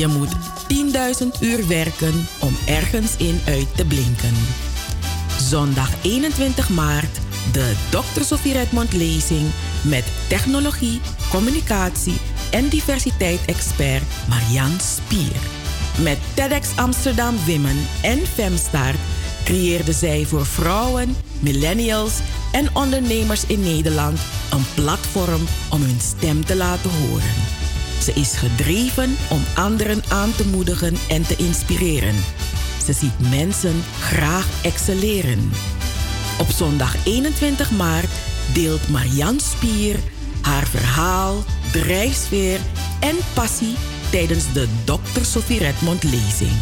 Je moet 10.000 uur werken om ergens in uit te blinken. Zondag 21 maart de Dr. Sofie Redmond lezing met technologie, communicatie en diversiteit-expert Marian Spier. Met TEDx Amsterdam Women en Femstart creëerde zij voor vrouwen, millennials en ondernemers in Nederland een platform om hun stem te laten horen. Ze is gedreven om anderen aan te moedigen en te inspireren. Ze ziet mensen graag excelleren. Op zondag 21 maart deelt Marianne Spier haar verhaal, drijfsfeer en passie tijdens de Dr. Sophie Redmond lezing.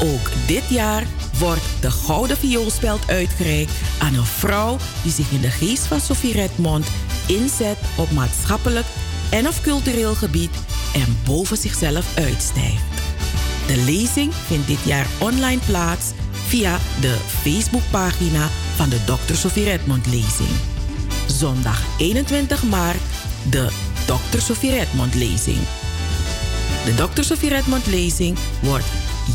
Ook dit jaar wordt de Gouden Vioolspeld uitgereikt aan een vrouw die zich in de geest van Sophie Redmond inzet op maatschappelijk en of cultureel gebied en boven zichzelf uitstijgt. De lezing vindt dit jaar online plaats via de Facebookpagina van de Dr. Sophie Redmond lezing. Zondag 21 maart de Dr. Sophie Redmond lezing. De Dr. Sophie Redmond lezing wordt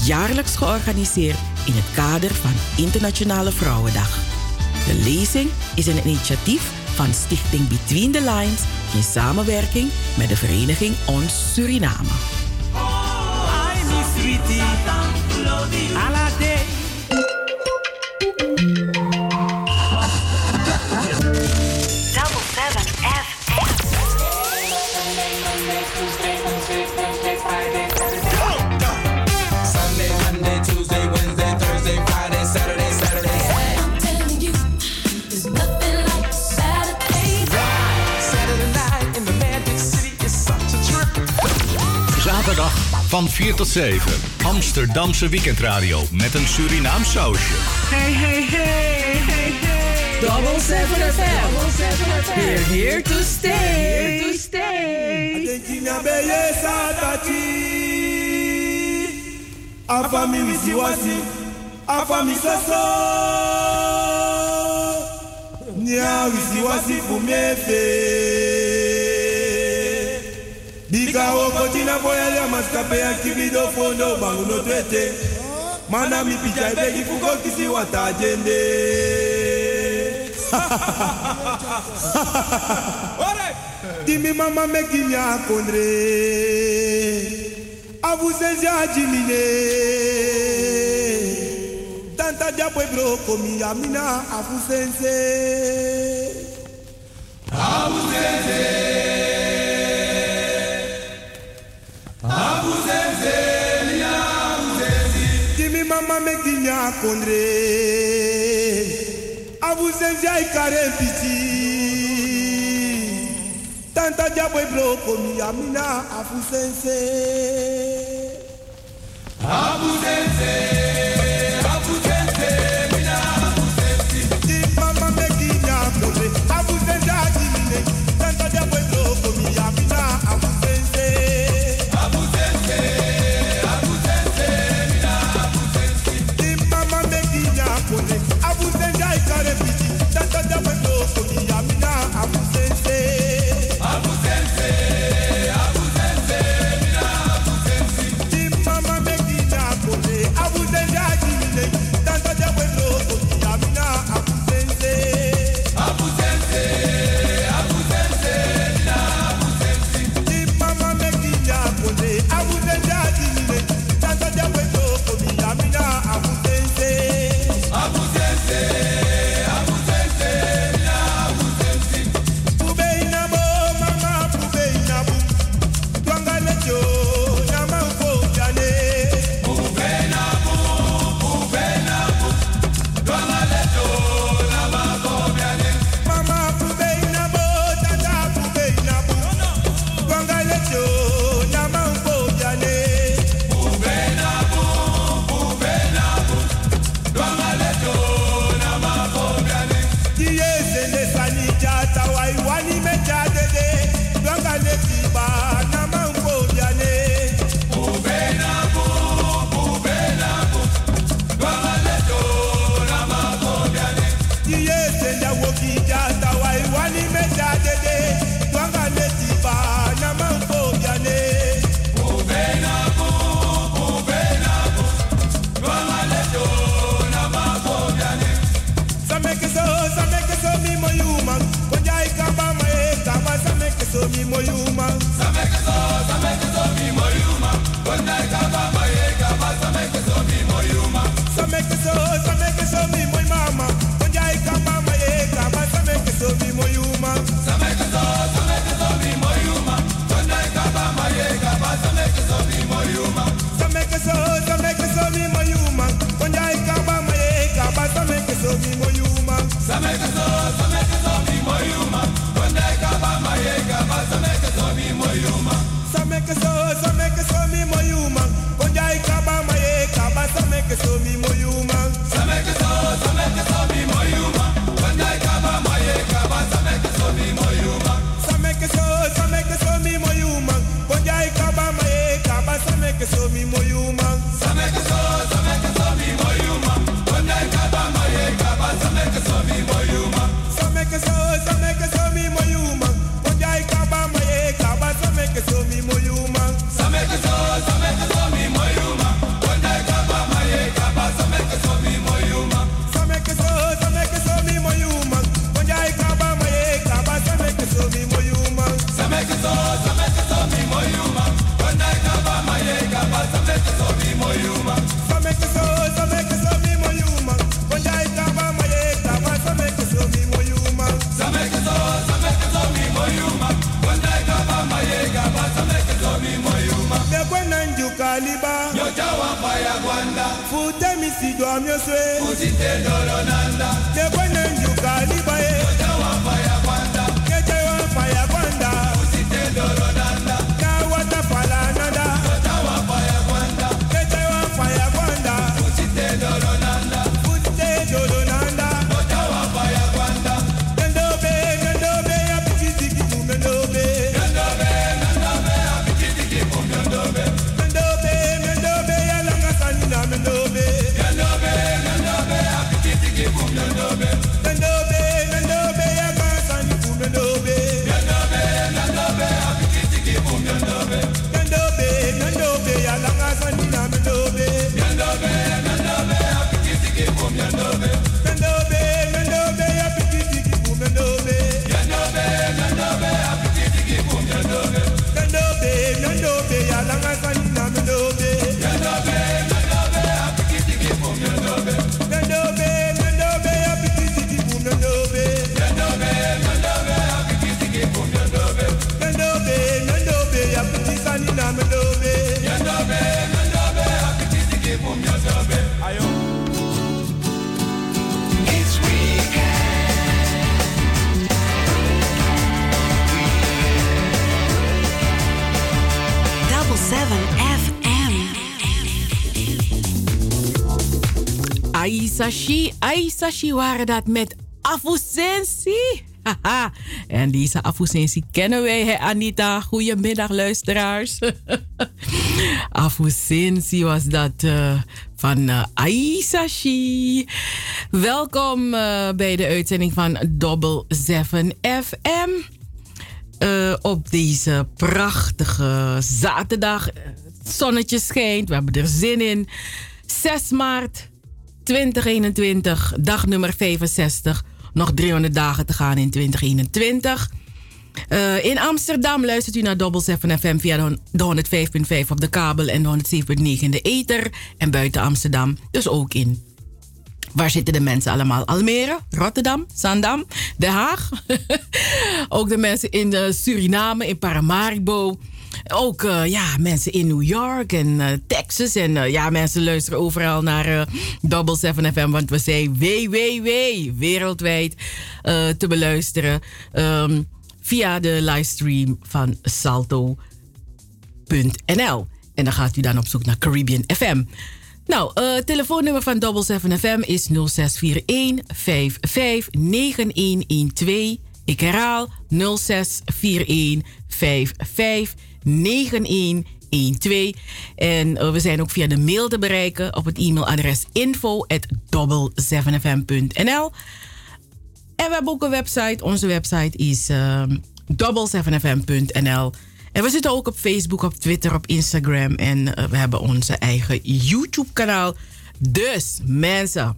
jaarlijks georganiseerd in het kader van Internationale Vrouwendag. De lezing is een initiatief van Stichting Between the Lines in samenwerking met de vereniging Ons Suriname. Oh, Van 4 tot 7. Amsterdamse weekendradio met een Surinaam sausje. Hey, hey, hey, hey, hey. Double 7 FM. We're here to stay. Here to stay. Argentina belleza tati. Afami wisiwasi. Afami soso. Nya wisiwasi fumiefe. Bika oko tina boya ya maskape ya kibido fondo bangu no twete. Mana mi picha ibegi fuko kisi wata jende. Dimi mama meki nya kondre. Abu senja jimine. Tanta diabo bro komi amina abu sense. Give me mama mekinya kondre. Abuzenze ikare piti. Tanta diabo ibroko mi amina afusense. Abuzenze. Aisashi, Aisashi waren dat met Afusensi. Haha. En deze Afusensi kennen wij, hè Anita? Goedemiddag, luisteraars. Afusensi was dat eh, van uh, Aisashi. Welkom eh, bij de uitzending van Double 7 FM. Eh, op deze prachtige zaterdag. Het zonnetje schijnt, we hebben er zin in. 6 maart 2021, dag nummer 65. Nog 300 dagen te gaan in 2021. Eh, in Amsterdam luistert u naar Double 7 FM via de hon- de 105.5 op de kabel en de 107.9 in de ether. En buiten Amsterdam, dus ook in Waar zitten de mensen allemaal? Almere, Rotterdam, Zandam, Den Haag. ook de mensen in eh, Suriname, in Paramaribo. Ook eh, ja, mensen in New York en eh, Texas. En eh, ja, mensen luisteren overal naar Double 7 FM. Want we zijn www wereldwijd te beluisteren. ehm, via de livestream van Salto.nl. En dan gaat u dan op zoek naar Caribbean FM. Nou, het telefoonnummer van Double 7 FM is 0641 55 9112. Ik herhaal 0641 55 9112. En eh, we zijn ook via de mail te bereiken op het e-mailadres info at 7fm.nl. En we hebben ook een website. Onze website is ehm 7fm.nl. En we zitten ook op Facebook, op Twitter, op Instagram. En eh, we hebben onze eigen YouTube-kanaal. Dus mensen,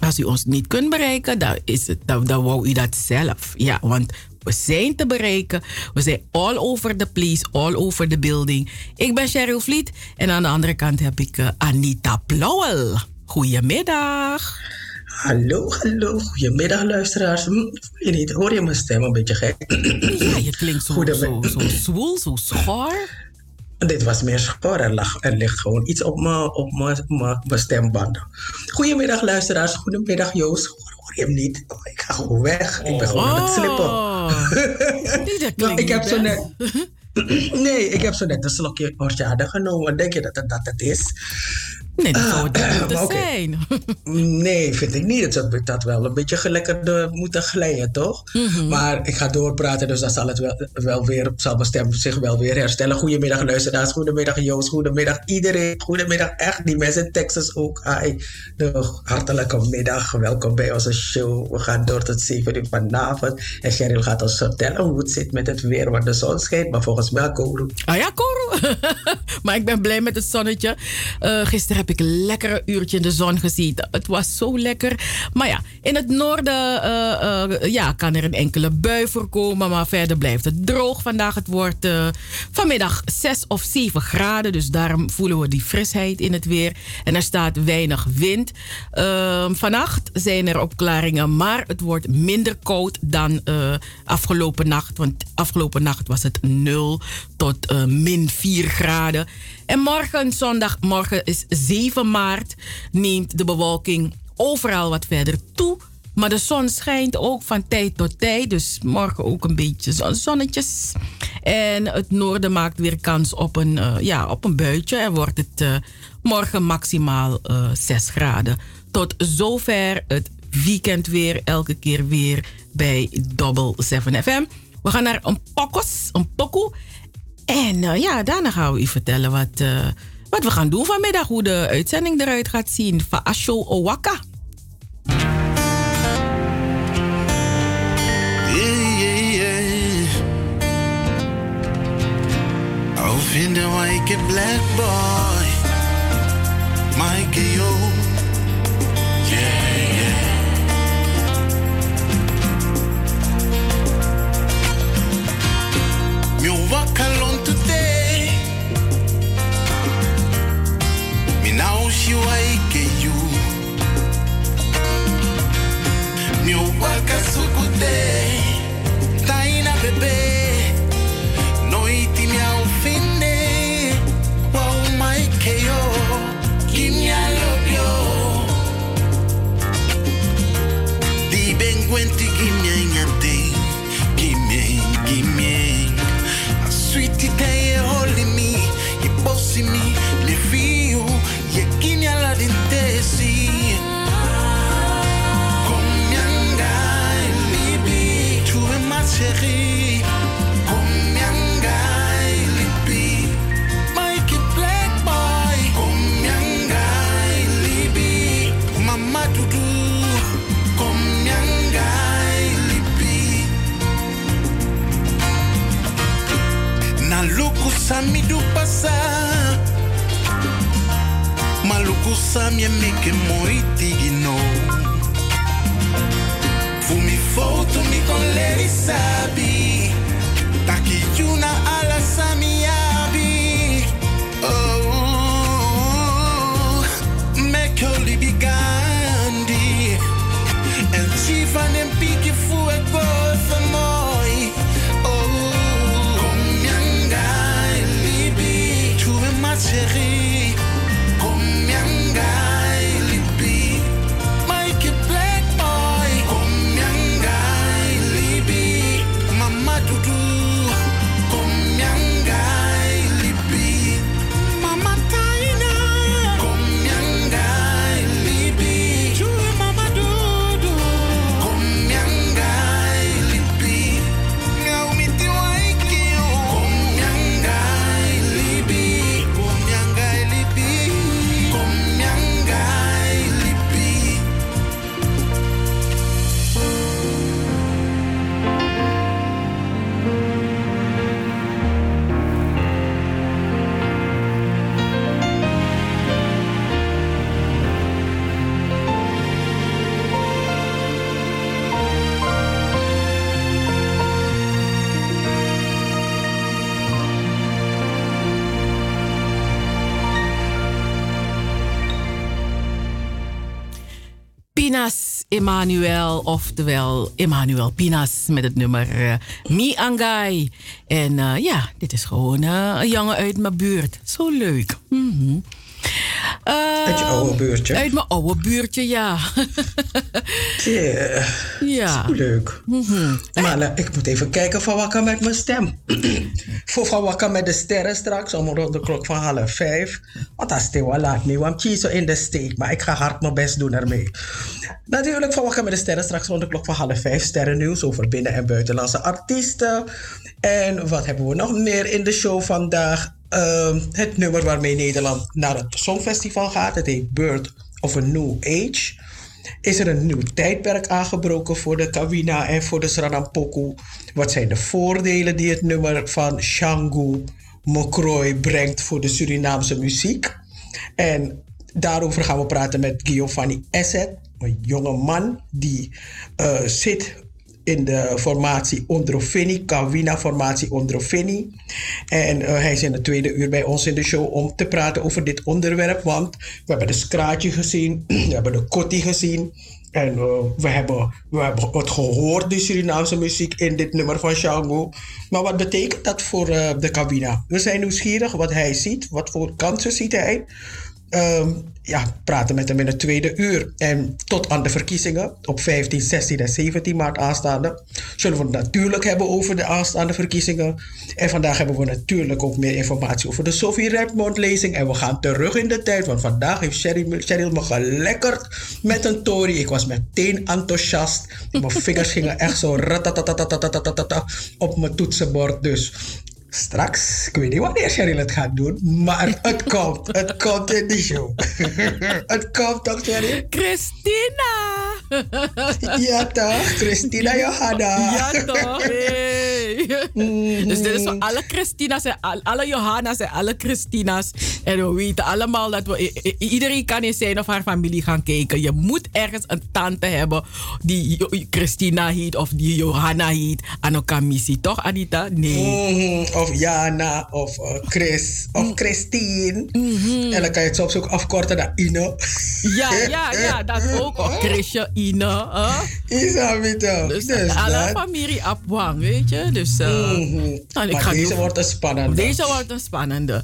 als u ons niet kunt bereiken, dan, is het, dan, dan wou u dat zelf. Ja, want we zijn te bereiken. We zijn all over the place, all over the building. Ik ben Cheryl Vliet en aan de andere kant heb ik eh, Anita Plauwel. Goedemiddag. Hallo, hallo. Goedemiddag luisteraars. Hm, je niet, hoor je mijn stem een beetje gek? Ja, je klinkt zo, zo, zo zwoel, zo schor. Dit was meer schor. Er, lag, er ligt gewoon iets op mijn op mijn- stembanden. Goedemiddag luisteraars. Goedemiddag Joost. Hoor, hoor je hem niet? Oh, ik ga gewoon weg. Ik ben gewoon aan het slippen. Die, dat Nou, ik heb zo net... Nee, ik heb zo net een slokje horchata genomen. Denk je dat het, dat het is? Nee, dat zou het niet moeten oké. zijn. Nee, vind ik niet. Het zou dat wel een beetje gelekker moeten glijden, toch? Mhm. Maar ik ga doorpraten, dus dan zal het wel, wel weer, zal mijn stem zich wel weer herstellen. Goedemiddag luisteraars, goedemiddag Joost, goedemiddag iedereen. Goedemiddag echt, die mensen in Texas ook. Hi. De hartelijke middag, welkom bij onze show. We gaan door tot 7 uur vanavond. En Cheryl gaat ons vertellen hoe het zit met het weer, want de zon schijnt. Maar volgens mij, Kourou, Ah ja, Coro. maar ik ben blij met het zonnetje. Eh, gisteren heb ik een lekkere uurtje in de zon gezeten. Het was zo lekker. Maar ja, in het noorden eh, eh, ja, kan er een enkele bui voorkomen. Maar verder blijft het droog vandaag. Het wordt eh, vanmiddag 6 of 7 graden. Dus daarom voelen we die frisheid in het weer. En er staat weinig wind. Ehm, vannacht zijn er opklaringen. Maar het wordt minder koud dan afgelopen nacht. Want afgelopen nacht was het 0 tot min 4 graden. En morgen, zondag, morgen is 7 maart, neemt de bewolking overal wat verder toe. Maar de zon schijnt ook van tijd tot tijd. Dus morgen ook een beetje zon, zonnetjes. En het noorden maakt weer kans op een, uh, ja, op een buitje. En wordt het uh, morgen maximaal uh, 6 graden. Tot zover het weekend weer. Elke keer weer bij Double 7 FM. We gaan naar een pokos, een pokoe. En uh, ja, daarna gaan we u vertellen wat, uh, wat we gaan doen vanmiddag. Hoe de uitzending eruit gaat zien. Van Asho Owaka. Black boy. Yo. Yeah, yeah. Now she like you. Me walk a sukude. Taina bebe. Naluku sami du pasa Maluku sami meke moi mi con Pinas Emmanuel, oftewel Emmanuel Pinas met het nummer uh, Mi Angai. En uh, ja, dit is gewoon uh, een jongen uit mijn buurt. Zo leuk. Mm. Uit je oude buurtje? Uit mijn oude buurtje, ja. yeah. Ja. Zo leuk. Mm -hmm. Maar ik moet even kijken van wat kan met mijn stem. Voor van wat kan met de sterren straks om rond de klok van half vijf. Want dat is wel laat niet, want zo in de steek. Maar ik ga hard mijn best doen ermee. Natuurlijk van wat kan met de sterren straks rond de klok van half vijf. Sterrennieuws over binnen- en buitenlandse artiesten. En wat hebben we nog meer in de show vandaag? Uh, het nummer waarmee Nederland naar het Songfestival gaat. Het heet Bird of a New Age. Is er een nieuw tijdperk aangebroken voor de Kawina en voor de Sranampoku? Wat zijn de voordelen die het nummer van Shangu Mokrooi brengt voor de Surinaamse muziek? En daarover gaan we praten met Giovanni Esset, een jonge man die uh, zit in de formatie Ondrofini, Kawina-formatie Ondrofini. En uh, hij is in het tweede uur bij ons in de show om te praten over dit onderwerp. Want we hebben de Skraatje gezien, we hebben de Kotti gezien. En uh, we, hebben, we hebben het gehoord, die Surinaamse muziek, in dit nummer van Shango. Maar wat betekent dat voor uh, de cabina? We zijn nieuwsgierig wat hij ziet, wat voor kansen ziet hij. Um, ja, praten met hem in het tweede uur. En tot aan de verkiezingen op 15, 16 en 17 maart aanstaande. Zullen we het natuurlijk hebben over de aanstaande verkiezingen. En vandaag hebben we natuurlijk ook meer informatie over de Sophie Redmond lezing. En we gaan terug in de tijd. Want vandaag heeft Cheryl me gelekkerd met een Tory. Ik was meteen enthousiast. Mijn vingers gingen echt zo op mijn toetsenbord. Dus Straks, ik weet niet wanneer Cheryl het gaat doen, maar het komt. Het komt in de show. het komt toch, Cheryl? Christina! ja toch, Christina Johanna. ja toch, hey. Mm-hmm. Dus dit is voor alle Christina's en alle Johanna's en alle Christina's. En we weten allemaal dat we, iedereen kan in zijn of haar familie gaan kijken. Je moet ergens een tante hebben die Christina heet of die Johanna heet. Aan elkaar missie, toch Anita? Nee. Mm-hmm of Jana of uh, Chris of mm. Christine. Mm-hmm. En dan kan je het soms ook afkorten naar Ino. Ja, ja, ja, dat ook. Of Chrisje, Ino. Uh. Isabito. Dus, dus alle familie Abwang, weet je. Dus, uh, mm-hmm. nou, ik maar ga deze wordt een spannende. Deze wordt een spannende.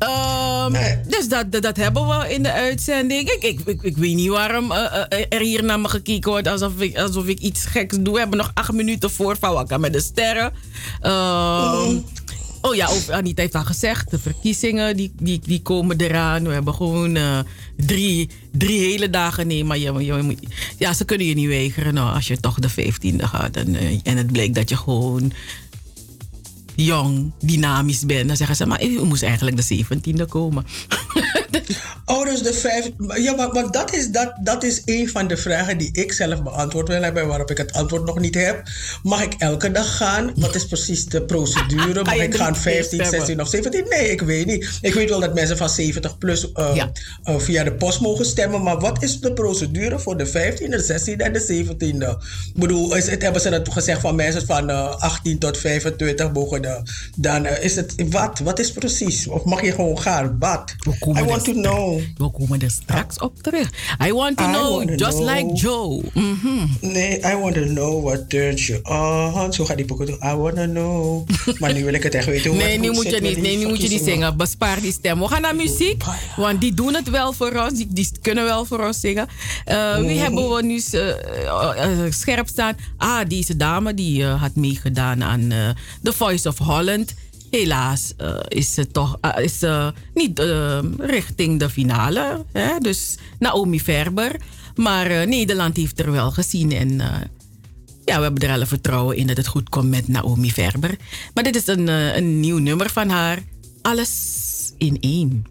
Um, nee. Dus dat, dat, dat, hebben we in de uitzending. Ik, ik, ik, ik weet niet waarom uh, uh, er hier naar me gekeken wordt alsof ik, alsof ik iets geks doe. We hebben nog acht minuten voor van Wakka met de sterren. Um, Oh ja, ook, Anita heeft al gezegd, de verkiezingen die, die, die komen eraan. We hebben gewoon uh, drie, drie hele dagen. Nee, maar je, je, ja, ze kunnen je niet weigeren nou, als je toch de 15e gaat. En, uh, en het blijkt dat je gewoon jong, dynamisch bent, dan zeggen ze, maar u moest eigenlijk de 17e komen. oh, dus de vijf. Ja, maar, maar, dat, is, dat, dat is een van de vragen die ik zelf beantwoord wil hebben, waarop ik het antwoord nog niet heb. Mag ik elke dag gaan? Wat is precies de procedure? Mag ik gaan 15, 16 of 17? Nee, ik weet niet. Ik weet wel dat mensen van 70 plus uh, ja. uh, via de post mogen stemmen, maar wat is de procedure voor de 15e, 16e en de 17e? Ik bedoel, is, het, hebben ze dat gezegd van mensen van uh, 18 tot 25 mogen dan is het wat? Wat is precies? Of mag je gewoon gaan? Wat? I want to know. We komen er straks op terug. I want to know, just like Joe. Mm -hmm. Nee, I want to know what turns you on. Zo gaat die pokoe I want to know. maar nu wil ik het echt weten. nee, nu moet je niet, nee, nu moet je niet zingen. Bespaar die stem. We gaan naar muziek. Want die doen het wel voor ons. Die, die kunnen wel voor ons zingen. Uh, wie mm. hebben we nu uh, uh, scherp staan? Ah, deze dame die had meegedaan aan The Voice of Holland. Helaas uh, is ze toch uh, is, uh, niet richting de finale. Hè? Dus Naomi Verber. Maar Nederland heeft er wel gezien. En ja, we hebben er alle vertrouwen in dat het goed komt met Naomi Verber. Maar dit is een, een nieuw nummer van haar. Alles in één.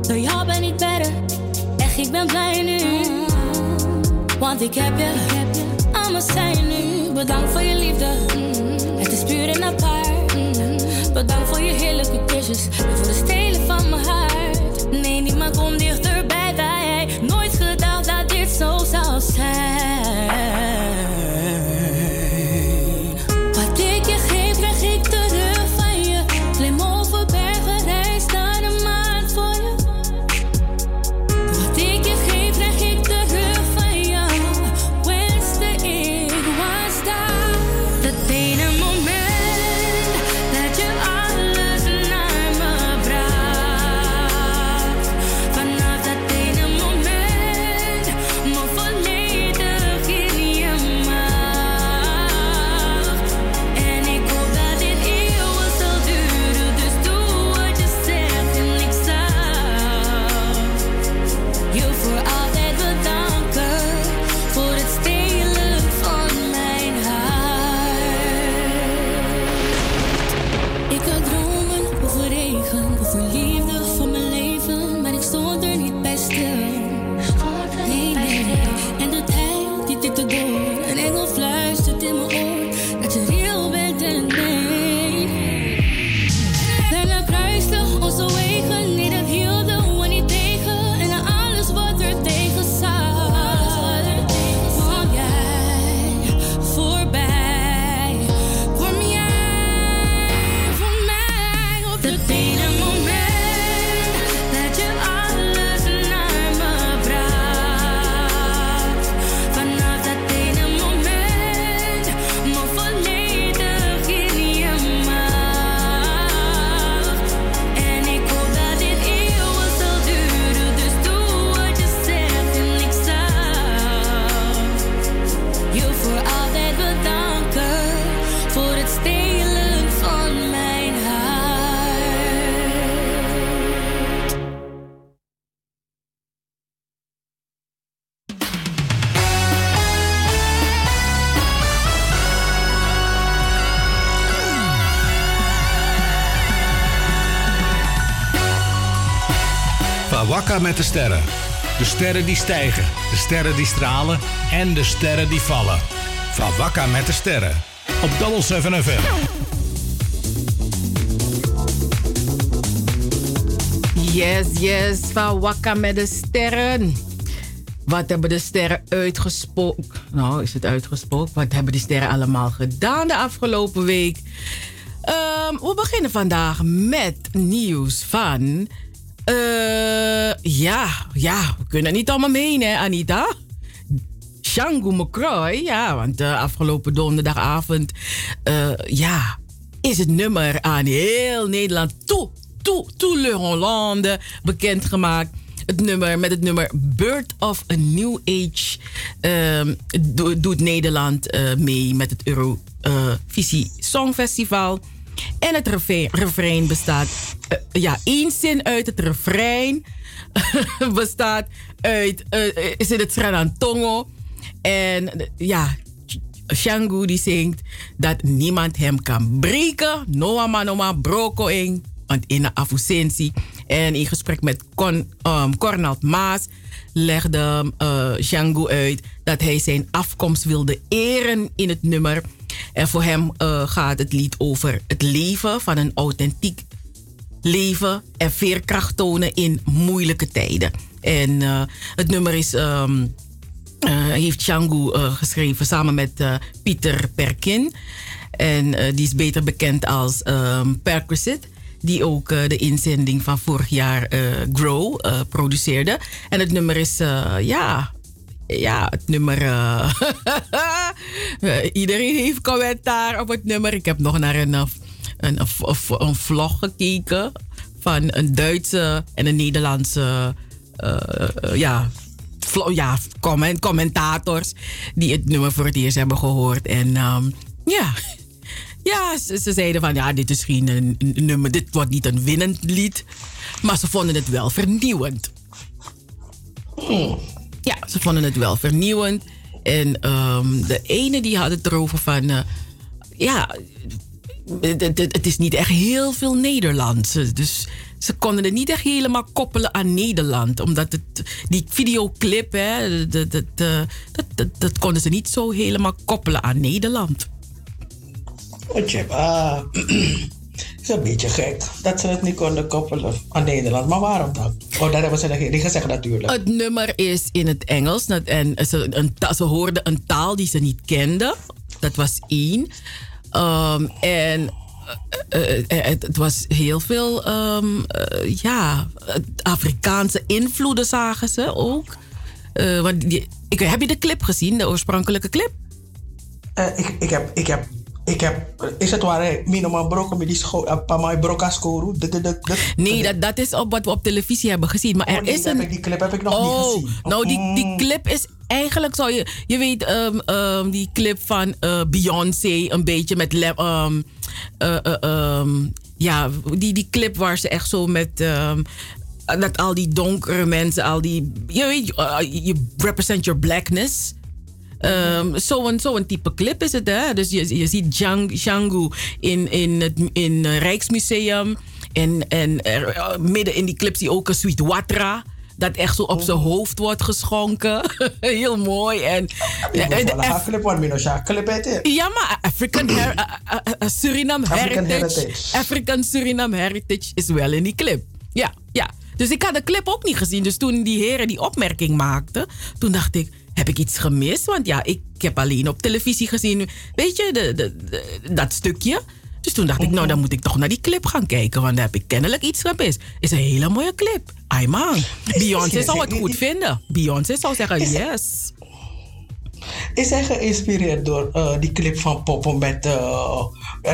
Door jou ben ik beter, echt ik ben blij nu. Want ik heb je, allemaal zijn nu. Bedankt voor je liefde, het is puur en apart. Bedankt voor je heerlijke kusjes voor de stelen met de sterren. De sterren die stijgen, de sterren die stralen en de sterren die vallen. Van met de sterren. Op Double 7 FM. Yes, yes, van Wakka met de sterren. Wat hebben de sterren uitgesproken? Nou, is het uitgesproken? Wat hebben die sterren allemaal gedaan de afgelopen week? Ehm, we beginnen vandaag met nieuws van. Eh, ja, ja, we kunnen niet allemaal mee, hè, Anita? Shangu McCroy, ja, want uh, afgelopen donderdagavond, eh, ja, is het nummer aan heel Nederland toe, toe, toe Le Hollande bekendgemaakt. Het nummer met het nummer Bird of a New Age ehm, do- doet Nederland eh, mee met het Eurovisie Songfestival. En het refrein, bestaat, eh, ja, één zin uit het refrein bestaat uit, eh, is het Sranantongo. En ja, Shangu die zingt dat niemand hem kan breken. Noa manoma broko in, want in de affusentie. En in gesprek met Con, um, Cornald Maas legde uh, Shangu uit dat hij zijn afkomst wilde eren in het nummer. En voor hem uh, gaat het lied over het leven van een authentiek leven en veerkracht tonen in moeilijke tijden. En uh, het nummer is, um, uh, heeft Changu geschreven samen met Pieter Perkin. En die is beter bekend als um, Perquisite. Die ook de inzending van vorig jaar Grow produceerde. En het nummer is, ja, ja, het nummer. Uh, iedereen heeft commentaar op het nummer. Ik heb nog naar een, een, een, een vlog gekeken van een Duitse en een Nederlandse. Ja, ja comment, commentators die het nummer voor het eerst hebben gehoord. En um, ja, ja ze, ze, zeiden van ja, dit is geen een, een nummer, dit wordt niet een winnend lied. Maar ze vonden het wel vernieuwend. Hmm. Ja, ze vonden het wel vernieuwend. En um, de ene die had het erover van... Uh, ja, het, is niet echt heel veel Nederlands. Dus ze konden het niet echt helemaal koppelen aan Nederland. Omdat het, die videoclip, hè, dat, dat, dat, dat, dat, dat konden ze niet zo helemaal koppelen aan Nederland. Oh, Chip, ah. is een beetje gek dat ze het niet konden koppelen aan Nederland. Maar waarom dan? Oh, dat hebben ze niet gezegd natuurlijk. Het nummer is in het Engels. En ze, een, ze hoorden een taal die ze niet kenden. Dat was één. Ehm, en eh, eh, eh, het, het was heel veel ehm, eh, ja, het Afrikaanse invloeden zagen ze ook. Want die, ik, heb je de clip gezien, de oorspronkelijke clip? Ik, ik heb, ik heb, ik heb, is het waar, hè? Minoman broken met die scho, Pamai broka scoru? De- de- de- de- Nee, dat, dat is op wat we op televisie hebben gezien. Maar Oh, er nee, is een. die clip heb ik nog niet oh, gezien. Nou, die, die Mm. clip is eigenlijk zou je. Je weet, ehm, ehm, die clip van eh, Beyoncé, een beetje met. ehm, eh, eh, ja, die, die clip waar ze echt zo met. dat al die donkere mensen, al die. Je weet, je represent your blackness. Ehm, Zo'n zo'n type clip is het, hè? Dus je, je ziet Djang- Django in, in het in, het Rijksmuseum. En, en er, eh, midden in die clip zie je ook een Sweet Watra. Dat echt zo op zijn hoofd wordt geschonken. Heel mooi. En, Ja, one, Mino, ja, maar African her- eh, eh, eh, Suriname African heritage, heritage. African Suriname heritage is wel in die clip. Ja, ja. Dus ik had de clip ook niet gezien. Dus toen die heren die opmerking maakten, toen dacht ik, heb ik iets gemist? Want ja, ik heb alleen op televisie gezien, weet je, de, de, de- dat stukje. Dus toen dacht ik, nou dan moet ik toch naar die clip gaan kijken, want daar heb ik kennelijk iets gemist. Is een hele mooie clip. Ay man, Beyoncé zou het goed vinden. Beyoncé zou zeggen yes. Is hij geïnspireerd door eh, die clip van Poppen met... eh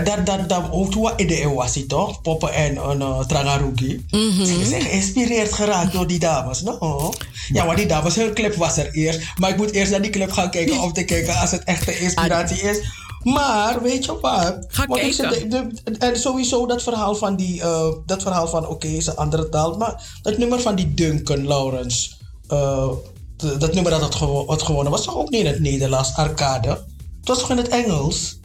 dat, dat, dat, hoe wat idee was hij toch? Poppen en uh, Trangarugi. Ze zijn geïnspireerd geraakt door die dames, no? Ja, maar die dames, hun clip was er eerst. Maar ik moet eerst naar die clip gaan kijken om te kijken als het echte inspiratie is. Maar weet je wat? Ga Want ik kijken. zit- de- de- en sowieso dat verhaal van die, eh, dat verhaal van oké, is een andere taal. Maar dat nummer van die Duncan Lawrence, eh, d- dat nummer dat had, gewo- had gewonnen, was toch ook niet in het Nederlands, Arcade? Het was toch in het Engels?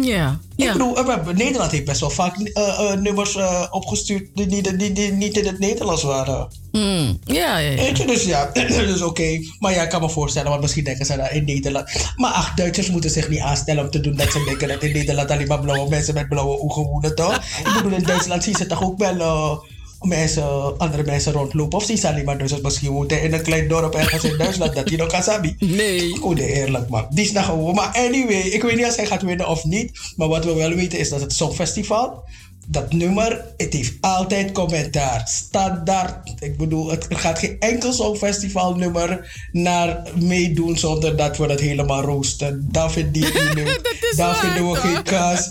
Ja, Ik bedoel, eh, Nederland heeft best wel vaak eh, eh, nummers opgestuurd die, die, die, die niet in het Nederlands waren. Mm, ja, ja, ja. Weet je, dus ja, dus oké. Maar ja, ik kan me voorstellen, want misschien denken ze dat in Nederland. Maar ach, Duitsers moeten zich niet aanstellen om te doen dat ze denken dat in Nederland alleen maar blauwe mensen met blauwe ogen wonen, toch? Ik bedoel, in Duitsland zien ze toch ook wel mensen, andere mensen rondlopen. Of ze alleen maar Duitsers misschien wonen in een klein dorp ergens in Duitsland dat die nog kan sabi. Nee. Nee, eerlijk man. Die is nou gewoon. Maar anyway, ik weet niet als hij gaat winnen of niet. Maar wat we wel weten is dat het Songfestival, dat nummer, het heeft altijd commentaar. Standaard. Ik bedoel, het er gaat geen enkel Songfestival nummer naar meedoen zonder dat we het helemaal roosten. Dan vinden. Dat we geen kaas.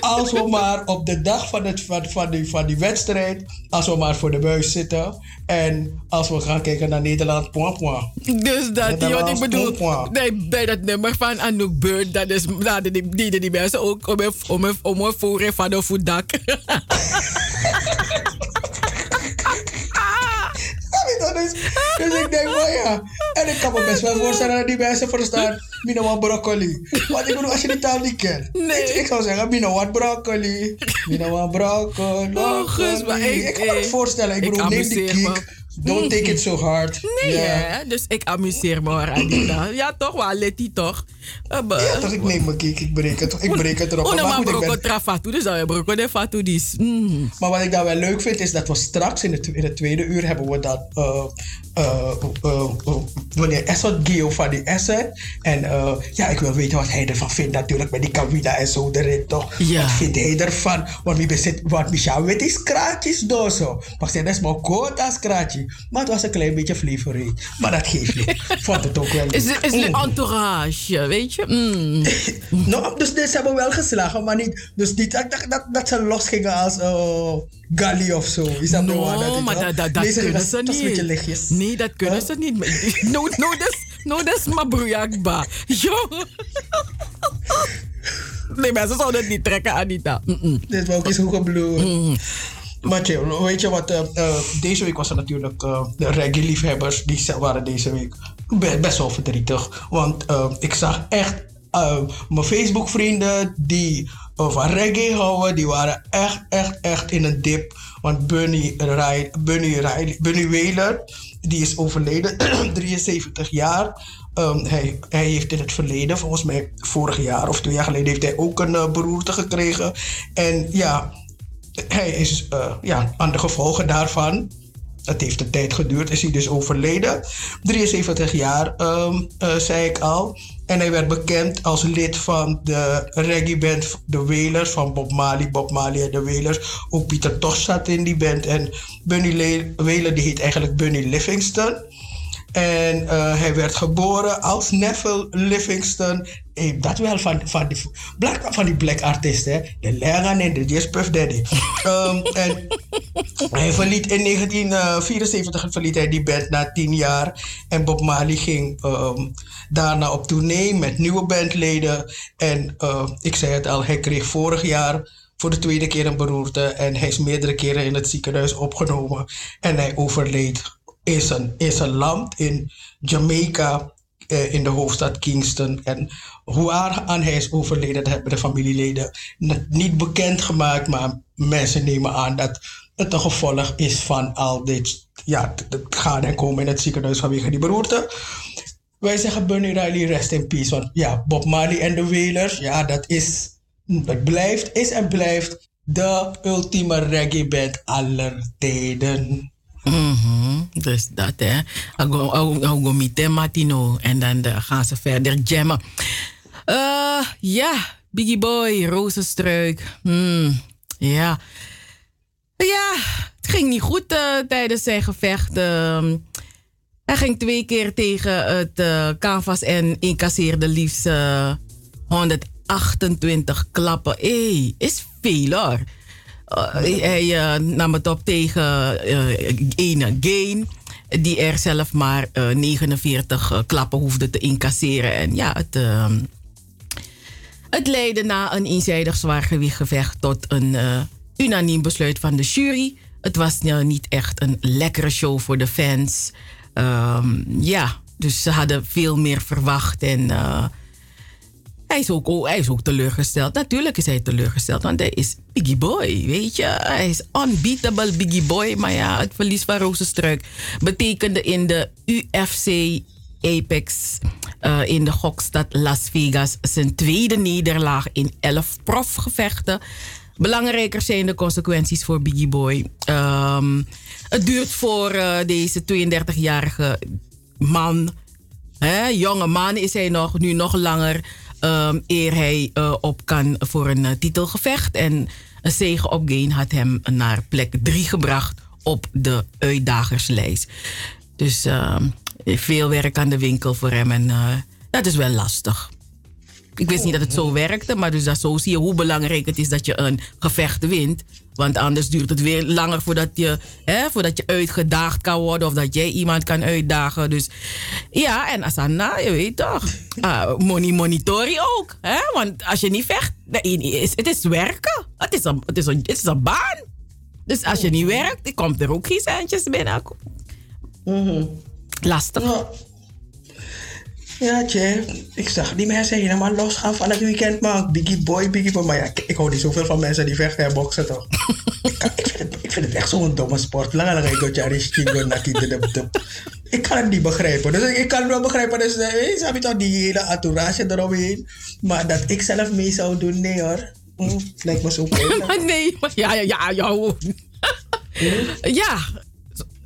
Als we maar op de dag van, het, van, van, die, van die wedstrijd, als we maar voor de buis zitten. En als we gaan kijken naar Nederland, point, point. Dus dat, die, wat ik bedoel, nee, bij dat nummer van Anouk Bird, dat is, dat die, die, die mensen ook om een, om een, om een van een voetdak. Dus, dus ik denk van ja. En ik kan me best wel voorstellen dat die mensen verstaan. Mino wat broccoli. Want ik bedoel, als je die taal niet kent. Nee. Ik, ik zou zeggen, Mino wat broccoli. Mino wat broccoli. Oh, Gus, maar ik- ik kan me het voorstellen. Ik ik bedoel, neem die kiek. Don't take it so hard. Nee, hè? Dus ik amuseer me hoor, Anita. Ja, toch? Waar let die toch? Uh, Ja, toch, ik neem mijn kiek. Ik breek het, ik breek het erop. Oh, Maar goed, ik ben- trafatu, dus dan broko de fatu dis. Mm. Maar wat ik dan wel leuk vind, is dat we straks in het, in het tweede uur hebben we dat. eh eh eh, eh, wanneer Essot Gio van die Essot. En eh, ja, ik wil weten wat hij ervan vindt, natuurlijk, met die Kawida en zo erin toch. Ja. Wat vindt hij ervan? Want wie bezit, want Micha weet is kraatjes door zo. Maar zijn dat is maar kort als Maar het was een klein beetje flavorie. Maar dat geeft niet. Vond het ook wel. Is, leuk. is de Mm. entourage, weet je? Mm. Nou, dus ze hebben wel geslagen, maar niet. Dus niet dat, dat, dat, dat ze losgingen als uh, Gali of zo. Is dat No, is maar wel? dat, dat, dat kunnen ze niet. lichtjes. Nee, dat kunnen Huh? ze niet. No, no, dat is no, dat is maar broejakba. Jo. Nee, mensen zouden het niet trekken, Anita. Mm-mm. Dit wou ik eens hoe gebloed. Maar weet je wat, eh, eh, deze week was er natuurlijk eh, de reggae-liefhebbers, die waren deze week be- best wel verdrietig. Want ik zag echt mijn Facebook-vrienden die van reggae houden, die waren echt, echt, echt in een dip. Want Bunny, Riley, Bunny, Bunny Whaler, die is overleden, 73 jaar. Um, hij, hij heeft in het verleden, volgens mij vorig jaar of twee jaar geleden, heeft hij ook een beroerte gekregen. En ja, hij is uh, ja, aan de gevolgen daarvan het heeft een tijd geduurd, is hij dus overleden. 73 jaar, um, uh, zei ik al. En hij werd bekend als lid van de reggae-band De Wailers van Bob Marley. Bob Marley en De Wailers. Ook Pieter Tosh zat in die band. En Bunny Wailer die heet eigenlijk Bunny Livingston. En uh, hij werd geboren als Neville Livingston. Hey, dat wel van, van, die, black, van die black artiesten. De Legan en de Jazz Puff Daddy. um, en hij verliet in 1974 verliet hij die band na tien jaar. En Bob Marley ging um, daarna op tournee met nieuwe bandleden. En uh, ik zei het al, hij kreeg vorig jaar voor de tweede keer een beroerte. En hij is meerdere keren in het ziekenhuis opgenomen. En hij overleed in zijn, in zijn land, in Jamaica, eh, in de hoofdstad Kingston. En hoe aan hij is overleden, dat hebben de familieleden niet bekendgemaakt. Maar mensen nemen aan dat het een gevolg is van al dit ja, het gaan en komen in het ziekenhuis vanwege die beroerte. Wij zeggen Bunny Riley, rest in peace. Want ja, Bob Marley en de Wailers, ja, dat is, dat blijft, is en blijft de ultieme reggae band aller tijden. -hmm. Dus dat hè. Agomite Matino. En dan uh, gaan ze verder jammen. Uh, ja, Biggie Boy, Rozenstruik. Mm, ja. Ja, het ging niet goed uh, tijdens zijn gevecht. Uh, hij ging twee keer tegen het canvas en incasseerde liefst 128 klappen. Hé, hey, is veel hoor. Uh, hij nam het op tegen ene Gain. Die er zelf maar 49 klappen hoefde te incasseren. En ja, het, ehm, het leidde na een eenzijdig zwaargewichtgevecht tot een unaniem besluit van de jury. Het was niet echt een lekkere show voor de fans. Um, ja, dus ze hadden veel meer verwacht. En hij, is ook, oh, hij is ook teleurgesteld. Natuurlijk is hij teleurgesteld, want hij is Biggie Boy, weet je. Hij is unbeatable Biggie Boy. Maar ja, het verlies van Rozenstruik betekende in de UFC Apex uh, in de gokstad Las Vegas zijn tweede nederlaag in elf profgevechten. Belangrijker zijn de consequenties voor Biggie Boy. Um, het duurt voor uh, deze 32-jarige man, hè, jonge man is hij nog, nu nog langer, um, eer hij uh, op kan voor een uh, titelgevecht. En een zege op Gain had hem naar plek 3 gebracht op de uitdagerslijst. Dus veel werk aan de winkel voor hem en dat is wel lastig. Ik wist niet dat het zo werkte, maar dus dat zo zie je hoe belangrijk het is dat je een gevecht wint. Want anders duurt het weer langer voordat je, hè, voordat je uitgedaagd kan worden of dat jij iemand kan uitdagen. Dus ja, en Asana, je weet toch. Uh, money monitori ook. Hè? Want als je niet vecht, het is werken. Het is een, het is een, het is een baan. Dus als je niet werkt, dan komt er ook geen centjes binnen. Mm -hmm. Lastig. Ja, tje. Ik zag die mensen helemaal losgaan van het weekend, man. Biggie boy, biggie boy. Maar ja, ik, ik hou niet zoveel van mensen die vechten en boksen, toch? ik, kan, ik, vind het, ik vind het echt zo'n domme sport. Langer dan ik Ik kan het niet begrijpen. Dus ik, kan het wel begrijpen. Dus eh, heb je toch die hele entourage eromheen. Maar dat ik zelf mee zou doen, nee hoor. Hm, lijkt me zo pijnlijk. nee, maar ja, ja, ja, ja. Hm? Ja,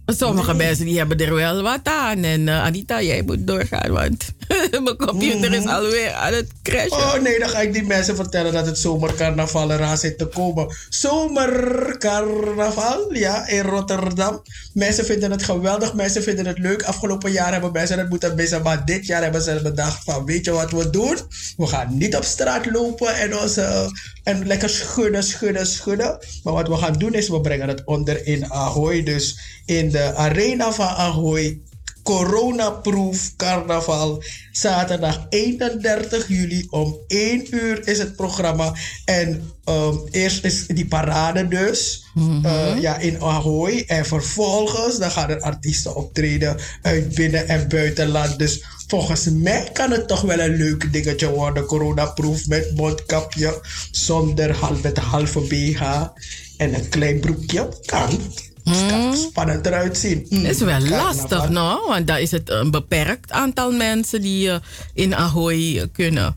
Sommige nee. mensen die hebben er wel wat aan. En uh, Anita, jij moet doorgaan, want mijn computer is alweer aan het crashen. Oh nee, dan ga ik die mensen vertellen dat het zomercarnaval eraan zit te komen. Zomercarnaval, ja, in Rotterdam. Mensen vinden het geweldig, mensen vinden het leuk. Afgelopen jaar hebben mensen het moeten missen, maar dit jaar hebben ze bedacht van, weet je wat we doen? We gaan niet op straat lopen en, onze, en lekker schudden, schudden, schudden. Maar wat we gaan doen is, we brengen het onder in Ahoy. Dus in de arena van Ahoy coronaproof carnaval. Zaterdag 31 juli om 1 uur is het programma. En um, eerst is die parade dus. uh, ja, in Ahoy. En vervolgens dan gaan er artiesten optreden uit binnen- en buitenland. Dus volgens mij kan het toch wel een leuk dingetje worden. Coronaproof met mondkapje. Zonder hal, met halve BH. En een klein broekje. Kan. Er spannend eruit zien. Mm, Het is wel carnaval. lastig, nou, want daar is het een beperkt aantal mensen die eh, in Ahoy eh, kunnen.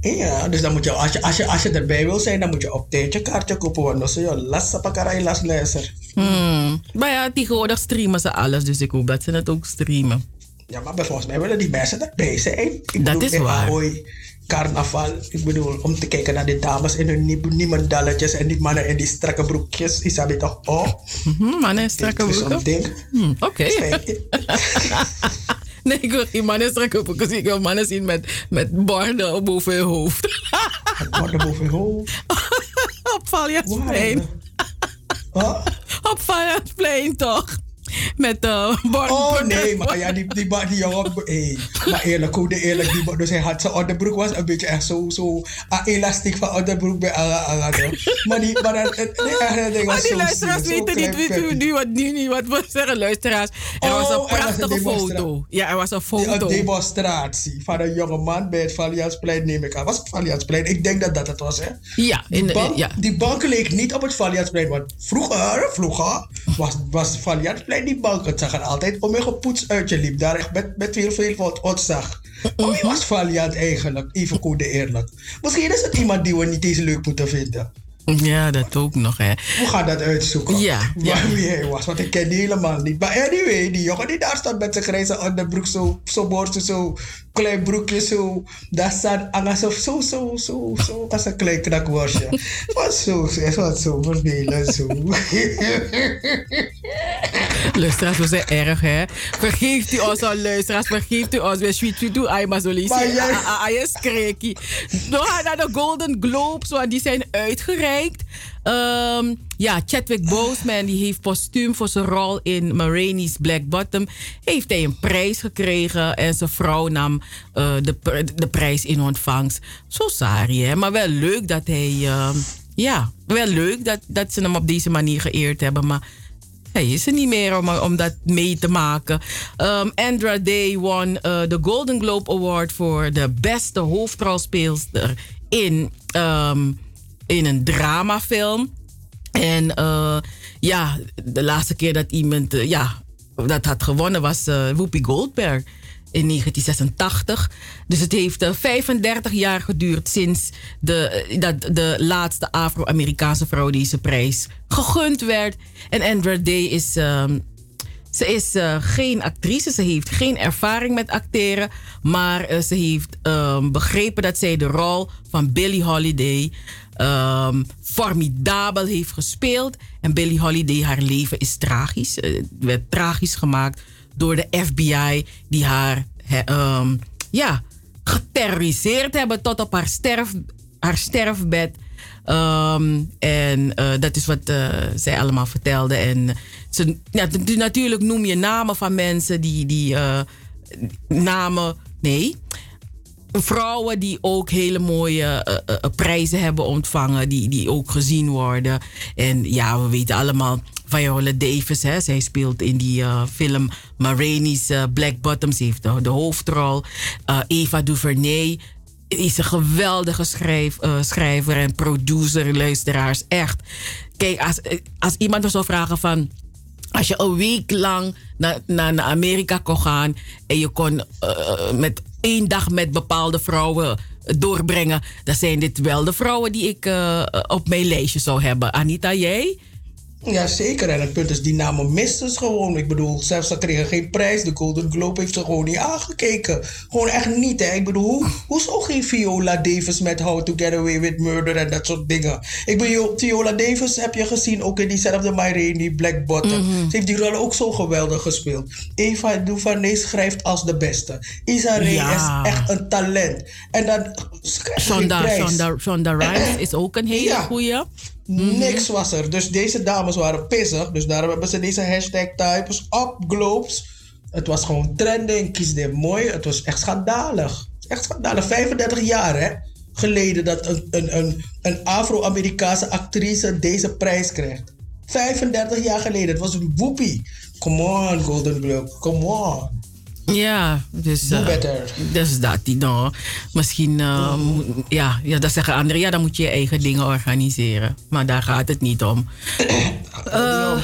Ja, dus dan moet je, als je, als je, als je erbij wil zijn, dan moet je op tijd je kaartje kopen. Want dan zul je last pakkerij last lezer. Hmm. Maar ja, tegenwoordig streamen ze alles, dus ik hoop dat ze het ook streamen. Ja, maar volgens mij willen die mensen erbij zijn. Ik Dat bedoel, is in waar. Ahoy, carnaval. Ik bedoel, om te kijken naar die dames in hun nie- niemendalletjes en die mannen in die strakke broekjes. Is dat toch? Oh, Mhm, mannen in strakke broeken. ding. Hmm, Oké. Nee, ik wil geen mannen in strakke broeken. Ik wil mannen zien met, met borden boven hun hoofd. Het wordt er boven je hoofd. Op Valjasplein. Huh? Op Valjasplein toch? Met uh, borden. Oh nee, maar ja, die, die, die, jongen. Hey, maar eerlijk, hoe de eerlijk, die, dus hij had zijn onderbroek was een beetje echt zo, zo ah, elastiek van onderbroek bij. Maar die, maar dat, het, ding Maar was die zo luisteraars weten niet nu wat, nu niet wat we zeggen. Luisteraars, er Oh, was een een prachtige foto. Ja, er was een Een foto. demonstratie van een jonge man bij het Valiantsplein, neem ik aan. Was het Valiantsplein? Ik denk dat dat het was, hè? Ja, Die bank, ja. die bank leek niet op het Valiantsplein. Want vroeger, vroeger was, was Die bank. Het zag er altijd om je gepoetst uit. Je liep daar echt met, met veel, veel wat ontzag. Oh, wie was Valiant eigenlijk? Even code eerlijk. Misschien is het iemand die we niet eens leuk moeten vinden. ja, dat ook nog, hè. We gaan dat uitzoeken. Ja, ja. Waar wie hij was, want ik ken die helemaal niet. Maar anyway, die jongen die daar staat met zijn grijze onderbroek, zo, zo zo klein broekje, zo. Daar staat Angas of zo, zo, zo, zo, als een klein knakworstje. Wat zo, het was zo vervelend, zo. Luisteraars, we zijn erg, hè. Vergeeft u ons al, luisteraars. Vergeeft u ons. We sweet u toe. Ai, maar zo lees Maar je. We gaan naar de Golden Globes, want die zijn uitgereikt. Ehm, ja, Chadwick Boseman die heeft postuum voor zijn rol in Maraine's Black Bottom. Heeft hij een prijs gekregen en zijn vrouw nam eh, de, de prijs in ontvangst. Zo saai, hè. Maar wel leuk dat hij... ehm, ja, wel leuk dat, dat ze hem op deze manier geëerd hebben. Maar hij is er niet meer om, om dat mee te maken. Um, Andra Day won eh, de Golden Globe Award voor de beste hoofdrolspeelster in, ehm, in een dramafilm. En eh, ja, de laatste keer dat iemand eh, ja, dat had gewonnen was eh Whoopi Goldberg in 1986. Dus het heeft eh, 35 jaar geduurd sinds de, dat de laatste Afro-Amerikaanse vrouw deze prijs gegund werd. En Andra Day is. ehm, ze is geen actrice, ze heeft geen ervaring met acteren. Maar ze heeft ehm, begrepen dat zij de rol van Billie Holiday ehm, formidabel heeft gespeeld. En Billie Holiday, haar leven is tragisch. Eh, Het werd tragisch gemaakt door de FBI, die haar ehm, ja, geterroriseerd hebben tot op haar, sterf, haar sterfbed. Ehm, en eh, dat is wat eh, zij allemaal vertelde. En ze, ja, natuurlijk noem je namen van mensen die, die namen. Nee. Vrouwen die ook hele mooie eh, eh, eh, prijzen hebben ontvangen, die, die ook gezien worden. En ja, we weten allemaal Viola Davis, hè, zij speelt in die film Ma Rainey's eh, Black Bottoms, heeft de, de hoofdrol. Eva DuVernay is een geweldige schrijf, schrijver en producer, luisteraars, echt. Kijk, als, als iemand me zou vragen van als je een week lang naar, naar, naar Amerika kon gaan en je kon met één dag met bepaalde vrouwen doorbrengen, dan zijn dit wel de vrouwen die ik eh, op mijn lijstje zou hebben. Anita, jij? Ja, zeker. En het punt is, die namen misten ze gewoon. Ik bedoel, zelfs ze kregen geen prijs. De Golden Globe heeft ze gewoon niet aangekeken. Gewoon echt niet, hè. Ik bedoel, hoe, hoe zou geen Viola Davis met How to Get Away with Murder en dat soort dingen. Ik bedoel, Viola Davis heb je gezien, ook in diezelfde My Rainey, Black Bottom. Ze heeft die rol ook zo geweldig gespeeld. Eva Duvernay schrijft als de beste. Isa Ja. is echt een talent. En dan Shonda. Shonda, Shonda Rhimes is ook een hele Ja. goeie. Niks was er. Dus deze dames waren pissig. Dus daarom hebben ze deze hashtag types op Het was gewoon trending. Kies dit mooi. Het was echt schandalig. Echt schandalig. 35 jaar hè, geleden dat een, een, een, een Afro-Amerikaanse actrice deze prijs krijgt. 35 jaar geleden. Het was een woepie. Come on, Golden Globe. Come on. Ja, dus... Eh, better. Dus dat die dan. Misschien, eh, ja, ja, dat zeggen anderen. Ja, dan moet je je eigen dingen organiseren. Maar daar gaat het niet om. Eh,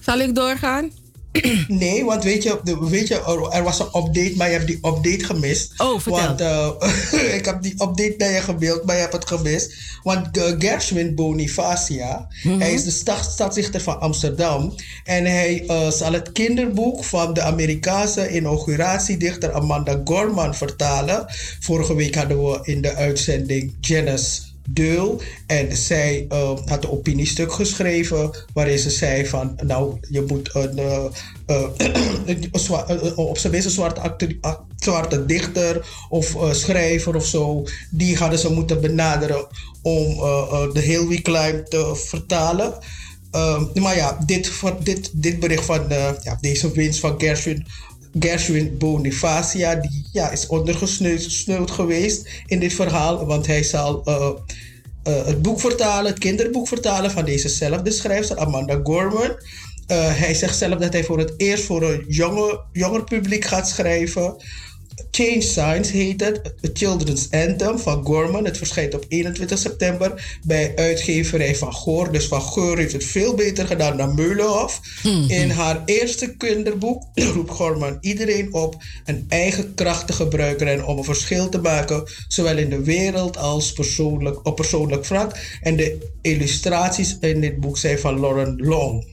zal ik doorgaan? Nee, want weet je, weet je, er- was een update, maar je hebt die update gemist. Oh, vertel. Want eh, ik heb die update naar je gebeeld, maar je hebt het gemist. Want eh, Gershwin Bonifacia, Mhm. hij is de stad, stadsdichter van Amsterdam. En hij eh, zal het kinderboek van de Amerikaanse inauguratiedichter Amanda Gorman vertalen. Vorige week hadden we in de uitzending Janice Deul. En zij eh, had een opiniestuk geschreven waarin ze zei van, nou, je moet een, eh, eh, een op zijn minst een zwarte, zwarte dichter of schrijver of zo, die hadden ze moeten benaderen om de Hill We Climb te vertalen. Ehm, maar ja, dit, dit, dit bericht van ja, deze winst van Gershwin Gershwin Bonifacia, die ja, is ondergesneeuwd geweest in dit verhaal, want hij zal eh, eh, het boek vertalen, het kinderboek vertalen van dezezelfde schrijfster, Amanda Gorman. Eh, hij zegt zelf dat hij voor het eerst voor een jonge, jonger publiek gaat schrijven. Change Signs heet het, A Children's Anthem van Gorman. Het verschijnt op 21 september bij uitgeverij Van Goor. Dus Van Goor heeft het veel beter gedaan dan Meulenhof. In haar eerste kinderboek roept Gorman iedereen op een eigen kracht te gebruiken en om een verschil te maken, zowel in de wereld als persoonlijk, op persoonlijk vlak. En de illustraties in dit boek zijn van Lauren Long.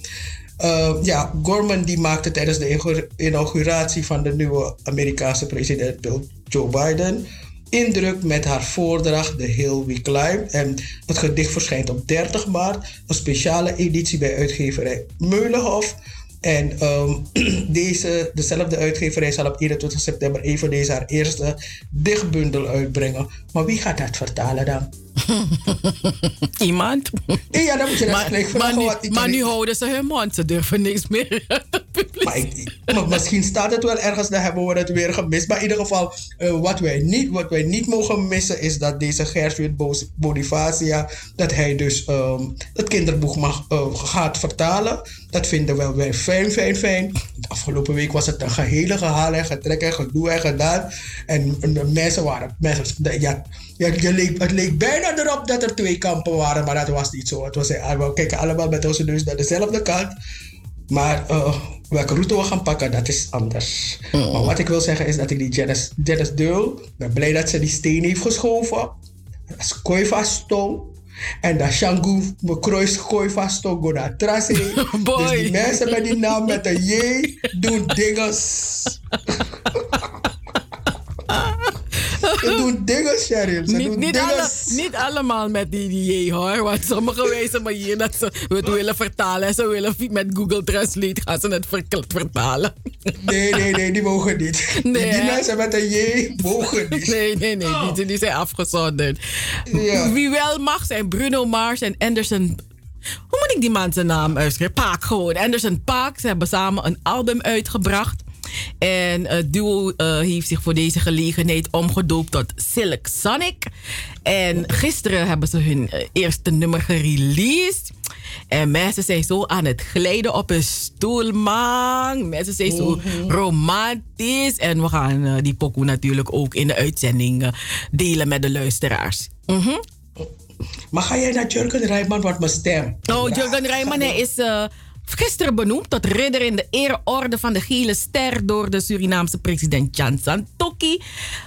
Uh, ja, Gorman die maakte tijdens de inauguratie van de nieuwe Amerikaanse president Bill- Joe Biden indruk met haar voordracht The Hill We Climb. En het gedicht verschijnt op 30 maart, een speciale editie bij uitgeverij Meulenhof. En ehm, deze, dezelfde uitgeverij zal op 21 september even deze haar eerste dichtbundel uitbrengen. Maar wie gaat dat vertalen dan? Iemand? Ja, dan moet je dat maar, maar, nu, maar houden ze hun mond. Ze durven niks meer. Maar, ik- maar misschien staat het wel ergens, dan hebben we het weer gemist. Maar in ieder geval, eh, wat, wij niet, wat wij niet mogen missen is dat deze Bo- Bonifacia, dat hij dus ehm, het kinderboek mag, eh, gaat vertalen. Dat vinden we wel fijn, fijn, fijn. De afgelopen week was het een gehele gehaal en getrek en gedoe en gedaan. En, en de mensen waren, mensen, ja, ja, je leek, het leek bijna erop dat er twee kampen waren, maar dat was niet zo. Het was, eh, we kijken allemaal met onze neus naar dezelfde kant. Maar eh, welke route we gaan pakken, dat is anders. Maar wat ik wil zeggen is dat ik die Janice, Janice Deul, ben blij dat ze die steen heeft geschoven. Dat is. En dat Shangu bekruist Koivasto go naar Trasse. Dus die mensen met die naam met een J doen dinges. Ze doen dinges, Cheryl. Ze niet, doen niet, alle, niet allemaal met die, J hoor. Want sommigen wijzen maar hier dat ze het willen vertalen. En ze willen met Google Translate gaan ze het ver- vertalen. Nee, nee, nee, die mogen niet. Nee, die mensen met een J mogen niet. Nee, nee, nee. Die, die zijn afgezonderd. Ja. Wie wel mag zijn Bruno Mars en Anderson... Hoe moet ik die man zijn naam uitschrijven? Paak gewoon. Anderson Paak. Ze hebben samen een album uitgebracht. En het duo eh, heeft zich voor deze gelegenheid omgedoopt tot Silk Sonic. En gisteren hebben ze hun eh, eerste nummer gereleased. En mensen zijn zo aan het glijden op hun stoel, man. Mensen zijn zo romantisch. En we gaan eh, die pokoe natuurlijk ook in de uitzending eh, delen met de luisteraars. Mhm. Maar ga jij naar Jurgen Rijman, wat mijn stem? Oh, Jurgen Rijman hij is eh, gisteren benoemd tot ridder in de ereorde van de Gele Ster door de Surinaamse president Jan Santoki.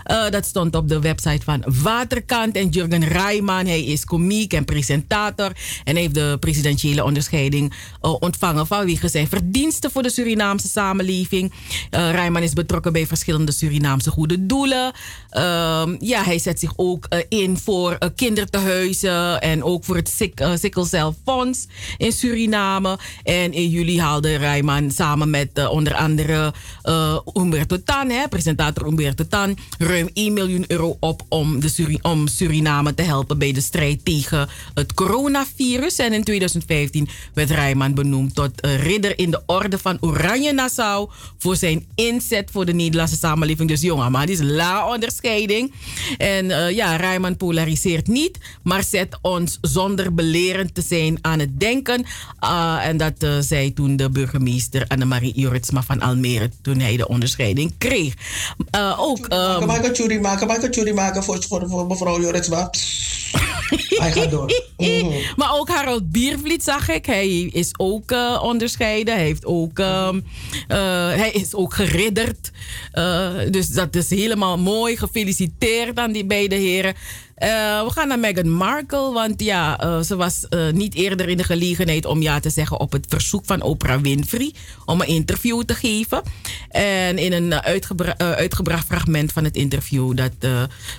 Eh, dat stond op de website van Waterkant. En Jurgen Rijman, hij is komiek en presentator. En heeft de presidentiële onderscheiding eh, ontvangen vanwege zijn verdiensten voor de Surinaamse samenleving. Eh Rijman is betrokken bij verschillende Surinaamse goede doelen. Ehm, ja, hij zet zich ook in voor eh, kindertehuizen en ook voor het Sickle Cell Fonds in Suriname. En in juli haalde Rijman samen met uh, onder andere uh, Umberto Tan, hè, presentator Umberto Tan, ruim 1 miljoen euro op om, de om Suriname te helpen bij de strijd tegen het coronavirus. En in 2015 werd Rijman benoemd tot uh, ridder in de orde van Oranje Nassau voor zijn inzet voor de Nederlandse samenleving. Dus jongen, maar die is la onderscheiding. En ja, Rijman polariseert niet, maar zet ons zonder belerend te zijn aan het denken. Uh, en dat zei toen de burgemeester Annemarie Juritsma van Almere toen hij de onderscheiding kreeg. Uh, ook. Um, maken? Ik een jury maken voor, voor, voor mevrouw Juritsma? hij gaat door. Mm. maar ook Harold Biervliet zag ik. Hij is ook uh, onderscheiden. Hij, heeft ook, uh, uh, hij is ook geridderd. dus dat is helemaal mooi. Gefeliciteerd aan die beide heren. Uh, we gaan naar Meghan Markle, want ja, uh, ze was uh, niet eerder in de gelegenheid om ja te zeggen op het verzoek van Oprah Winfrey om een interview te geven. En in een uitgebra uitgebracht fragment van het interview dat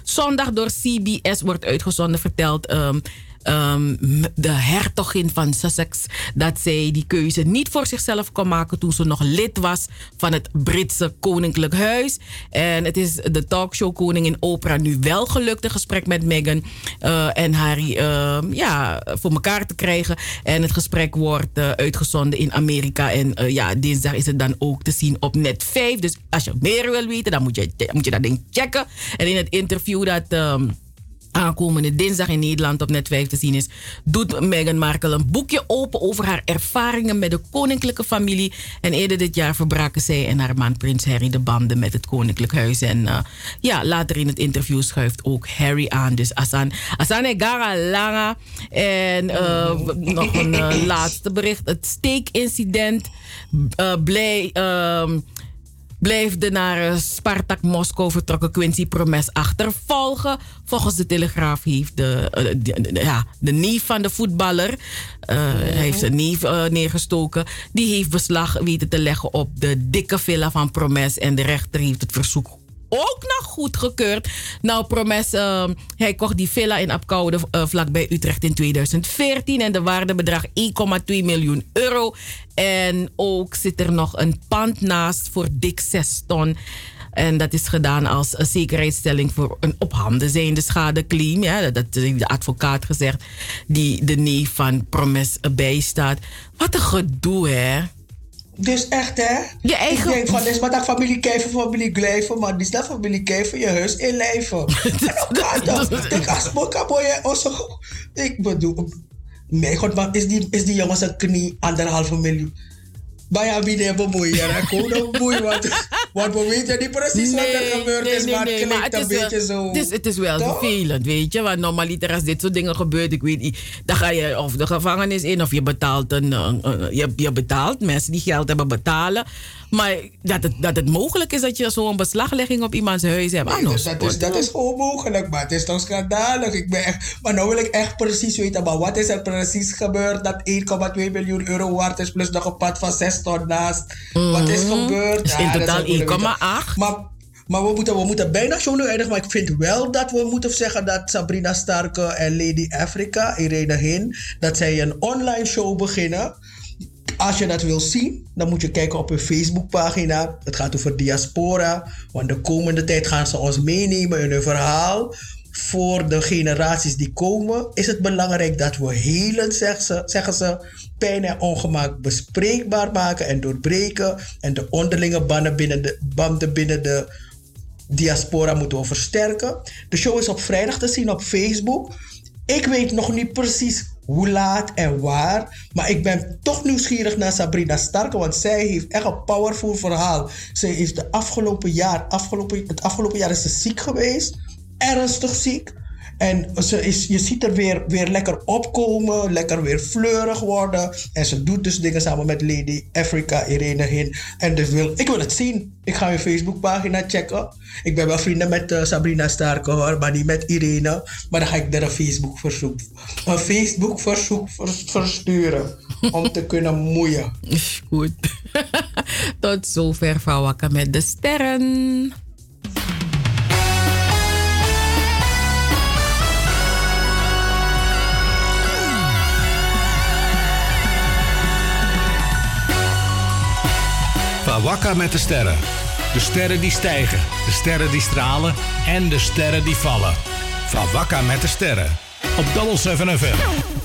zondag door CBS wordt uitgezonden vertelt um, um, de hertogin van Sussex dat zij die keuze niet voor zichzelf kon maken toen ze nog lid was van het Britse Koninklijk Huis. En het is de talkshow Koningin Oprah nu wel gelukt, een gesprek met Meghan uh, en Harry uh, ja, voor elkaar te krijgen. En het gesprek wordt uh, uitgezonden in Amerika. En ja, dinsdag is het dan ook te zien op net 5. Dus als je meer wil weten, dan moet je, moet je dat ding checken. En in het interview dat. Um, aankomende dinsdag in Nederland op Net 5 te zien is, doet Meghan Markle een boekje open over haar ervaringen met de koninklijke familie. En eerder dit jaar verbraken zij en haar man Prins Harry de banden met het koninklijk huis. En uh, ja, later in het interview schuift ook Harry aan. Dus Asan, Asane Gara Langa. En uh, nog een uh, laatste bericht. Het steekincident blij bleef de naar Spartak Moskou vertrokken Quincy Promes achtervolgen. Volgens de Telegraaf heeft de, de, de, ja, de neef van de voetballer, uh, heeft zijn neef uh, neergestoken, die heeft beslag weten te leggen op de dikke villa van Promes. En de rechter heeft het verzoek ook nog goedgekeurd. Nou, Promes, uh, hij kocht die villa in Apkoude uh, vlakbij Utrecht in 2014. En de waarde bedraagt 1,2 miljoen euro. En ook zit er nog een pand naast voor dik 6 ton. En dat is gedaan als een zekerheidsstelling voor een op handen zijnde schadeclaim. Ja, dat heeft de advocaat gezegd, die de neef van Promes bijstaat. Wat een gedoe, hè? Dus echt, hè? Je eigen... Ik denk van, dit is maar dat familie Kijver, familie Glijven, maar is dat familie Kijver, je huis inlijven. en dan kan Ik bedoel, mijn god, man, is die, is die jongen zijn knie anderhalve miljoen? Wie de bemoeien, hè? Kom dan bemoeien, want, want we weten niet precies wat er gebeurd is, maar het klinkt een beetje zo. Het is, het is wel Toch? vervelend, weet je, want normaliter als dit soort dingen gebeurt, ik weet niet, dan ga je of de gevangenis in of je betaalt, een, uh, je, je betaalt, mensen die geld hebben betalen. Maar dat het, dat het mogelijk is dat je zo'n beslaglegging op iemands huis hebt. Nee, dus dat, is, dat is gewoon mogelijk, maar het is toch schandalig. Ik ben echt, maar nou wil ik echt precies weten, maar wat is er precies gebeurd dat 1,2 miljoen euro waard is, plus nog een pad van 6 ton naast. Mm. Wat is mhm. gebeurd? Dus in totaal 1,8. Maar, maar we moeten, we moeten bijna zo nu eindigen. Maar ik vind wel dat we moeten zeggen dat Sabrina Starke en Lady Africa, Irene Hin, dat zij een online show beginnen als je dat wil zien, dan moet je kijken op hun Facebookpagina. Het gaat over diaspora. Want de komende tijd gaan ze ons meenemen in hun verhaal. Voor de generaties die komen is het belangrijk dat we helen, zeggen ze, zeggen ze pijn en ongemak bespreekbaar maken en doorbreken. En de onderlinge banden binnen de, banden binnen de diaspora moeten we versterken. De show is op vrijdag te zien op Facebook. Ik weet nog niet precies hoe laat en waar. Maar ik ben toch nieuwsgierig naar Sabrina Starke, want zij heeft echt een powerful verhaal. Zij is de afgelopen jaar, afgelopen, het afgelopen jaar is ze ziek geweest, ernstig ziek. En ze is, je ziet er weer, weer lekker opkomen, lekker weer fleurig worden. En ze doet dus dingen samen met Lady Africa, Irene Hin. En dus wil, ik wil het zien. Ik ga je Facebookpagina checken. Ik ben wel vrienden met uh, Sabrina Starke hoor, maar niet met Irene. Maar dan ga ik daar een Facebook verzoek, een Facebook verzoek versturen. om te kunnen moeien. Goed. Tot zover van Wakker met de Sterren. Ga met de sterren. De sterren die stijgen, de sterren die stralen en de sterren die vallen. Van met de sterren. Op Double 7 FM.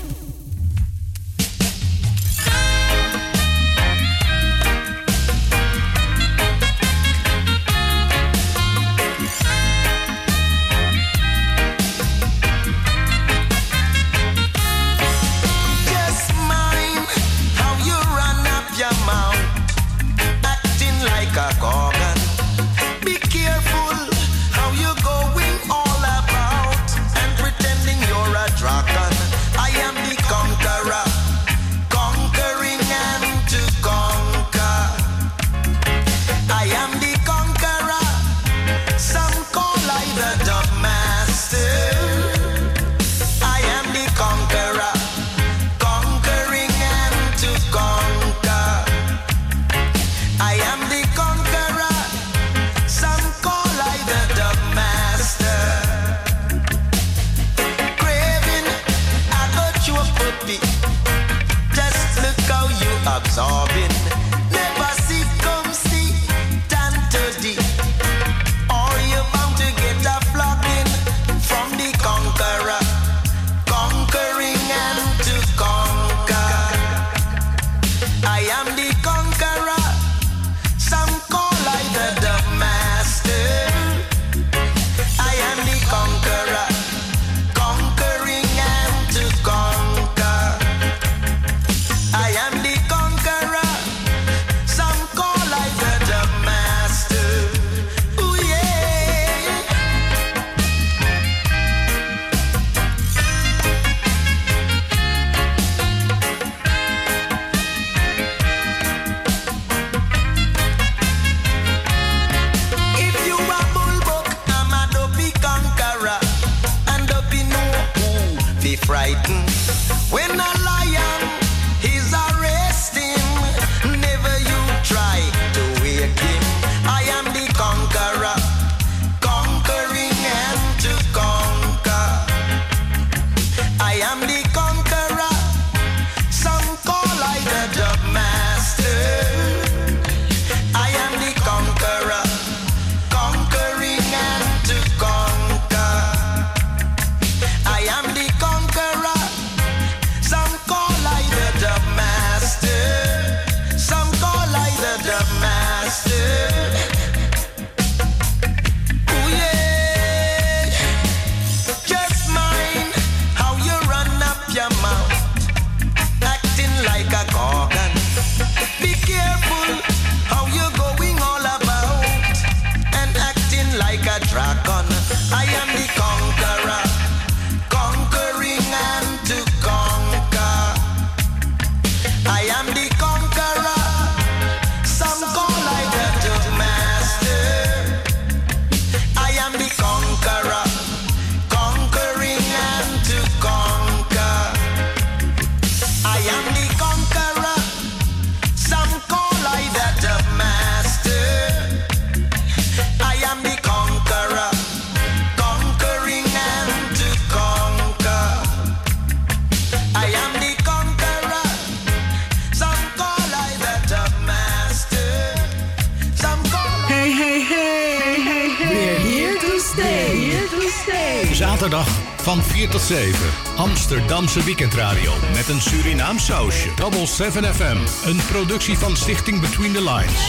7. Amsterdamse weekendradio met een Surinaam sausje. Double 7 FM. Een productie van Stichting Between the Lines.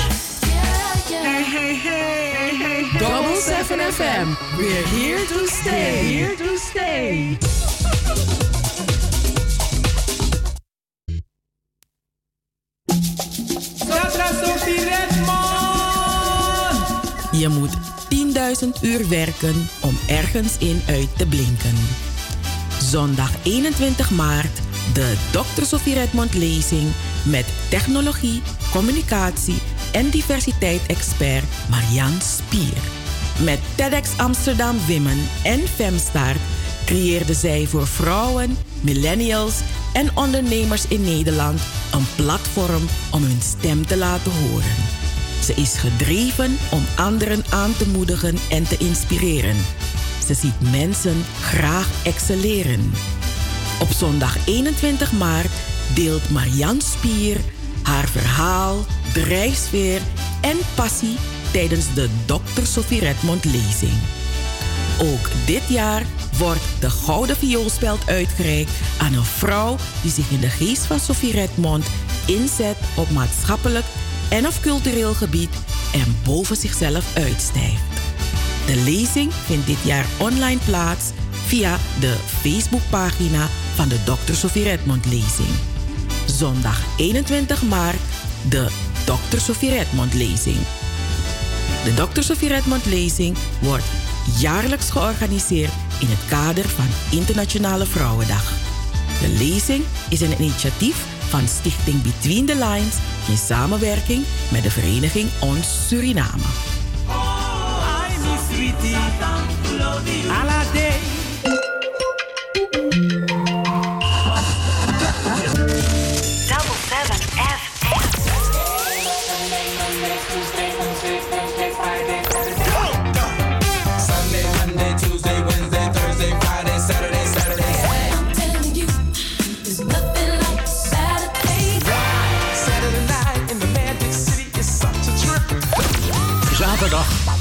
Hey, hey, hey, hey. Double 7 FM. We're here to stay. Here to stay. Je moet 10.000 uur werken om ergens in uit te blinken zondag 21 maart de Dr. Sofie Redmond lezing met technologie, communicatie en diversiteit-expert Marian Spier. Met TEDx Amsterdam Women en Femstart creëerde zij voor vrouwen, millennials en ondernemers in Nederland een platform om hun stem te laten horen. Ze is gedreven om anderen aan te moedigen en te inspireren ze ziet mensen graag excelleren. Op zondag 21 maart deelt Marianne Spier haar verhaal, drijfsfeer en passie tijdens de Dr. Sophie Redmond lezing. Ook dit jaar wordt de Gouden Vioolspeld uitgereikt aan een vrouw die zich in de geest van Sophie Redmond inzet op maatschappelijk en of cultureel gebied en boven zichzelf uitstijgt. De lezing vindt dit jaar online plaats via de Facebookpagina van de Dr. Sophie Redmond lezing. Zondag 21 maart de Dr. Sophie Redmond lezing. De Dr. Sophie Redmond lezing wordt jaarlijks georganiseerd in het kader van Internationale Vrouwendag. De lezing is een initiatief van Stichting Between the Lines in samenwerking met de vereniging Ons Suriname. Double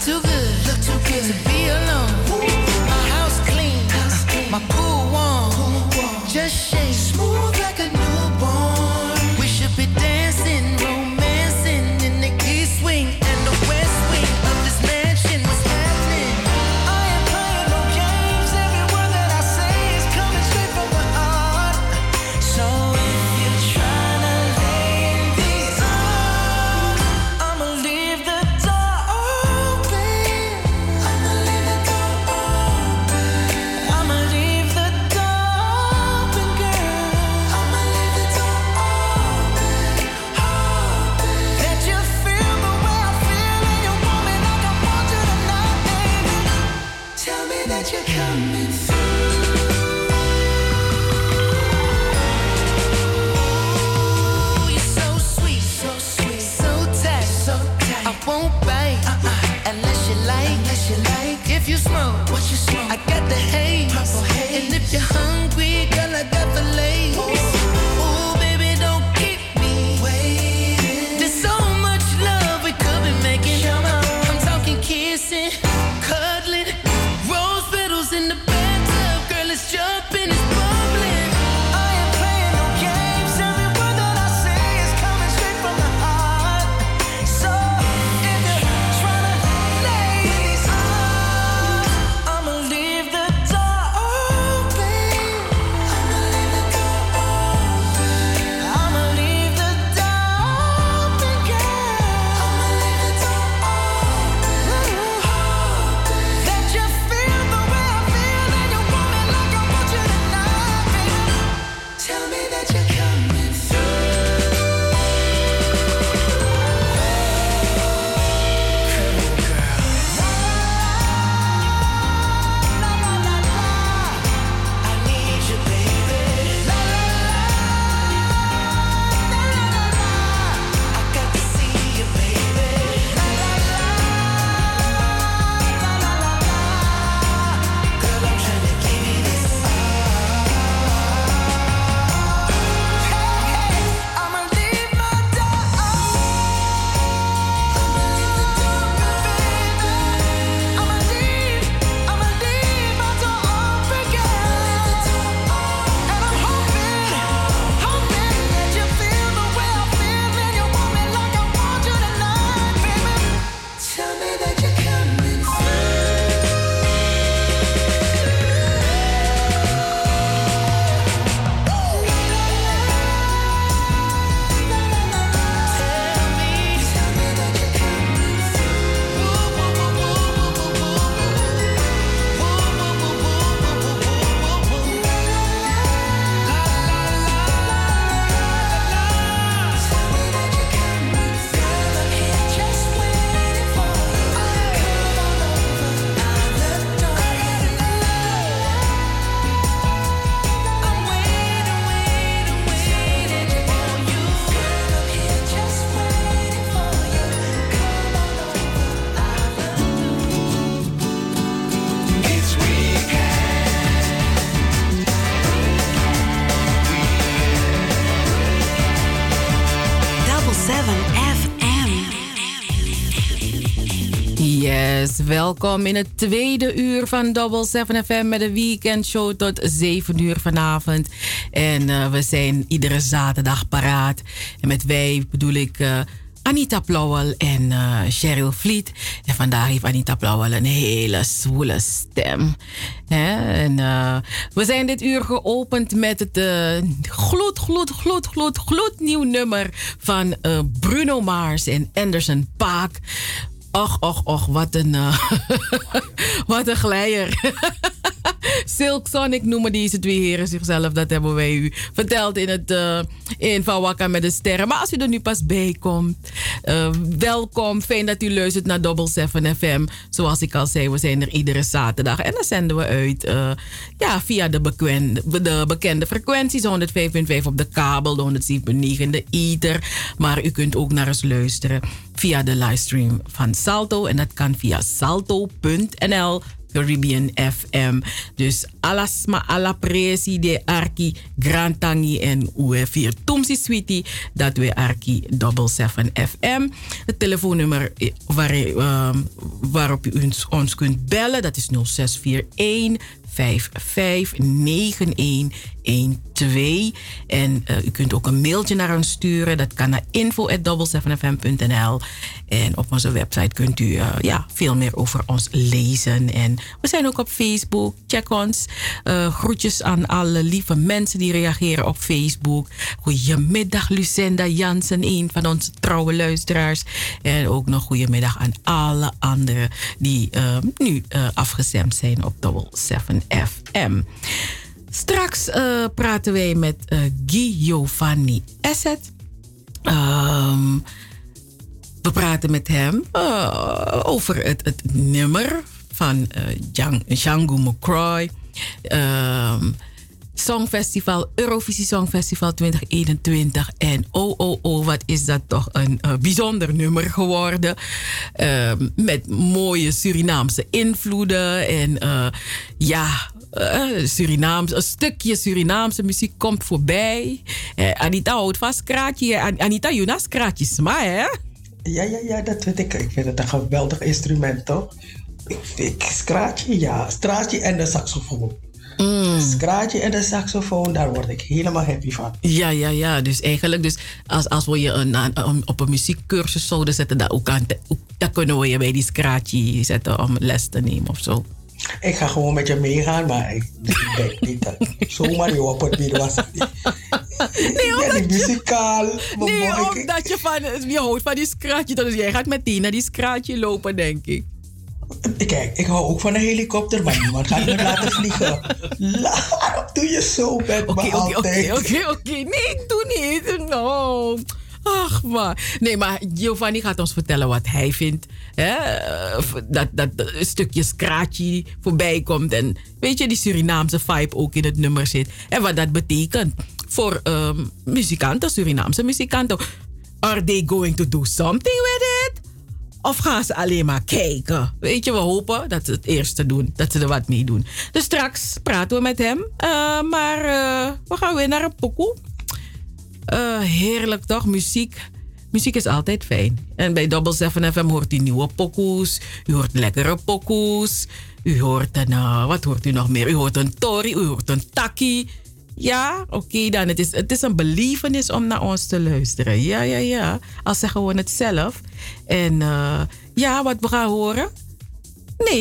Too good. Look too good to be alone. My house clean. House clean. My pool warm. Pool warm. Just welkom in het tweede uur van Double 7 FM met de weekendshow tot 7 uur vanavond. En uh, we zijn iedere zaterdag paraat. En met wij bedoel ik uh, Anita Plauwel en uh, Cheryl Vliet. En vandaag heeft Anita Plauwel een hele zwoele stem. En we zijn dit uur geopend met het gloed, gloed, gloed, gloed, gloednieuw nummer van Bruno Mars en Anderson Paak. Och, och, och, wat een, uh, wat een glijer. Silk Sonic noemen deze twee heren zichzelf. Dat hebben wij u verteld in het uh, in Van Wakka met de Sterren. Maar als u er nu pas bij komt, uh, welkom. Fijn dat u luistert naar Double 7 FM. Zoals ik al zei, we zijn er iedere zaterdag. En dan zenden we uit ja, via de bekende, de bekende frequenties. 105.5 op de kabel, de 107.9 in de ether. Maar u kunt ook naar ons luisteren via de livestream van Salto. En dat kan via salto.nl Caribbean FM. Dus alasma ala presi de arki grantangi en uefir tumsi sweetie dat we arki double 7 FM. Het telefoonnummer waar, uh, waarop u ons, kunt bellen dat is 0641 559112. En uh, u kunt ook een mailtje naar ons sturen. Dat kan naar info.double7fm.nl. En op onze website kunt u uh, ja, veel meer over ons lezen. En we zijn ook op Facebook. Check ons. Uh, groetjes aan alle lieve mensen die reageren op Facebook. Goedemiddag Lucinda Jansen, een van onze trouwe luisteraars. En ook nog goedemiddag aan alle anderen die nu afgestemd zijn op Double 7 FM. Straks uh, praten wij met uh, Guy Giovanni Asset. Um, we praten met hem uh, over het, het, nummer van Django McCroy. Um, Songfestival, Eurovisie Songfestival 2021. En oh, oh, oh, wat is dat toch een bijzonder nummer geworden. Uh, met mooie Surinaamse invloeden. En ja, Surinaams, een stukje Surinaamse muziek komt voorbij. Anita houdt van skraatje. Anita, Jonas skraatjes, maar hè? Ja, ja, ja, dat weet ik. Ik vind het een geweldig instrument, toch? Ik, ik straatje, ja. Straatje en de saxofoon. Mm. Scratje en de saxofoon, daar word ik helemaal happy van. Ja, ja, ja. Dus eigenlijk, dus als, als we je een, een, op een muziekcursus zouden zetten, dan, ook aan, dan kunnen we je bij die scratje zetten om les te nemen of zo. Ik ga gewoon met je meegaan, maar ik, denk niet dat zomaar je op het midden was. Nee, omdat ben muzikaal. Nee, omdat je, van, je houdt van die scratje. Dus jij gaat meteen naar die scratje lopen, denk ik. Kijk, ik hou ook van een helikopter, maar niemand gaat me laten vliegen. Waarom doe je zo met okay, me okay, altijd? Oké, oké, oké. Nee, ik doe niet. No. Ach, maar. Nee, maar Giovanni gaat ons vertellen wat hij vindt. Dat, dat, stukje scratchy voorbij komt. En weet je, die Surinaamse vibe ook in het nummer zit. En wat dat betekent voor um, muzikanten, Surinaamse muzikanten. Are they going to do something with it? Of gaan ze alleen maar kijken? Weet je, we hopen dat ze het eerste doen. Dat ze er wat mee doen. Dus straks praten we met hem. Uh, maar uh, we gaan weer naar een pokoe. Uh, heerlijk toch? Muziek. Muziek is altijd fijn. En bij Double 7 FM hoort u nieuwe pokoes. U hoort lekkere pokoes. U hoort een, wat hoort u nog meer? U hoort een tori, u hoort een takkie. Ja, oké dan. Het is, het is een believenis om naar ons te luisteren. Ja, ja, ja. Al zeggen we het zelf. En uh, ja, wat we gaan horen. Nee,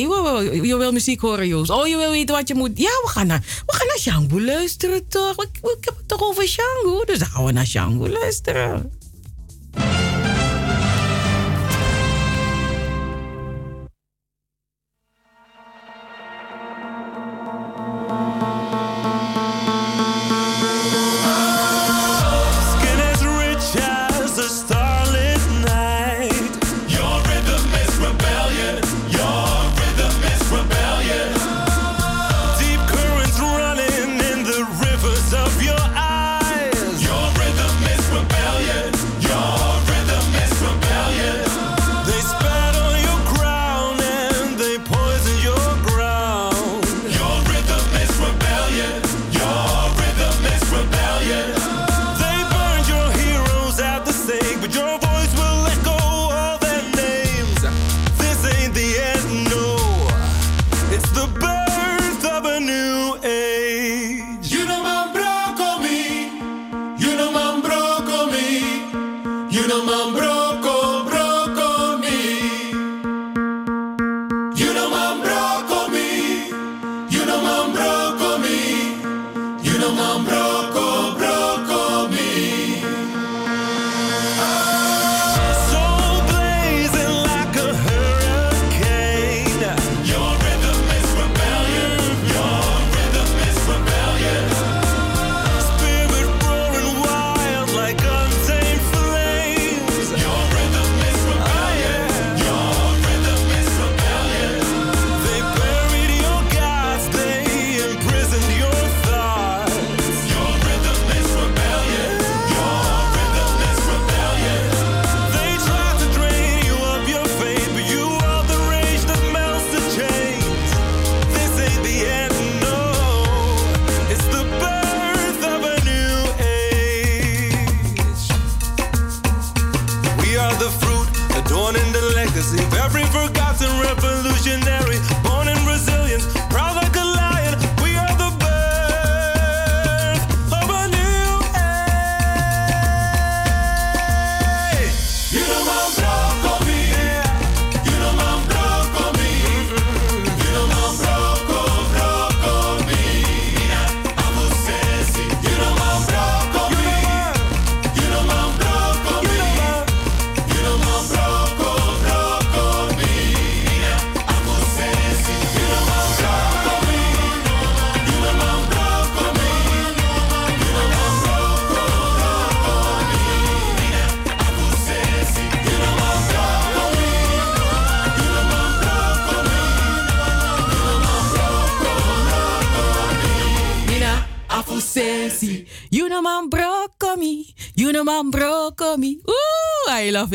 je wil muziek horen, Joost. Oh, je wil weten wat je moet. Ja, we gaan naar, we gaan naar Shango luisteren, toch? Ik, ik heb het toch over Shango? Dus dan gaan we naar Shango luisteren.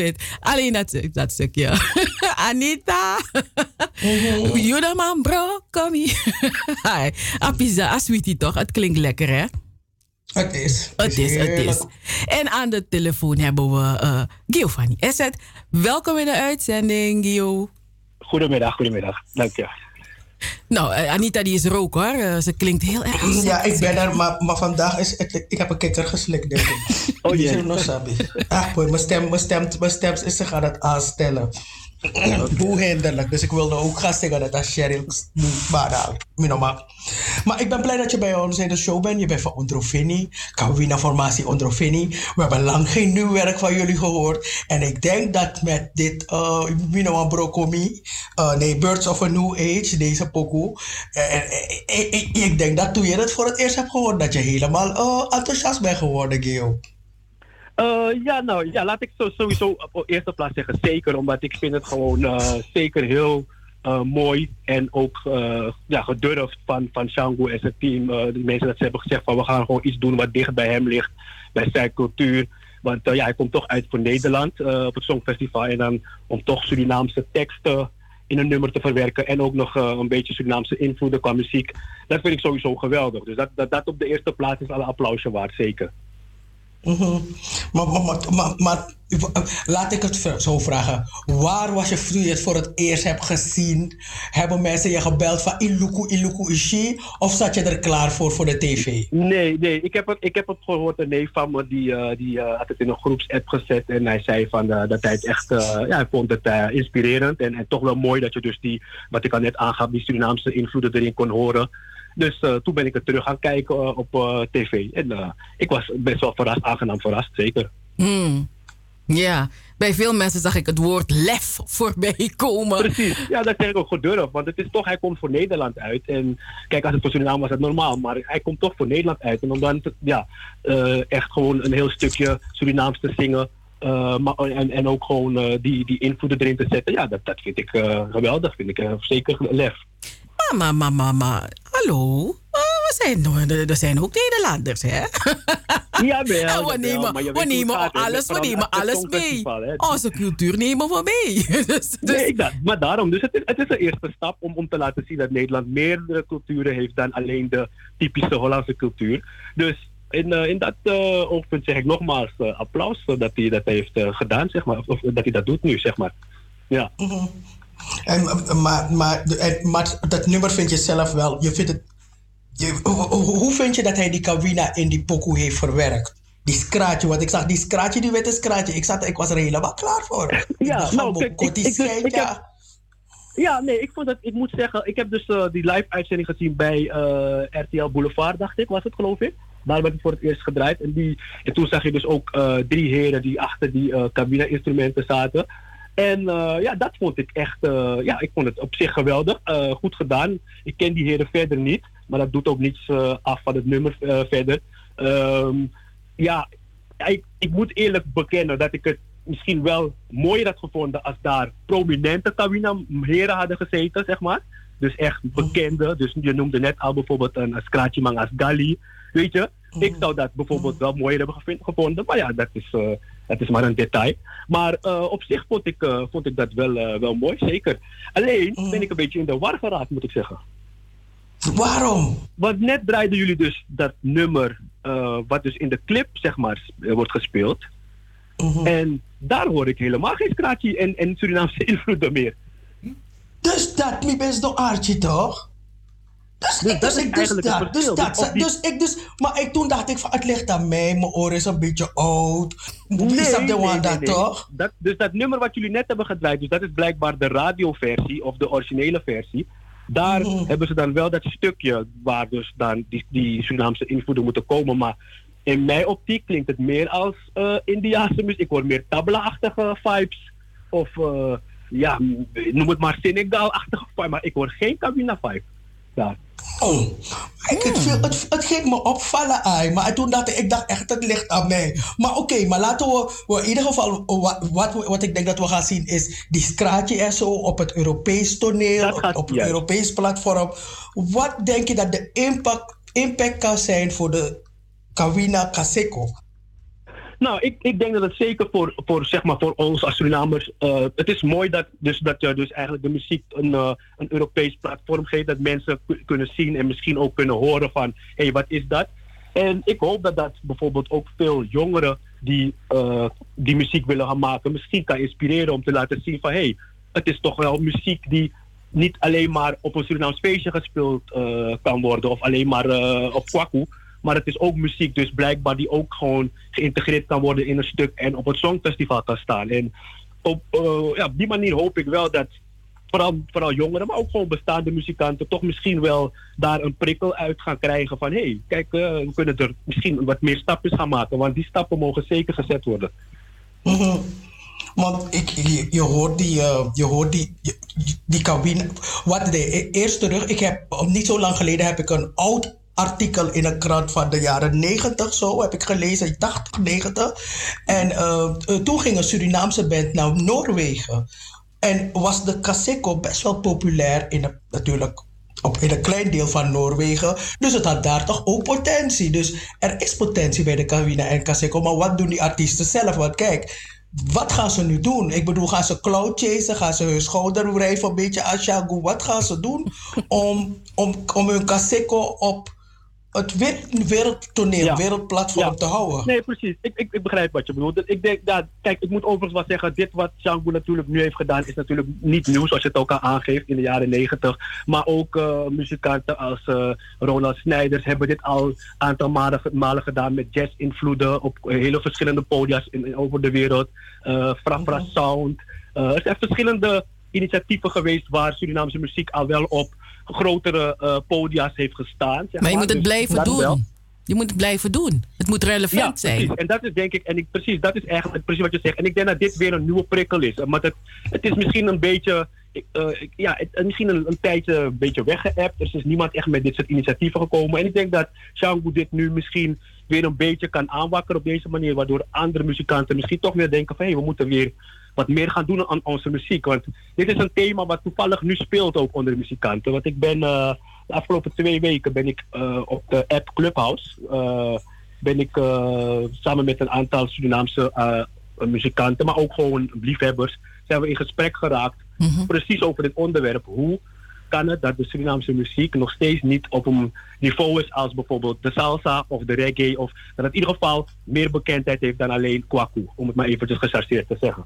It. Alleen dat, stuk- dat stukje. Anita. you know man broccoli. Hi. A pizza, a sweetie toch? Het klinkt lekker hè? Het is. Het is, het is. En aan de telefoon hebben we eh Giovanni Esset. Welkom in de uitzending, Gio. Goedemiddag, goedemiddag. Dank je. Nou, eh, Anita die is er ook hoor. Eh, ze klinkt heel erg Ja, ik ben er, maar, maar vandaag is het, ik heb een kikker geslikt, denk ik. Oh jee. zijn nog sabi. Ah, boy, mijn stem, mijn stem, mijn stem is zich aan het aanstellen. Hoe hinderlijk. Dus ik wilde ook gaan zeggen dat als Cheryl Bada, minoma. Maar ik ben blij dat je bij ons in de show bent. Je bent van Ondrovini, Kawina Formatie Ondrovini. We hebben lang geen nieuw werk van jullie gehoord. En ik denk dat met dit, uh, minoma Brokomi, uh, nee, Birds of a New Age, deze pokoe. eh, eh, eh, eh, ik denk dat toen je het voor het eerst hebt gehoord, dat je helemaal enthousiast bent geworden, Geo. Eh, ja, nou, ja, laat ik zo, sowieso op eerste plaats zeggen zeker, omdat ik vind het gewoon eh, zeker heel eh, mooi en ook ja, gedurfd van, van Shango en zijn team. de mensen dat ze hebben gezegd van we gaan gewoon iets doen wat dicht bij hem ligt, bij zijn cultuur. Want ja, hij komt toch uit voor Nederland op het Songfestival. En dan om toch Surinaamse teksten in een nummer te verwerken. En ook nog een beetje Surinaamse invloeden qua muziek. Dat vind ik sowieso geweldig. Dus dat, dat, dat op de eerste plaats is al een applausje waard, zeker. Mhm. maar, laat ik het zo vragen. Waar was je je het voor het eerst hebt gezien? Hebben mensen je gebeld van Iluku, Iluku, Ishi? Of zat je er klaar voor voor de tv? Nee, nee. Ik heb het, ik heb het gehoord. Een neef van me die, eh, die eh, had het in een groepsapp gezet. En hij zei van, eh, dat hij het echt... ja, hij vond het inspirerend. En, en toch wel mooi dat je dus die... Wat ik al net aangaf, die Surinaamse invloeden erin kon horen. Dus eh, toen ben ik het terug gaan kijken eh, op eh, tv. En ik was best wel verrast, aangenaam verrast, zeker. Hmm. Ja, bij veel mensen zag ik het woord lef voorbij komen. Precies, ja, dat zeg ik ook gedurfd. Want het is toch, hij komt voor Nederland uit. En kijk, als het voor Suriname was, het normaal. Maar hij komt toch voor Nederland uit. En om dan te- ja, echt gewoon een heel stukje Surinaams te zingen. maar, en, en ook gewoon die, die invloeden erin te zetten. Ja, dat, dat vind ik eh, geweldig. Vind ik zeker lef. Mama, mama, mama. Hallo? Oh, we zijn, er zijn ook Nederlanders, hè? Ja, wel, En we nemen, we nemen alles, we nemen alles mee. Onze cultuur nemen we mee. dus, dus- Nee, dacht, maar daarom. Dus het is, het is een eerste stap om, om te laten zien dat Nederland meerdere culturen heeft dan alleen de typische Hollandse cultuur. Dus in, eh, in dat eh, oogpunt zeg ik nogmaals eh, applaus dat hij dat heeft gedaan, zeg maar. Of, of dat hij dat doet nu, zeg maar. Ja. En, maar, maar, en, maar dat nummer vind je zelf wel. Je vindt het, je, hoe, vind je dat hij die Kawina in die pokoe heeft verwerkt? Die scratje, want ik zag die scratje, die witte scratje. Ik, zat, ik was er helemaal klaar voor. Ja, nou, kijk, ik- ik- schijnt, ik ja. heb- Ja, nee, ik vond dat, ik moet zeggen, ik heb dus eh, die live uitzending gezien bij eh, RTL Boulevard, dacht ik, was het geloof ik. Daar werd het voor het eerst gedraaid. En, die, en toen zag je dus ook eh, drie heren die achter die eh cabine-instrumenten zaten. En eh, ja, dat vond ik echt, eh, ja, ik vond het op zich geweldig. eh, goed gedaan. Ik ken die heren verder niet, maar dat doet ook niets af van het nummer verder. Ehm, ja, ik, ik moet eerlijk bekennen dat ik het misschien wel mooier had gevonden als daar prominente Kawina-heren hadden gezeten, zeg maar. Dus echt bekende. Dus je noemde net al bijvoorbeeld een, Scratchy als Gali. Weet je, ik zou dat bijvoorbeeld wel mooier hebben gevonden. Maar ja, dat is, dat is maar een detail. Maar eh, op zich vond ik, eh, vond ik dat wel, eh, wel mooi, zeker. Alleen ben ik een beetje in de war geraakt, moet ik zeggen. Waarom? Want net draaiden jullie dus dat nummer, wat dus in de clip, zeg maar, wordt gespeeld. En daar hoor ik helemaal geen scratchy en, en Surinaamse invloeden meer. Dus dat, mijn best door Archie, toch? Dus, ik, dat dus, is dus eigenlijk dat, dus dat. Dus Dus ik, dus, maar ik, toen dacht ik van, het ligt aan mij, mijn oor is een beetje oud. Is dat de one dat, toch? Dat, dus dat nummer wat jullie net hebben gedraaid, dus dat is blijkbaar de radioversie of de originele versie. Daar Mhm. hebben ze dan wel dat stukje waar dus dan die, die Surinaamse invloeden moeten komen. Maar in mijn optiek klinkt het meer als eh Indiaanse muziek. Ik hoor meer tabla-achtige vibes. Of eh, ja, noem het maar Senegal-achtige vibe. Maar ik hoor geen Kabina-vibe. Daar. Oh, ik, het, viel- het, het ging me opvallen, ai, maar toen dacht ik, dacht echt, het ligt aan mij. Maar oké, maar laten we, we in ieder geval, wat, wat, wat ik denk dat we gaan zien is die straatje en zo op het Europees toneel, op, juist. Europees platform. Wat denk je dat de impact, impact kan zijn voor de Kawina Kaseko? Nou, ik, ik denk dat het zeker voor, voor, zeg maar voor ons als Surinamers. eh, het is mooi dat, dus, dat je dus eigenlijk de muziek een, eh, een Europees platform geeft. Dat mensen ku- kunnen zien en misschien ook kunnen horen van hé, hey, wat is dat? En ik hoop dat dat bijvoorbeeld ook veel jongeren die eh, die muziek willen gaan maken, misschien kan inspireren om te laten zien van hé, hey, het is toch wel muziek die niet alleen maar op een Surinaams feestje gespeeld kan worden of alleen maar op kwaku. Maar het is ook muziek, dus blijkbaar die ook gewoon geïntegreerd kan worden in een stuk en op het Songfestival kan staan. En op, eh, ja, die manier hoop ik wel dat vooral, vooral jongeren, maar ook gewoon bestaande muzikanten, toch misschien wel daar een prikkel uit gaan krijgen van hé, hey, kijk, eh, we kunnen er misschien wat meer stapjes gaan maken, want die stappen mogen zeker gezet worden. Mhm. Want ik, je, je hoort die, eh, je hoort die, die, cabine. Wat de e- eerst terug, ik heb eh, niet zo lang geleden heb ik een oud artikel in een krant van de jaren 90 zo heb ik gelezen, 80, 90. En eh, eh, toen ging een Surinaamse band naar Noorwegen. En was de Kaseko best wel populair in natuurlijk op, in een klein deel van Noorwegen. Dus het had daar toch ook potentie. Dus er is potentie bij de Kawina en Kaseko. Maar wat doen die artiesten zelf? Want kijk, wat gaan ze nu doen? Ik bedoel, gaan ze cloud chasen? Gaan ze hun schouder wrijven een beetje aan Shagu? Wat gaan ze doen om, om, om hun Kaseko op het wereld- wereldtoneel, Ja. wereldplatform Ja. te houden? Nee, precies. Ik, ik, ik begrijp wat je bedoelt. Ik denk dat, kijk, ik moet overigens wel zeggen, dit wat Django natuurlijk nu heeft gedaan, is natuurlijk niet nieuw, zoals je het ook al aangeeft in de jaren negentig. Maar ook eh, muzikanten als eh, Ronald Snijders hebben dit al een aantal malen, malen gedaan met jazz-invloeden op hele verschillende podia's in, in- over de wereld. Eh Frafra Sound. Eh, er zijn verschillende initiatieven geweest waar Surinaamse muziek al wel op grotere eh, podia's heeft gestaan. zeg Maar je moet het Dus blijven doen. wel. Je moet het blijven doen. Het moet relevant ja, zijn. Precies. En dat is denk ik, en ik, precies, dat is eigenlijk precies wat je zegt. En ik denk dat dit weer een nieuwe prikkel is. Maar het, het is misschien een beetje, eh, ja, het, misschien een, een tijdje een beetje weggeëpt. Er is niemand echt met dit soort initiatieven gekomen. En ik denk dat Shangu dit nu misschien weer een beetje kan aanwakkeren op deze manier. Waardoor andere muzikanten misschien toch weer denken van hé, we moeten weer wat meer gaan doen aan onze muziek. Want dit is een thema wat toevallig nu speelt ook onder de muzikanten. Want ik ben eh, de afgelopen twee weken ben ik eh, op de app Clubhouse. eh, ben ik samen met een aantal Surinaamse muzikanten, maar ook gewoon liefhebbers, zijn we in gesprek geraakt. Precies over dit onderwerp. Hoe kan het dat de Surinaamse muziek nog steeds niet op een niveau is als bijvoorbeeld de salsa of de reggae, of dat het in ieder geval meer bekendheid heeft dan alleen kwaku, om het maar eventjes gechargeerd te zeggen.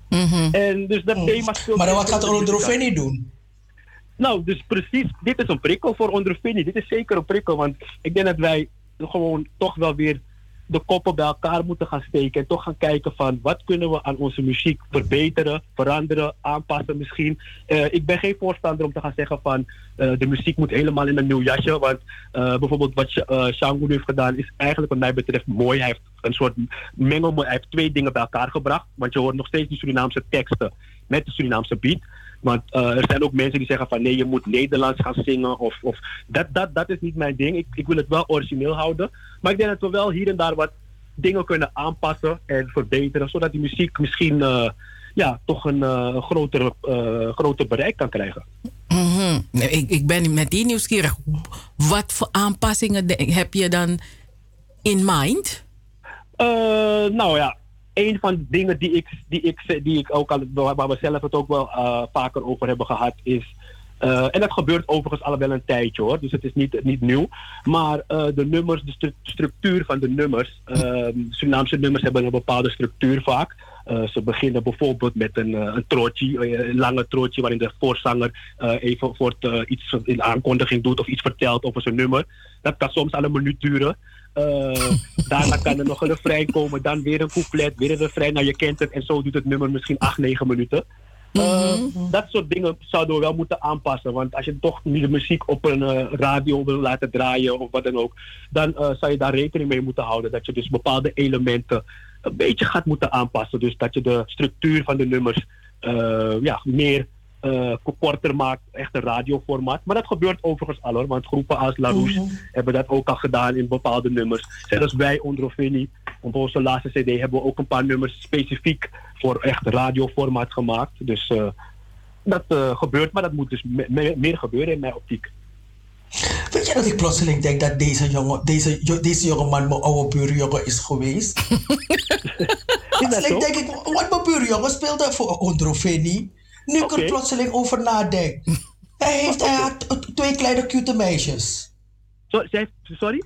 En dus dat thema speelt. Maar dan wat gaat onder de Ondroveni doen? nou, dus precies, dit is een prikkel voor Ondrovini. Dit is zeker een prikkel, want ik denk dat wij gewoon toch wel weer de koppen bij elkaar moeten gaan steken en toch gaan kijken van wat kunnen we aan onze muziek verbeteren, veranderen, aanpassen misschien. Eh, ik ben geen voorstander om te gaan zeggen van eh, de muziek moet helemaal in een nieuw jasje, want eh, bijvoorbeeld wat Shangu heeft gedaan is eigenlijk wat mij betreft mooi. Hij heeft een soort mengelmooi, hij heeft twee dingen bij elkaar gebracht, want je hoort nog steeds die Surinaamse teksten met de Surinaamse beat. Want uh, er zijn ook mensen die zeggen van nee, je moet Nederlands gaan zingen. Of, of dat, dat, dat is niet mijn ding. Ik, ik wil het wel origineel houden. Maar ik denk dat we wel hier en daar wat dingen kunnen aanpassen en verbeteren. Zodat die muziek misschien uh, ja, toch een uh, groter, groter bereik kan krijgen. Mm -hmm. ik, ik ben meteen nieuwsgierig. Wat voor aanpassingen heb je dan in mind? Nou ja, een van de dingen die ik, die ik, die ik ook al, waar we zelf het ook wel uh, vaker over hebben gehad, is. Uh, en dat gebeurt overigens al wel een tijdje hoor, dus het is niet, niet nieuw. Maar uh, de nummers, de stru structuur van de nummers. Surinaamse nummers hebben een bepaalde structuur vaak. ze beginnen bijvoorbeeld met een, een trootje, een lange trootje, waarin de voorzanger even voor het, iets in aankondiging doet of iets vertelt over zijn nummer. Dat kan soms al een minuut duren. Uh, daarna kan er nog een refrein komen, dan weer een couplet, weer een refrein. Nou, je kent het en zo doet het nummer misschien 8, 9 minuten. Uh, mm -hmm. Dat soort dingen zouden we wel moeten aanpassen. Want als je toch niet de muziek op een uh, radio wil laten draaien of wat dan ook, dan uh, zou je daar rekening mee moeten houden. Dat je dus bepaalde elementen een beetje gaat moeten aanpassen. Dus dat je de structuur van de nummers ja, meer uh, korter maakt, echt een radioformaat. Maar dat gebeurt overigens al hoor, want groepen als La Rouge mm -hmm. hebben dat ook al gedaan in bepaalde nummers. Zelfs wij onder Opini, op onze laatste CD hebben we ook een paar nummers specifiek voor echt radioformaat gemaakt. Dus uh, dat uh, gebeurt, maar dat moet dus me me meer gebeuren in mijn optiek. Weet je dat ik plotseling denk dat deze, jongen, deze, deze jonge man mijn oude buurjongen is geweest? plotseling denk ik, wat mijn buurjongen speelde voor Ondroveni. Nu ik er plotseling over nadenk. Hij, heeft, hij had t- twee kleine cute meisjes. Sorry?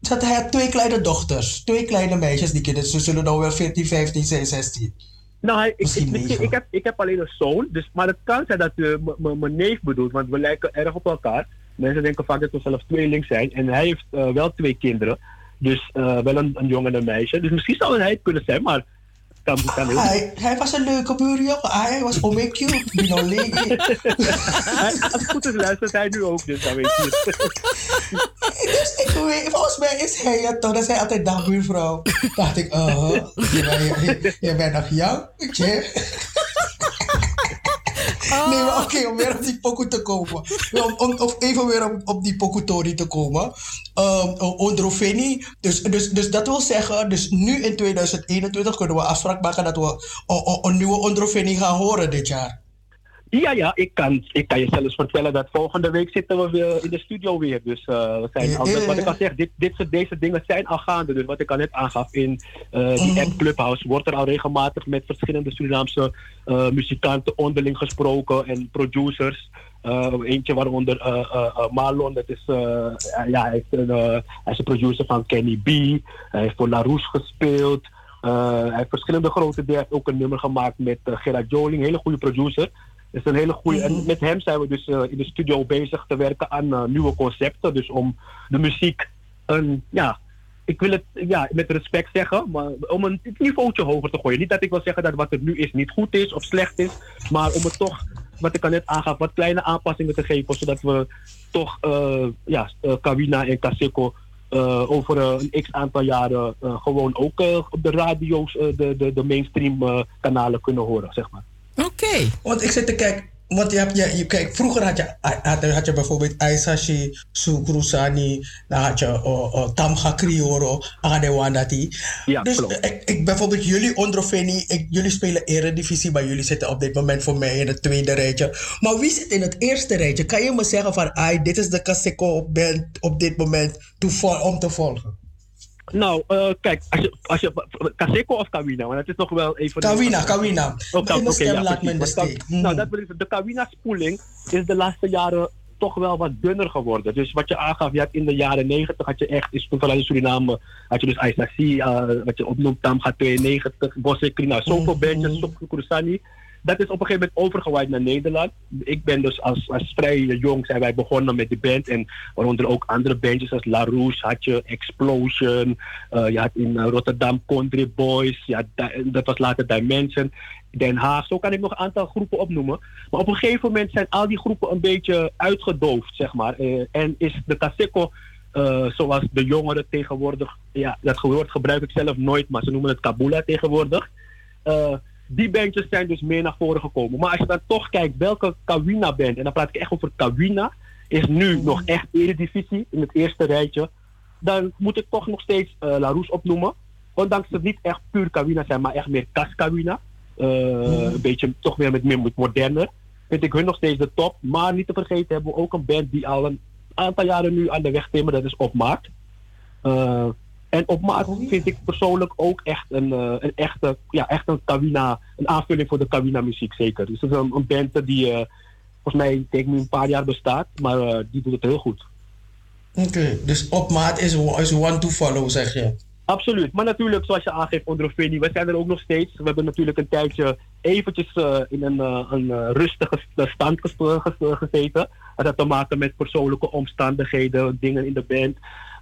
Dat hij had twee kleine dochters. Twee kleine meisjes, die kinderen. Ze zullen nou wel 14, 15 zijn, 16. Nou, hij, ik, ik, misschien- ik, heb, ik heb alleen een zoon, dus, maar het kan zijn dat uh, mijn neef bedoelt, want we lijken erg op elkaar. Mensen denken vaak dat we zelf tweeling zijn. En hij heeft eh, wel twee kinderen, dus eh, wel een, een jongen en een meisje. Dus misschien zou hij het kunnen zijn, maar kan, kan Hij, hij was een leuke buurjongen. Hij was ome cute. Bino Legi. Hij- Als het goed is, luistert hij nu ook, dus dan weet je. Dus ik weet, volgens mij is hij het toch. Dat hij altijd dag buurvrouw. Dacht ik, oh, je, bent- je, je bent nog jong, weet je. Nee, maar oké, om weer op die pokoe te komen. Om, om, of even weer op, op die pokoe te komen. Um, Ondroveni. Dus, dus, dus dat wil zeggen, dus nu in 2021 kunnen we afspraak maken dat we een- nieuwe Ondroveni gaan horen dit jaar. Ja, ja, ik kan, ik kan je zelfs vertellen dat volgende week zitten we weer in de studio weer. Dus eh, we zijn Ja, al, ja, wat ik al zeg, dit, dit, soort- deze dingen zijn al gaande. Dus wat ik al net aangaf in eh, die Mhm. app Clubhouse wordt er al regelmatig met verschillende Surinaamse eh, muzikanten onderling gesproken en producers. Eh, eentje waaronder eh, eh, eh, Marlon, dat is, eh, ja, hij, is een, eh, hij is een producer van Kenny B. Hij heeft voor La Rouge gespeeld. Eh, hij heeft verschillende grote dingen. Heeft ook een nummer gemaakt met eh, Gerard Joling, een hele goede producer. Is een hele goede. En met hem zijn we dus eh, in de studio bezig te werken aan eh, nieuwe concepten. Dus om de muziek een, ja, ik wil het ja, met respect zeggen, maar om een niveautje hoger te gooien. Niet dat ik wil zeggen dat wat er nu is niet goed is of slecht is, maar om het toch, wat ik al net aangaf, wat kleine aanpassingen te geven, zodat we toch, eh, ja, Kawina en Kaseko over een x aantal jaren gewoon ook op de radio's, de, de, de mainstream kanalen kunnen horen, zeg maar. Oké. Want ik zit te kijken. Want je hebt, je, je, kijk, vroeger had je, had, had je bijvoorbeeld Aisashi, Sukrusani, dan had je uh, uh, Tamga Krioro, Agadewandati. Ja, dus klopt. ik, ik, bijvoorbeeld jullie Ondroveni, ik, jullie spelen eredivisie, maar jullie zitten op dit moment voor mij in het tweede rijtje. Maar wie zit in het eerste rijtje? Kan je me zeggen van, ai, dit is de Kaseko band op dit moment om te volgen? Nou, eh, kijk, als je, als je, Kaseko of Kawina, want het is nog wel even... Kawina, Kawina. Oh, oké, stem ja, laat me de Nou, dat wil ik zeggen. De Kawina-spoeling is de laatste jaren toch wel wat dunner geworden. Dus wat je aangaf, je had in de jaren 90 had je echt, is toen vanuit Suriname, had je dus Aisasi, uh, wat je opnoemt, Tamga 92, Bosekri, nou, zoveel bandjes, Sopku Kurusani. Dat is op een gegeven moment overgewaaid naar Nederland. Ik ben dus als, als vrij jong zijn wij begonnen met die band. En waaronder ook andere bandjes als La Rouge had je Explosion. eh, je had in eh, Rotterdam Country Boys. Ja, dat was later Dimension. Den Haag. Zo kan ik nog een aantal groepen opnoemen. Maar op een gegeven moment zijn al die groepen een beetje uitgedoofd, zeg maar. Eh, en is de Kaseko, eh, zoals de jongeren tegenwoordig, ja, dat woord gebruik ik zelf nooit, maar ze noemen het Kabula tegenwoordig. Eh, die bandjes zijn dus meer naar voren gekomen. Maar als je dan toch kijkt welke Kawina band, en dan praat ik echt over Kawina, is nu nog echt eredivisie in het eerste rijtje. Dan moet ik toch nog steeds eh La Rouge opnoemen. Ondanks dat het niet echt puur Kawina zijn, maar echt meer Kas Kawina. Eh, Een beetje toch weer met meer met moderner. Vind ik hun nog steeds de top. Maar niet te vergeten hebben we ook een band die al een aantal jaren nu aan de weg timmert. Dat is Opmaat. Eh, en Opmaat vind ik persoonlijk ook echt een, eh, een echte, ja, echt een Kawina, een aanvulling voor de Kawina muziek zeker. Dus het is een, een band die eh, volgens mij ik denk nu een paar jaar bestaat, maar eh, die doet het heel goed. Oké, dus op maat is, is one to follow, zeg je. Absoluut. Maar natuurlijk, zoals je aangeeft, onder Veni, we zijn er ook nog steeds. We hebben natuurlijk een tijdje eventjes in een, een rustige st- stand gezeten. Dat had te maken met persoonlijke omstandigheden, dingen in de band.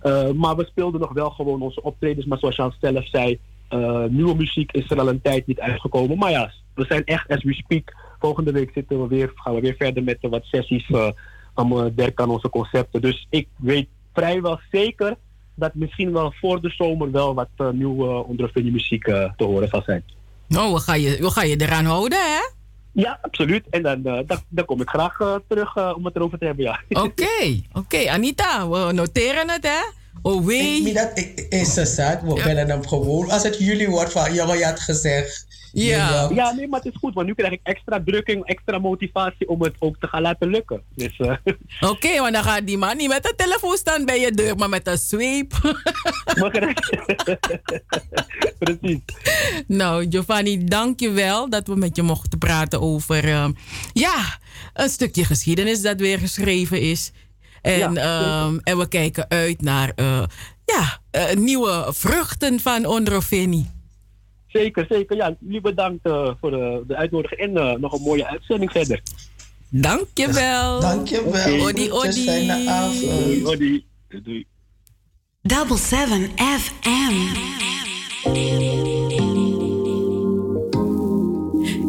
Eh, maar we speelden nog wel gewoon onze optredens. Maar zoals je al zelf zei, eh, nieuwe muziek is er al een tijd niet uitgekomen. Maar ja, we zijn echt, as we speak, volgende week zitten we weer, gaan we weer verder met wat sessies eh aan werken aan onze concepten. Dus ik weet vrijwel zeker dat misschien wel voor de zomer wel wat uh, nieuwe uh, ondervinding muziek uh, te horen zal zijn. Nou, we gaan je, we gaan je eraan houden, hè? Ja, absoluut. En dan, uh, dan, dan, kom ik graag uh, terug om het erover te hebben, ja. Oké, oké. Okay. Anita, we noteren het, hè? Oh, wee. Ik, dat ik, is ze zaak, we ja. bellen hem gewoon. Als het jullie wordt van, jongen, je had gezegd, Ja. Ja, nee, maar het is goed, want nu krijg ik extra drukking, extra motivatie om het ook te gaan laten lukken. Dus, eh, Oké, want dan gaat die man niet met de telefoon staan bij je deur, maar met een sweep. Precies. Nou, Giovanni, dank je wel dat we met je mochten praten over eh, ja, een stukje geschiedenis dat weer geschreven is. En, Ja, ehm, en we kijken uit naar eh, ja, eh, nieuwe vruchten van Ondroveni. Zeker, zeker. Ja, jullie bedankt eh, voor de, de uitnodiging en eh, nog een mooie uitzending verder. Dankjewel. Dankjewel. Odi, Groetjes, odi. avond. Doei, odi. Doei. Double 7 FM.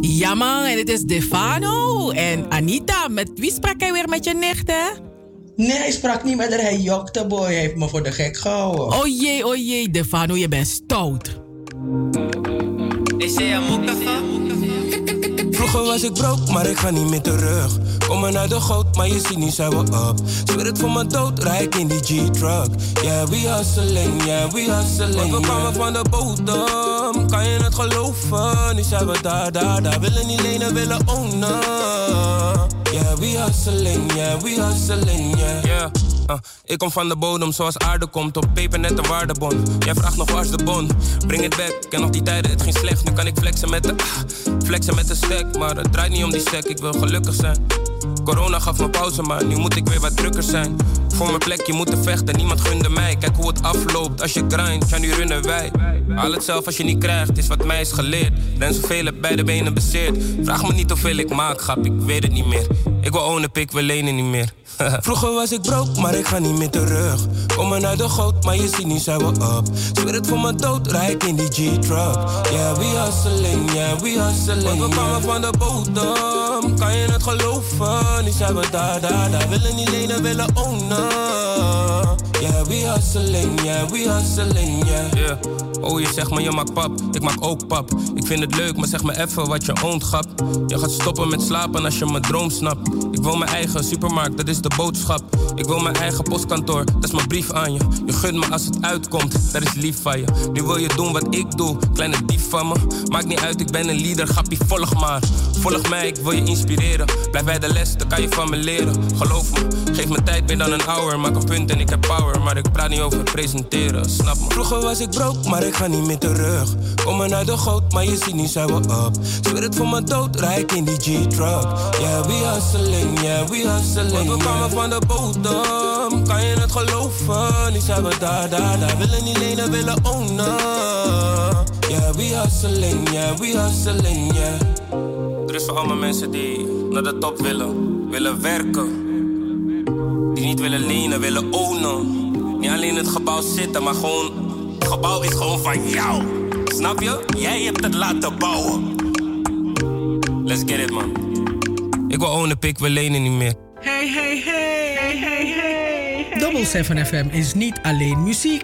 Ja man, en het is Stefano en Anita. Met wie sprak hij weer met je nicht, hè? Nee, hij sprak niet met haar. Hij jokte, boy. Hij heeft me voor de gek gehouden. Oh jee, oh jee, Stefano, je bent stout. Vroeger was ik broke, maar ik ga niet meer terug. Kom maar naar de goot, maar je ziet nu zijn we up. Zweer het voor mijn dood, rijd in die G-truck. Yeah, we hustling, yeah, we hustling. Want we kwamen van de bodem, kan je het geloven? Nu zijn we daar, daar, daar. Willen niet lenen, willen ownen. Yeah, we hustling, yeah, we hustling, yeah. Uh, ik kom van de bodem zoals aarde komt op peper net een waardebon. Jij vraagt nog waar de bon? Bring it back. Ken nog die tijden, het ging slecht. Nu kan ik flexen met de ah, flexen met de stack. Maar het draait niet om die stack, ik wil gelukkig zijn. Corona gaf me pauze, maar nu moet ik weer wat drukker zijn. Voor mijn plekje moeten vechten, niemand gunde mij. Kijk hoe het afloopt als je grind, ja nu runnen wij. Haal het zelf als je niet krijgt, is wat mij is geleerd. Ben zoveel, heb beide benen bezeerd. Vraag me niet hoeveel ik maak, grap, ik weet het niet meer. Ik wil ownen, pik, we lenen niet meer. Vroeger was ik broke, maar ik ga niet meer terug. Kom maar naar de goot, maar je ziet nu zijn we up. Zweer het voor mijn dood, rijd in die G-truck. Yeah, we hustling, yeah, we hustling. Want we kwamen van de bodem, kan je het geloven? Nu zijn we daar, daar, daar. Willen niet lenen, willen ownen. Yeah, we hustling, yeah, we hustling, yeah. yeah. Oh, je zegt maar je maakt pap, ik maak ook pap. Ik vind het leuk, maar zeg me even wat je oont, grap. Je gaat stoppen met slapen als je mijn droom snapt. Ik wil mijn eigen supermarkt, dat is de boodschap. Ik wil mijn eigen postkantoor, dat is mijn brief aan je. Je gunt me als het uitkomt, dat is lief van je. Nu wil je doen wat ik doe, kleine dief van me. Maakt niet uit, ik ben een leader, grappie, volg maar. Volg mij, ik wil je inspireren. Blijf bij de les, dan kan je van me leren. Geloof me, geef me tijd meer dan een hour. Maak een punt en ik heb power, maar ik praat niet over presenteren, snap me. Vroeger was ik broke, maar ik ga niet meer terug. Kom maar naar de goot, maar je ziet nu zijn we up. Zweer het voor mijn dood, rijd in die G-truck. Yeah, we hustling, yeah, we hustling. Want we kwamen van de bodem, kan je het geloven? Nu zijn we daar, daar, daar. Willen niet lenen, willen ownen. Yeah, we hustling, yeah, we hustling, yeah. Er is voor allemaal mensen die naar de top willen, willen werken. Die niet willen lenen, willen ownen. Niet alleen het gebouw zitten, maar gewoon... Het gebouw is gewoon van jou. Snap je? Jij hebt het laten bouwen. Let's get it, man. Ik wil ownen, pik, we lenen niet meer. Hey, hey, hey, hey, hey, hey. Double 7 FM is niet alleen muziek.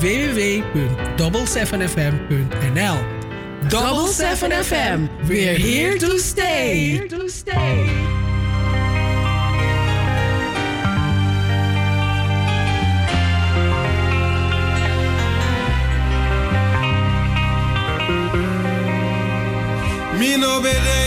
www.double7fm.nl Double 7 FM. We're here to stay. Mi no bedenki,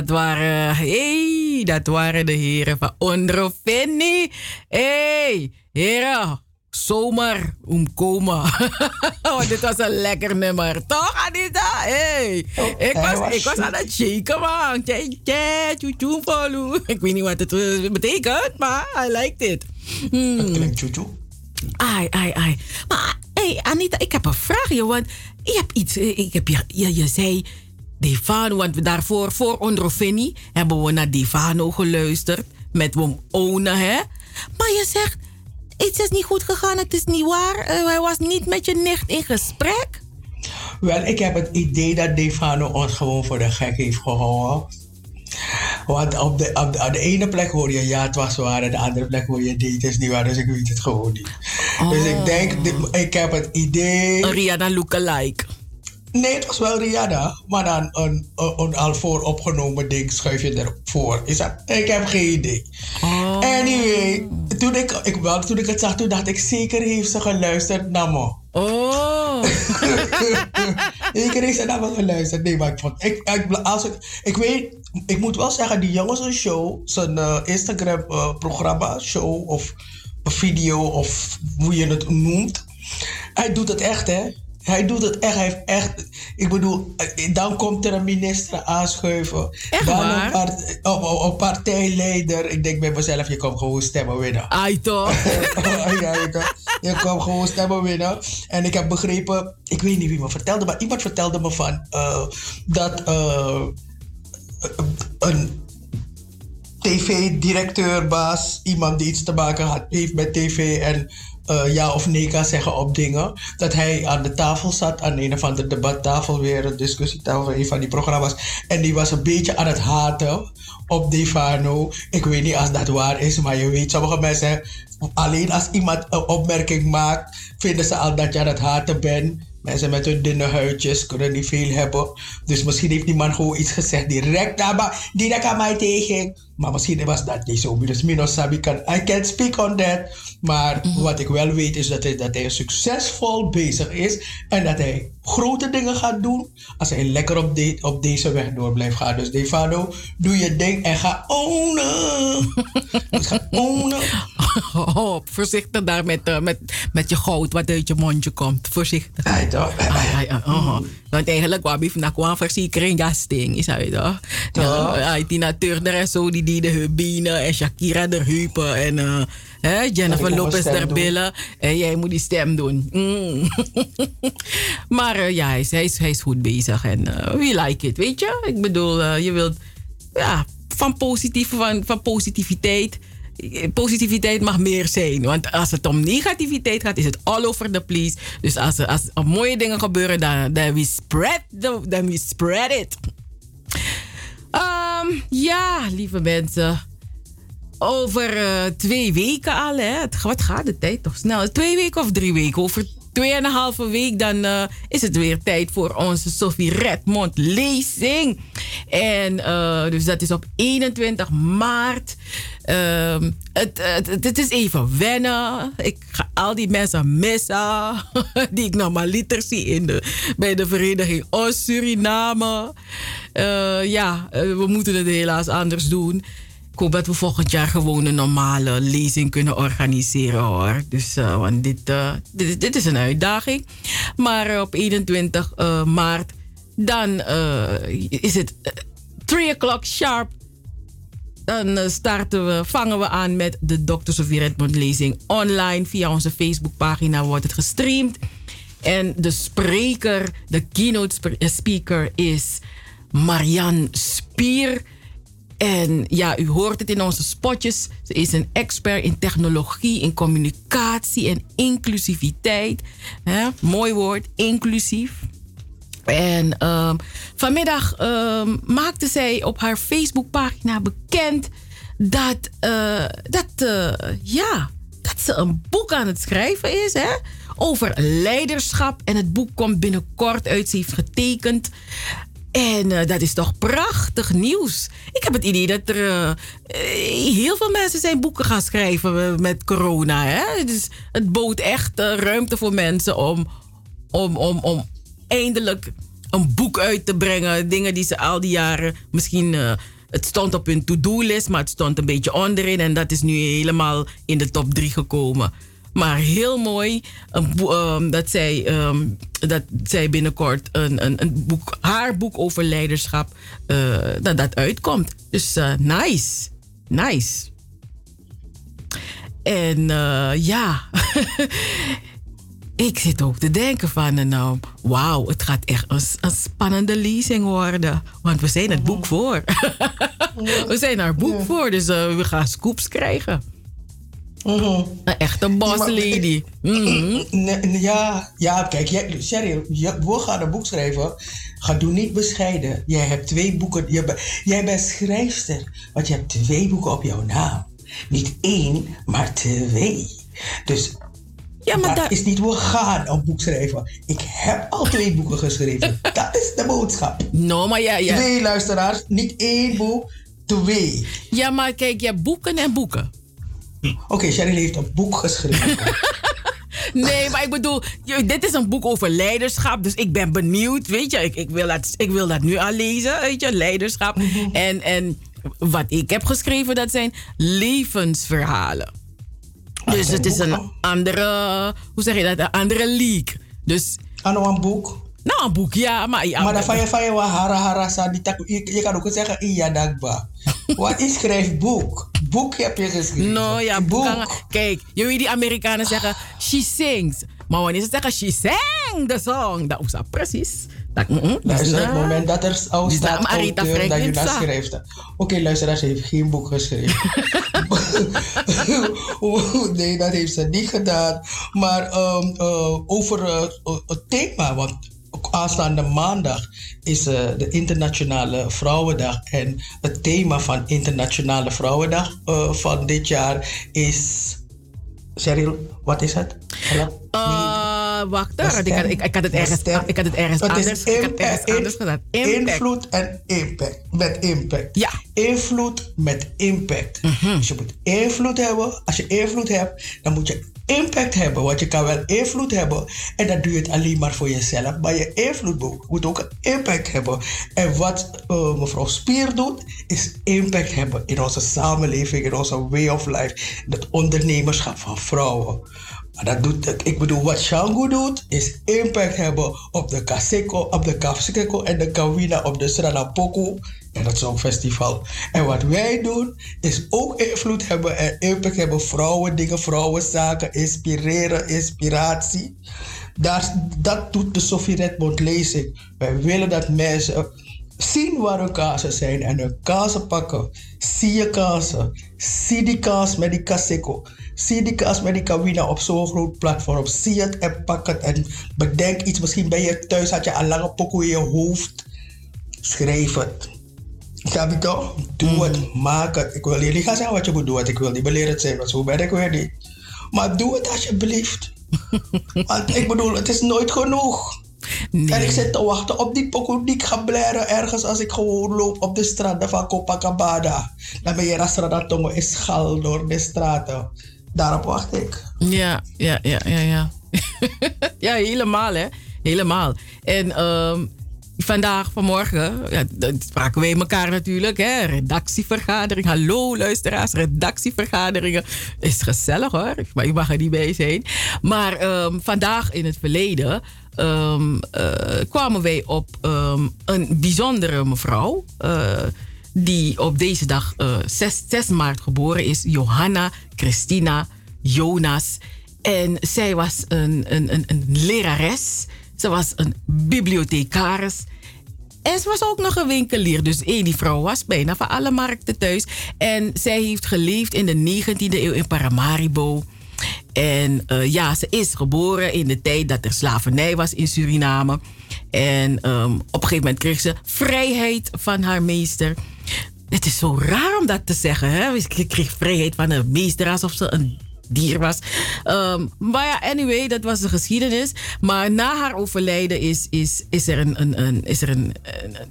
dat waren, hey, dat waren de heren van Ondrofeni. Hey, heren, zomaar omkomen. Want dit was een lekker nummer, toch Anita? Hey, ik, hij was, ik was aan het shaken, man. Ik weet niet wat het eh, betekent, maar I liked it. Hmm. Het klinkt tjoe Ai, ai, ai. Maar hey, Anita, ik heb een vraagje. Want je hebt iets. eh, Ik heb je, je, je zei Divano, want daarvoor, voor Ondrofini, hebben we naar Divano geluisterd. Met Wom Ona, hè? Maar je zegt, iets is niet goed gegaan, het is niet waar. Eh, hij was niet met je nicht in gesprek. Wel, ik heb het idee dat Defano ons gewoon voor de gek heeft gehouden. Want op de, op de, aan de ene plek hoor je ja, het was waar. En de andere plek hoor je nee, het is niet waar. Dus ik weet het gewoon niet. Dus ik denk, dit- ik heb het idee... Rihanna lookalike. Nee, het was wel Rihanna. Maar dan een, een, een al vooropgenomen ding schuif je ervoor. Is dat? Ik heb geen idee. Anyway, toen ik, ik, wel, toen ik het zag, toen dacht ik zeker heeft ze geluisterd naar me. Oh. zeker heeft ze naar me geluisterd. Nee, maar ik vond... Ik, ik, als ik, ik weet... Ik moet wel zeggen, die jongens een show, zijn eh, Instagram-programma, show of video of hoe je het noemt. Hij doet het echt, hè? Hij doet het echt. Hij heeft echt. Ik bedoel, dan komt er een minister aanschuiven. Echt dan waar? Een, part- oh, een partijleider. Ik denk bij mezelf, je komt gewoon stemmen winnen. Ai toch? ja, je, komt, je komt gewoon stemmen winnen. En ik heb begrepen, ik weet niet wie me vertelde, maar iemand vertelde me van eh, dat eh, een tv-directeur, baas, iemand die iets te maken had, heeft met tv en eh, ja of nee kan zeggen op dingen. Dat hij aan de tafel zat, aan een of andere debattafel weer, een discussietafel, een van die programma's. En die was een beetje aan het haten op Defano. Ik weet niet als dat waar is, maar je weet, sommige mensen, alleen als iemand een opmerking maakt, vinden ze al dat je aan het haten bent. Mensen met hun dunne huidjes kunnen niet veel hebben. Dus misschien heeft die man gewoon iets gezegd direct. Maar die dat kan mij tegen. Maar misschien was dat niet zo. Dus Mino Sabi kan, I can't speak on that. Maar wat ik wel weet is dat hij, dat hij succesvol bezig is. En dat hij grote dingen gaat doen. Als hij lekker op, de, op deze weg door blijft gaan. Dus Defano, doe je ding en ga ownen. Dus ga ownen. Oh, voorzichtig daar met, eh, met, met je goud wat uit je mondje komt. Voorzichtig. Ai, toch? Oh. Want eigenlijk wat ik naar kwam verzekering gasting, is hij toch? Ja, ai, Tina Turner en zo, die die de en Shakira de heupen en eh, hè, Jennifer Lopez de billen. En jij moet die stem doen. Mm. maar eh, ja, hij is, hij, is, hij is goed bezig en eh, we like it, weet je? Ik bedoel, je wilt ja, van, positief, van, van positiviteit positiviteit mag meer zijn. Want als het om negativiteit gaat, is het all over the place. Dus als er, als er mooie dingen gebeuren, dan, dan we spread, the, dan we spread it. Ehm, ja, lieve mensen. Over eh, twee weken al, hè? Wat gaat de tijd toch snel? Twee weken of drie weken? Over tweeënhalve week dan eh, is het weer tijd voor onze Sophie Redmond lezing. En eh, dus dat is op 21 maart. Ehm, het, is even wennen. Ik ga al die mensen missen. Die ik normaliter zie in de, bij de vereniging Oost Suriname. Eh, ja, we moeten het helaas anders doen. Ik hoop dat we volgend jaar gewoon een normale lezing kunnen organiseren hoor. Dus, eh, want dit, eh, dit, dit is een uitdaging. Maar eh, op 21 eh, maart, dan is het 3 o'clock sharp. Dan starten we, vangen we aan met de Dr. Sofie Redmond lezing online. Via onze Facebookpagina wordt het gestreamd. En de spreker, de keynote sp- speaker is Marianne Spier. En ja, u hoort het in onze spotjes. Ze is een expert in technologie, in communicatie en inclusiviteit. Mooi woord, inclusief. En ehm, vanmiddag ehm, maakte zij op haar Facebookpagina bekend dat, eh, dat, eh, ja, dat ze een boek aan het schrijven is hè? over leiderschap. En het boek komt binnenkort uit. Ze heeft getekend. En eh, dat is toch prachtig nieuws. Ik heb het idee dat er eh, heel veel mensen zijn boeken gaan schrijven eh, met corona. Hè? Dus het bood echt ruimte voor mensen om, om, om, om eindelijk een boek uit te brengen. Dingen die ze al die jaren misschien. het stond op hun to-do-list, maar het stond een beetje onderin. En dat is nu helemaal in de top 3 gekomen. Maar heel mooi ehm, dat, zij, ehm, dat zij binnenkort een, een, een boek, haar boek over leiderschap, eh, dat dat uitkomt. Dus eh, nice. Nice. En eh, ja, ik zit ook te denken van, nou, wauw, het gaat echt een, een spannende lezing worden. Want we zijn het boek voor. we zijn haar boek voor, dus we gaan scoops krijgen. Een echte boss lady. Mhm. Nee, Ja, ja, kijk, jij, Cheryl, je, we gaan een boek schrijven. Ga doe niet bescheiden. Jij hebt twee boeken. Je, jij bent schrijfster, want je hebt twee boeken op jouw naam. Niet één, maar twee. Dus ja, maar dat is niet we gaan een boek schrijven. Ik heb al twee boeken geschreven. dat is de boodschap. No, maar ja, ja. Twee luisteraars, niet één boek, twee. Ja, maar kijk, je hebt boeken en boeken. Oké, Cheryl heeft een boek geschreven. Nee, maar ik bedoel, dit is een boek over leiderschap. Dus ik ben benieuwd, weet je. Ik, ik, wil, dat, ik wil dat nu al lezen, weet je, leiderschap. En, en wat ik heb geschreven, dat zijn levensverhalen. Dus het is een andere, hoe zeg je dat, een andere league. Dus... Ano een boek? Nou, een boek, ja. Maar, ja, maar dan van je van je wa hara hara tak- je, je kan ook zeggen iya dagba. Wat is schrijfboek? Boek heb je geschreven. No, ja, boek. Kijk, weet die Amerikanen zeggen, she sings. Maar wanneer ze zeggen, she sang the song, dat is dat precies. Dat, mm, Luister, dat is het moment dat er al staat auteur, dat je dat schrijft. Oké, luister, ze heeft geen boek geschreven. nee, dat heeft ze niet gedaan. Maar over eh, het thema, want aanstaande maandag is eh, de Internationale Vrouwendag. En het thema van Internationale Vrouwendag eh, van dit jaar is... Cheryl, wat is het? Help. Wacht, ik, had, ik, ik had het ergens, ik had het ergens is anders, ergens anders gedaan. Impact. Invloed en impact. Met impact. Ja. Invloed met impact. Mhm. Dus je moet invloed hebben. Als je invloed hebt, dan moet je impact hebben. Want je kan wel invloed hebben. En dan doe je het alleen maar voor jezelf. Maar je invloed moet- ook een impact hebben. En wat eh, mevrouw Spier doet, is impact hebben in onze samenleving, in onze way of life. In het ondernemerschap van vrouwen. Maar dat doet, ik bedoel, wat Shango doet, is impact hebben op de Kaseko, op de Kafseko en de Kawina op de Sranapoko en het Songfestival. En wat wij doen, is ook invloed hebben en impact hebben. Vrouwen, dingen, vrouwenzaken, inspireren, inspiratie. Daar, dat doet de Sophie Redmond lezing. Wij willen dat mensen zien waar hun kazen zijn en hun kazen pakken. Zie je kazen. Zie die kaas met die kaseko. Zie die kaas met die kawina op zo'n groot platform. Zie het en pak het en bedenk iets. Misschien ben je thuis, had je al lange pokoe in je hoofd. Schrijf het. Snap je toch? Doe het, maak het. Ik wil je niet gaan zeggen wat je moet doen, want ik wil niet beleerd zijn, want zo ben ik weer niet. Maar doe het alsjeblieft. want ik bedoel, het is nooit genoeg. En ik zit te wachten op die pokoe die ik ga blaren ergens als ik gewoon loop op de straten van Copacabana. Dan ben je Rasrada Tongo is schal door de straten. Daarop wacht ik. Ja, ja, ja, ja, ja. ja, helemaal hè. Helemaal. En ehm, vandaag, vanmorgen, ja, spraken wij elkaar natuurlijk. Hè? Redactievergadering. Hallo luisteraars, redactievergaderingen. Is gezellig hoor, maar je mag er niet bij zijn. Maar ehm, vandaag in het verleden ehm, eh, kwamen wij op een bijzondere mevrouw. eh, die op deze dag eh, 6, 6 maart geboren is. Johanna Christina Jonas. En zij was een, een, een, een lerares. Ze was een bibliothecaris. En ze was ook nog een winkelier. Dus één, die vrouw was bijna van alle markten thuis. En zij heeft geleefd in de 19e eeuw in Paramaribo. En eh, ja, ze is geboren in de tijd dat er slavernij was in Suriname. En ehm, op een gegeven moment kreeg ze vrijheid van haar meester. Het is zo raar om dat te zeggen. Hè? Ze kreeg vrijheid van haar meester alsof ze een dier was. Ehm, maar ja, anyway, dat was de geschiedenis. Maar na haar overlijden is, is, is er een, een, een, is er een,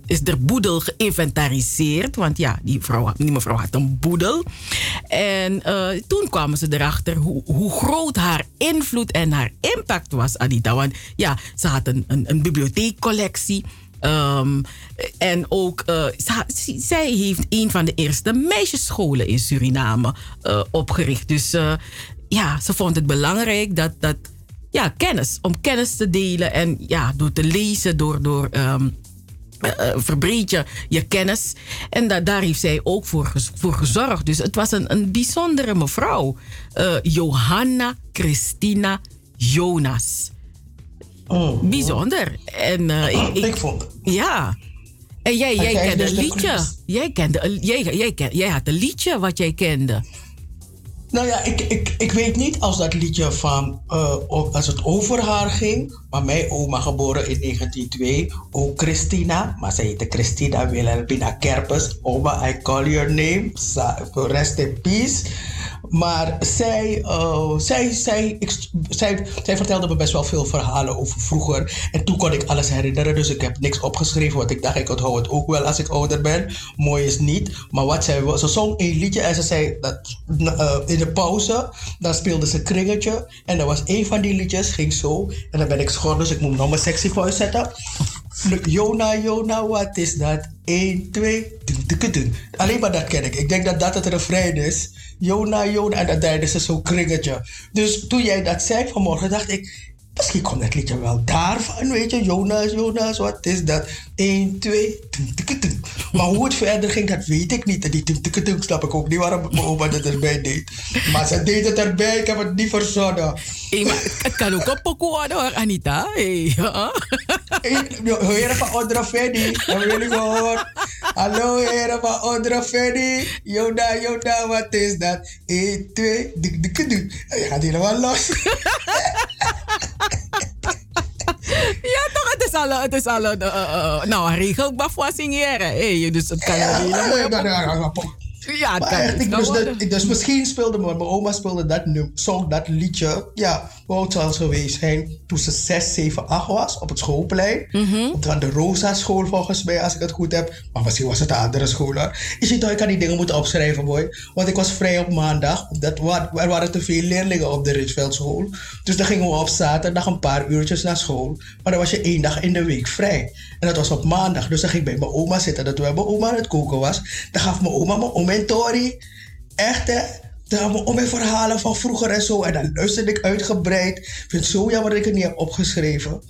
is er boedel geïnventariseerd. Want ja, die, vrouw, die mevrouw had een boedel. En eh, toen kwamen ze erachter hoe, hoe groot haar invloed en haar impact was, Anita. Want ja, ze had een, een bibliotheekcollectie. Ehm, en ook, eh, zij heeft een van de eerste meisjesscholen in Suriname eh, opgericht. Dus eh, ja, ze vond het belangrijk dat, dat ja, kennis, om kennis te delen en ja, door te lezen, door, door ehm, eh, eh, verbreed je je kennis. En da- daar heeft zij ook voor, voor gezorgd. Dus het was een, een bijzondere mevrouw. Johanna Christina Jonas. Bijzonder. En eh, ik, ik, vond Ja. En jij, En jij kende een liedje. Jij, kende, jij, jij, ken- jij had een liedje wat jij kende. Nou ja, ik, ik, ik weet niet als dat liedje van, eh, als het over haar ging. Maar mijn oma geboren in 1902, ook Christina. Maar ze heette Christina Wilhelmina Kerpes. Oma, I call your name. Rest in peace. Maar zij, eh, zij, zij, zij, vertelde me best wel veel verhalen over vroeger. En toen kon ik alles herinneren. Dus ik heb niks opgeschreven. Want ik dacht, ik onthoud het ook wel als ik ouder ben. Mooi is niet. Maar wat zij ze zong een liedje en ze zei dat eh, in de pauze, dan speelde ze kringetje. En er was een van die liedjes, ging zo. En dan ben ik dus ik moet nog mijn sexy voice zetten. Jona, Jona, wat is dat? 1, 2, dun, dun, dun. Alleen maar dat ken ik. Ik denk dat dat het refrein is. Jona, Jona, en dan deden ze zo'n kringetje. Dus toen jij dat zei vanmorgen, dacht ik... Misschien komt dat liedje wel daarvan, weet je. Jonas, Jonas, wat is dat? 1, 2, dun, dun, dun. Maar hoe het verder ging, dat weet ik niet. En die dun, snap ik ook niet waarom mijn oma het erbij deed. Maar ze deed het erbij, ik heb het niet verzonnen. Hey, het kan ook een pokoe worden hoor, Anita. Hey, ja. Heren van Ondra Freddy, hebben jullie gehoord? Hallo heren van Ondra Freddy. Yoda, Yoda, wat is dat? 1, 2, dik, dik, dik. Je gaat helemaal los. Ja? Het is al, het is al een, eh, eh, nou, een regelbaf voor signeren. Hey, dus het kan Ja, ja, Maar echt, ik, dus, dat- ik- dus misschien speelde mijn, mijn oma speelde dat zong dat liedje. Ja, hoe oud zal ze geweest zijn? Toen ze 6, 7, 8 was op het schoolplein. Mhm. Op de, Rosa school volgens mij, als ik het goed heb. Maar misschien was het een andere school hoor. Je ziet toch, ik kan die dingen moeten opschrijven boy. Want ik was vrij op maandag. Dat, er waren te veel leerlingen op de Ritsveld school. Dus dan gingen we op zaterdag een paar uurtjes naar school. Maar dan was je één dag in de week vrij. En dat was op maandag. Dus dan ging ik bij mijn oma zitten. Dat toen mijn oma aan het koken was. Dan gaf mijn oma me om en tori. Echt hè. Dan had mijn verhalen van vroeger en zo. En dan luisterde ik uitgebreid. Ik vind het zo jammer dat ik het niet heb opgeschreven.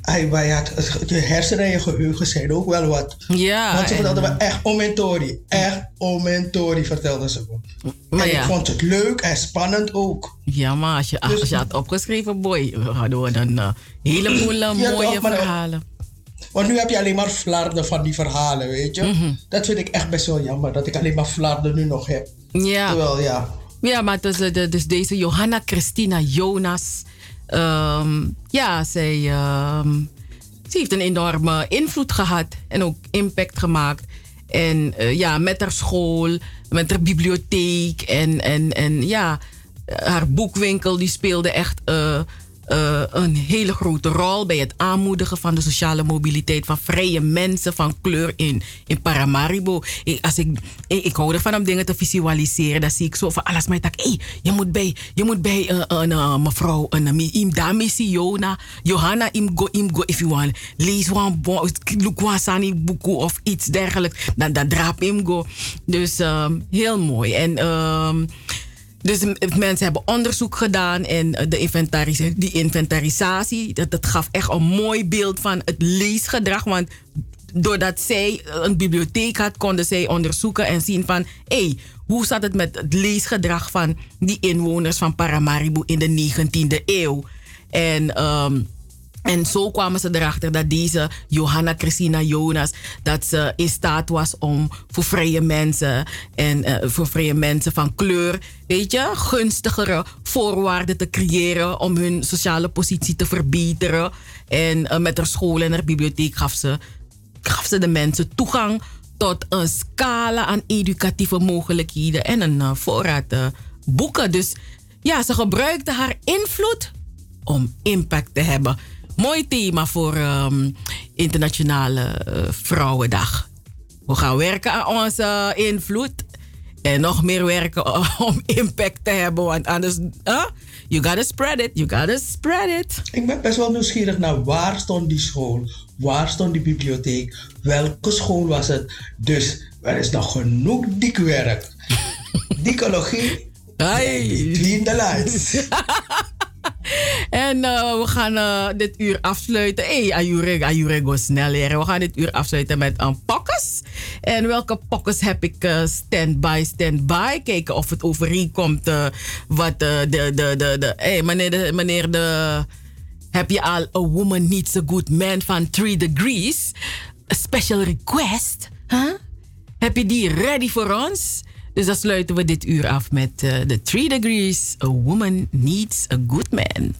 Ai, maar ja, je hersenen en je geheugen zijn ook wel wat. Ja, Want ze en- vertelden me echt om en tori. Echt om en tori vertelden ze me. Maar en ja. ik vond het leuk en spannend ook. Ja, maar als je, als je had opgeschreven, boy, hadden we een eh, heleboel eh, mooie verhalen. Want nu heb je alleen maar flarden van die verhalen, weet je. Mhm. Dat vind ik echt best wel jammer, dat ik alleen maar flarden nu nog heb. Ja. Terwijl, ja. Ja, maar dus, eh, dus deze Johanna Christina Jonas. ehm, ja, zij, ehm, ze heeft een enorme invloed gehad en ook impact gemaakt. En eh, ja, met haar school, met haar bibliotheek en, en, en ja, haar boekwinkel, die speelde echt eh, eh, een hele grote rol bij het aanmoedigen van de sociale mobiliteit van vrije mensen van kleur in, in Paramaribo. Ik, als ik, ik, hou ervan om dingen te visualiseren. Dan zie ik zo van alles. Maar ik hey, je moet bij, je moet bij eh, een eh, mevrouw, een uh, dame Jona, Johanna Imgo Imgo, if you want. Lees one, bo- look sani of iets dergelijks. Dan, dan draap Imgo. Dus ehm, heel mooi. En ehm, dus mensen hebben onderzoek gedaan en eh, de inventaris die inventarisatie, dat, dat gaf echt een mooi beeld van het leesgedrag. Want doordat zij een bibliotheek had, konden zij onderzoeken en zien van, hé, hey, hoe zat het met het leesgedrag van die inwoners van Paramaribo in de 19e eeuw? En ehm, en zo kwamen ze erachter dat deze Johanna Christina Jonas, dat ze in staat was om voor vrije mensen en eh, voor vrije mensen van kleur, weet je, gunstigere voorwaarden te creëren om hun sociale positie te verbeteren. En eh, met haar school en haar bibliotheek gaf ze, gaf ze de mensen toegang tot een scala aan educatieve mogelijkheden en een eh, voorraad boeken. Dus ja, ze gebruikte haar invloed om impact te hebben. Mooi thema voor ehm, Internationale eh, Vrouwendag. We gaan werken aan onze invloed. En nog meer werken om impact te hebben. Want anders, huh? you gotta spread it. You gotta spread it. Ik ben best wel nieuwsgierig naar waar stond die school? Waar stond die bibliotheek? Welke school was het? Dus er is nog genoeg dikwerk. Dikologie. Hey. Clean the lights. En eh, we gaan eh, dit uur afsluiten. Hé, hey, Ayure, go snel leren. We gaan dit uur afsluiten met een pokkes. En welke pokkes heb ik uh, stand-by, stand-by? Kijken of het overeenkomt wat de, de, de, de... Hey, meneer de... Meneer de heb je al A Woman Needs a Good Man van Three Degrees? A special request? Huh? Heb je die ready voor ons? Dus dan sluiten we dit uur af met uh, The Three Degrees. A Woman Needs a Good Man.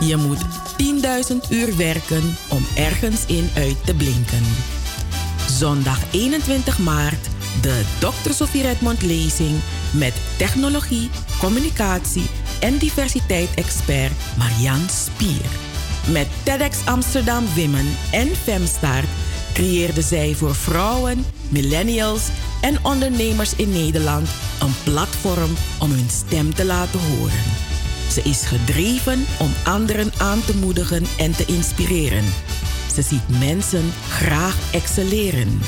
Je moet 10.000 uur werken om ergens in uit te blinken. Zondag 21 maart de Dr. Sophie Redmond lezing met technologie, communicatie en diversiteit-expert Marianne Spier. Met TEDx Amsterdam Women en Femstart creëerde zij voor vrouwen, millennials en ondernemers in Nederland een platform om hun stem te laten horen. Ze is gedreven om anderen aan te moedigen en te inspireren. Ze ziet mensen graag excelleren.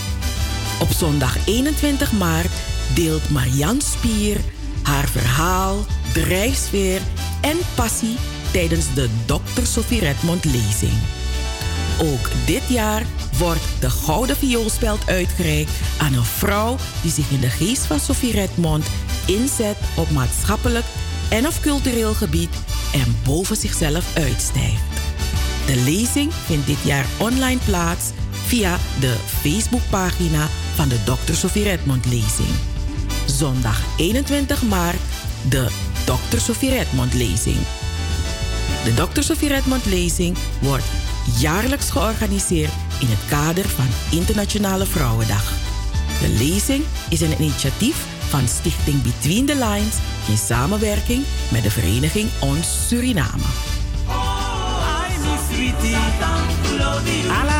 Op zondag 21 maart deelt Marianne Spier haar verhaal, drijfsfeer en passie tijdens de Dr. Sophie Redmond lezing. Ook dit jaar wordt de Gouden Vioolspeld uitgereikt aan een vrouw die zich in de geest van Sophie Redmond inzet op maatschappelijk en of cultureel gebied en boven zichzelf uitstijgt. De lezing vindt dit jaar online plaats via de Facebookpagina van de Dr. Sophie Redmond lezing. Zondag 21 maart de Dr. Sophie Redmond lezing. De Dr. Sophie Redmond lezing wordt jaarlijks georganiseerd in het kader van Internationale Vrouwendag. De lezing is een initiatief van Stichting Between the Lines in samenwerking met de vereniging Ons Suriname. Double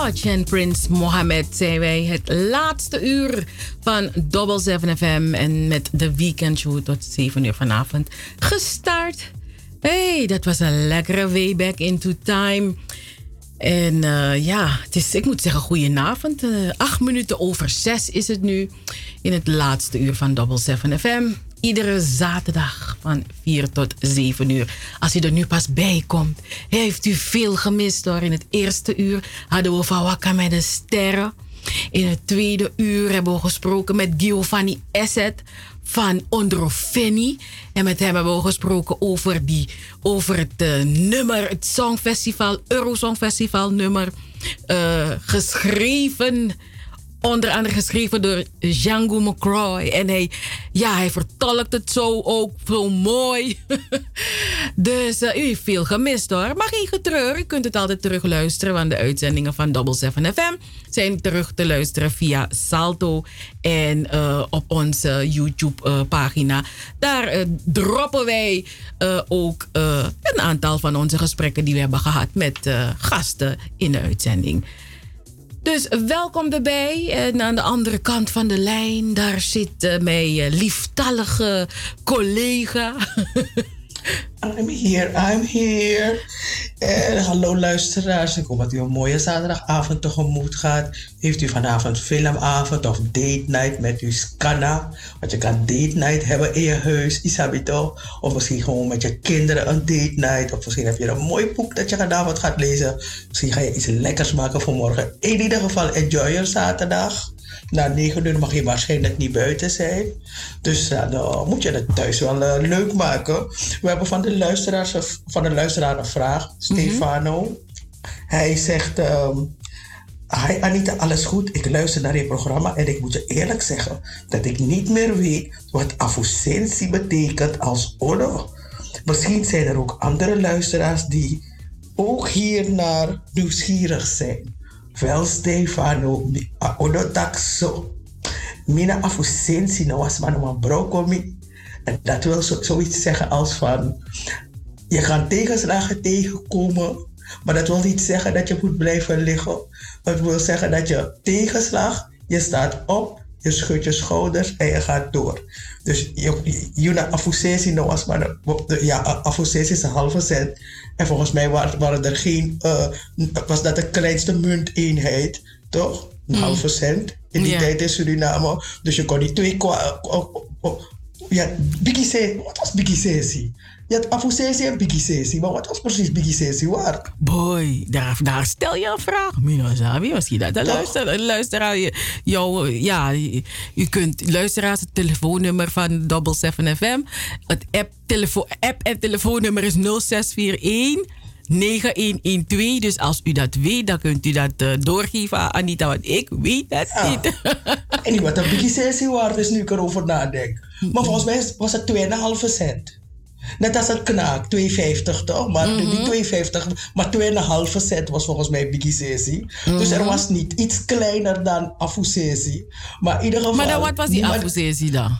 En Prins Mohammed zijn wij het laatste uur van Double 7 FM. En met de weekendshow tot 7 uur vanavond gestart. hey, dat was een lekkere way back into time. En eh, ja, het is, ik moet zeggen, goedenavond. Uh, acht minuten over zes is het nu. In het laatste uur van Double 7 FM. Iedere zaterdag van 4 tot 7 uur. Als u er nu pas bij komt, heeft u veel gemist hoor. In het eerste uur hadden we van Wakka met de sterren. In het tweede uur hebben we gesproken met Giovanni Esset van Ondrofeni. En met hem hebben we gesproken over, die, over het uh, nummer, het Songfestival, Eurosongfestival nummer. Uh, geschreven onder andere geschreven door Django McCroy. En hij, ja, hij vertolkt het zo ook zo mooi. dus uh, u heeft veel gemist hoor. Maar geen getreur, u kunt het altijd terugluisteren. Want de uitzendingen van Double 7 FM zijn terug te luisteren via Salto. En uh, op onze YouTube-pagina. Uh, Daar droppen wij ook een aantal van onze gesprekken die we hebben gehad met gasten in de uitzending. Dus welkom erbij. En aan de andere kant van de lijn, daar zit uh, mijn lieftallige collega. I'm here, I'm here. En hallo luisteraars, ik hoop dat u een mooie zaterdagavond tegemoet gaat. Heeft u vanavond filmavond of date night met uw scanna? Want je kan date night hebben in je huis, Isabito. Of misschien gewoon met je kinderen een date night. Of misschien heb je een mooi boek dat je vanavond gaat lezen. Misschien ga je iets lekkers maken voor morgen. In ieder geval, enjoy je zaterdag. Na 9 uur mag je waarschijnlijk niet buiten zijn. Dus dan moet je het thuis wel uh, leuk maken. We hebben van de, luisteraars, van de luisteraar een vraag. Stefano. Hij zegt... Um, Hi Anita, alles goed? Ik luister naar je programma en ik moet je eerlijk zeggen dat ik niet meer weet wat affusentie betekent als ono. Misschien zijn er ook andere luisteraars die ook hier naar nieuwsgierig zijn. Wel Stefano, onotaxo. Mina afusensi no was man een brokomi. En dat wil zo, zoiets zeggen als van... Je kan tegenslagen tegenkomen, maar dat wil niet zeggen dat je moet blijven liggen. Het wil zeggen dat je tegenslag, je staat op, je schudt je schouders en je gaat door. Dus Juna Afusesi no was maar ja, Afusesi is een halve cent. En volgens mij waren, waren er geen, uh, was dat de kleinste munteenheid, toch? Een mm. halve cent in die yeah. tijd in Suriname. Dus je kon die twee ja, Biggie wat was Biggie Sesi? Je had Afusesi en Biggie Sesi, maar wat was precies Biggie Sesi waar? Boy, daar, daar stel je een vraag. Mina Zabi, misschien dat de luisteraar, luisteraar jou, ja, u kunt luisteraars het telefoonnummer van Double 7 FM. Het app, telefoon, app en telefoonnummer is 0641 9112. Dus als u dat weet, dan kunt u dat uh, doorgeven aan Anita, want ik weet dat ja. niet. en wat een Biggie Sesi waard is nu ik erover nadenk. Maar volgens mij was het 2,5 cent. Net als het knaak, 2,50 toch? Maar mm -hmm. niet 2,50, maar 2,5 cent was volgens mij Biggie Sesi. Mm -hmm. Dus er was niet iets kleiner dan Afu Sesi. Maar in ieder geval... Maar dan wat was die Afu Sesi dan?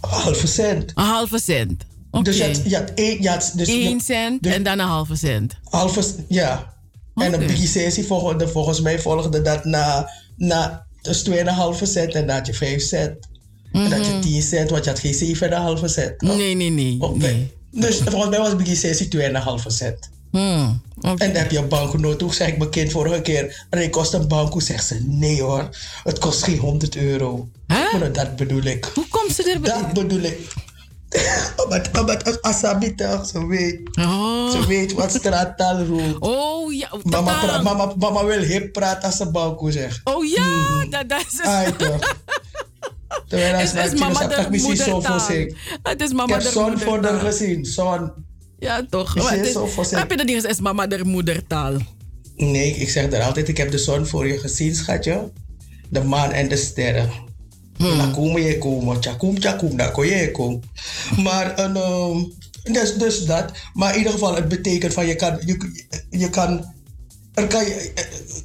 Een halve cent. Een halve cent? Okay. Dus je had, je had, een, je had dus 1 cent dus, en dan een halve cent? Halve, ja. Okay. En een Biggie Sesi volgde, volgens mij volgde dat na, na dus 2,5 cent en dan had je 5 cent. Mm -hmm. Dat je 10 cent, want je had geen 7,5 cent. Nee, nee, nee. Okay. nee. Dus volgens mij was Biggie Sessie 2,5 cent. Hmm, okay. En dan heb je een banknoot. Toen zei ik mijn kind vorige keer: en kost een banko. Zegt ze: nee hoor, het kost geen 100 euro. Huh? Maar dat bedoel ik. Hoe komt ze erbij? Dat bedoel ik. omdat, omdat Asabi toch, ze weet. Oh. Ze weet wat straattaal roept. Oh ja, mama, mama, mama wil hip praten als ze banko zegt. Oh ja, mm. dat, dat is... Terwijl als het is mama de moedertaal. Het is mama Ik heb zon voor de gezien, zon. Ja, toch. Het is, heb je dat niet eens, is mama de moedertaal? Nee, ik zeg er altijd, ik heb de zon voor je gezien, schatje. De maan en de sterren. Hmm. Dan kom je komen, tjakum, tjakum, dan je komen. Maar een, um, dus, dus dat. Maar in ieder geval, het betekent van je kan, je, je kan er kan je,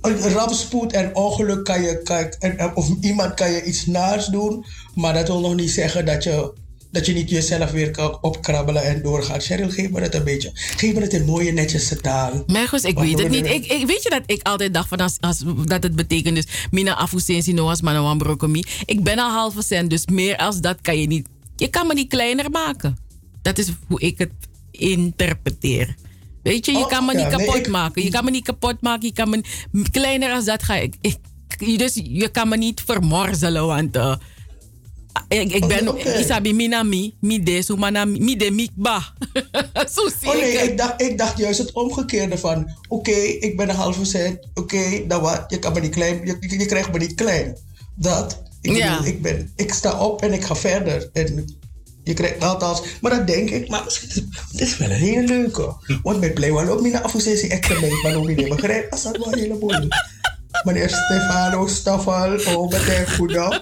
een rampspoed en ongeluk kan je, kan, en, of iemand kan je iets naars doen, maar dat wil nog niet zeggen dat je Dat je niet jezelf weer kan opkrabbelen en doorgaan. Cheryl, geef me het een beetje. Geef me het in mooie netjes taal. Mergos, ik weet het niet. Ik, ik, weet je dat ik altijd dacht van als, als, dat het betekent dus mina afusensi noas manawan brokomi. Ik ben al halve cent, dus meer als dat kan je niet. Je kan me niet kleiner maken. Dat is hoe ik het interpreteer. Weet je, je Oh, kan me ja, niet nee, kapot ik- maken. Je kan me niet kapot maken. Je kan me, kleiner als dat ga ik. ik dus je kan me niet vermorzelen, want eh, ik, ik ben, Oké. isabi minami, mi de sumana, mi de mikba. Zo zie Oh nee, ik dacht, ik dacht juist het omgekeerde van... Oké, ik ben een halve cent. Oké, dan wat? Je, kan me niet klein, je, je, je krijgt me niet klein. Dat. Ik, Ja. bedoel, ik, ben, ik sta op en ik ga verder. En je krijgt althans... Maar dat denk ik. Maar het is wel een hele leuke. Want met Play One ook niet naar afsessie examen. Maar ook niet begrijp. Als dat wel een heleboel. Meneer Stefano Staffel. Oh, met de goede.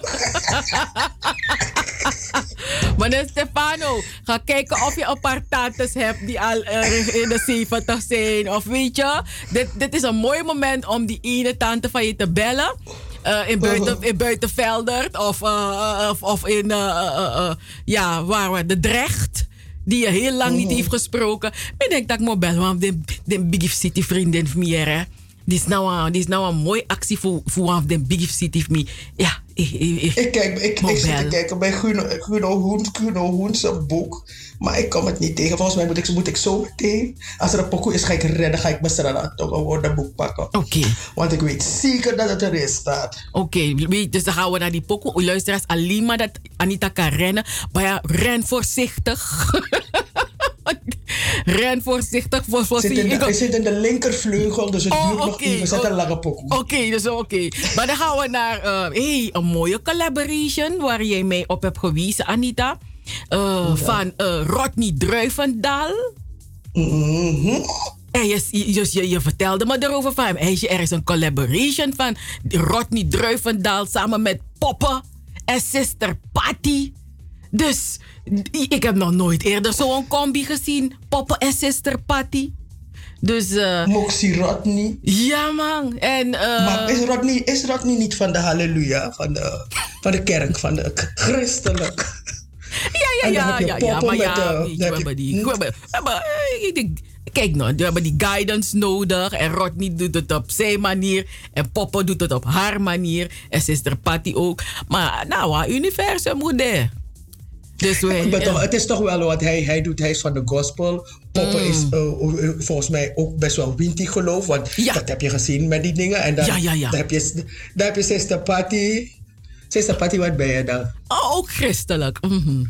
Meneer Stefano, ga kijken of je een paar tantes hebt die al eh, in de 70 zijn. Of weet je, dit, dit is een mooi moment om die ene tante van je te bellen. Eh, in, buiten, in Buitenveldert of, eh, of, of in, eh, eh, eh, ja, waar, waar, de Drecht. Die je heel lang niet heeft gesproken. Ik denk dat ik moet bellen, want de, de Big City vriendin van mij, Die is nou een, die is nou een mooie actie voor, voor de Big City van mij. Ja, ik, ik, ik, Ik, kijk, ik, ik zit te kijken bij Guno, Guno, Hoen, Guno Hoens boek. Maar ik kom het niet tegen. Volgens mij moet ik, moet ik zo meteen... Als er een pokoe is, ga ik redden. Ga ik mijn toch een woordenboek pakken. Oké. Want ik weet zeker dat het erin staat. Oké, weet- dus dan gaan we naar die pokoe. Luisteraars, alleen maar dat Anita kan rennen. Maar ja, ren voorzichtig. ren voorzichtig. Voor, voor Zit in de, ik- hij zit in de linkervleugel, dus het Oh, duurt nog oké, even. Zet oh. een lange pokoe. Oké, dus oké. Maar dan gaan we naar eh, hey, een mooie collaboration waar jij mij op hebt gewezen, Anita. Eh, Van eh, Rodney Druivendaal. En je, je, je, je vertelde me erover van hem. Hij is- Er is een collaboration van Rodney Druivendaal samen met Poppen en Sister Patty. Dus ik heb nog nooit eerder zo'n combi gezien. Poppen en Sister Patty. Dus... eh Moxie Rodney. Ja, man. En, eh, Maar is Rodney, is Rodney niet van de halleluja? Van de, van de kerk, van de christelijk? Ja, ja, ja, ja, Maar ja, eh, we hebben die... kijk nou, we hebben die guidance nodig. En Rodney doet het op zijn manier. En Poppen doet het op haar manier. En Sister Patty ook. Maar nou, universum moet. Dus toch, het is toch wel wat hij, hij doet. Hij is van de gospel. Poppen Mm. is eh, eh, volgens mij ook best wel winty geloof. Want dat heb je gezien met die dingen. En dan, Ja, ja, ja. dan heb je, dan heb je Sister Patty. Sister Patty, wat ben je dan? Oh, ook christelijk. Mhm.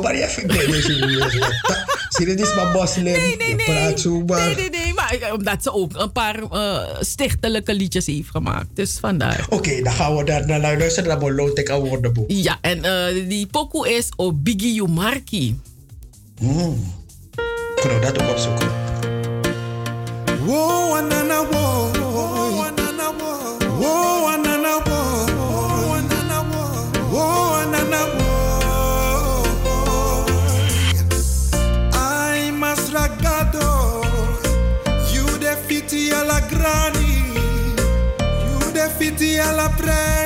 Maar even. Nee, nee, zie je. Zie je, dit is maar moslim. Nee, nee, nee. Praat zo maar. Nee, nee, nee. Maar eh, omdat ze ook een paar eh, stichtelijke liedjes heeft gemaakt. Dus vandaar. Oké, dan gaan we daar naar luisteren. Dan moet Lotek een woordenboek. Ja, en eh, die pokoe is Obigi Yumarki. Hmm. Kunnen we dat ook opzoeken? Whoa, anana, whoa. encontré.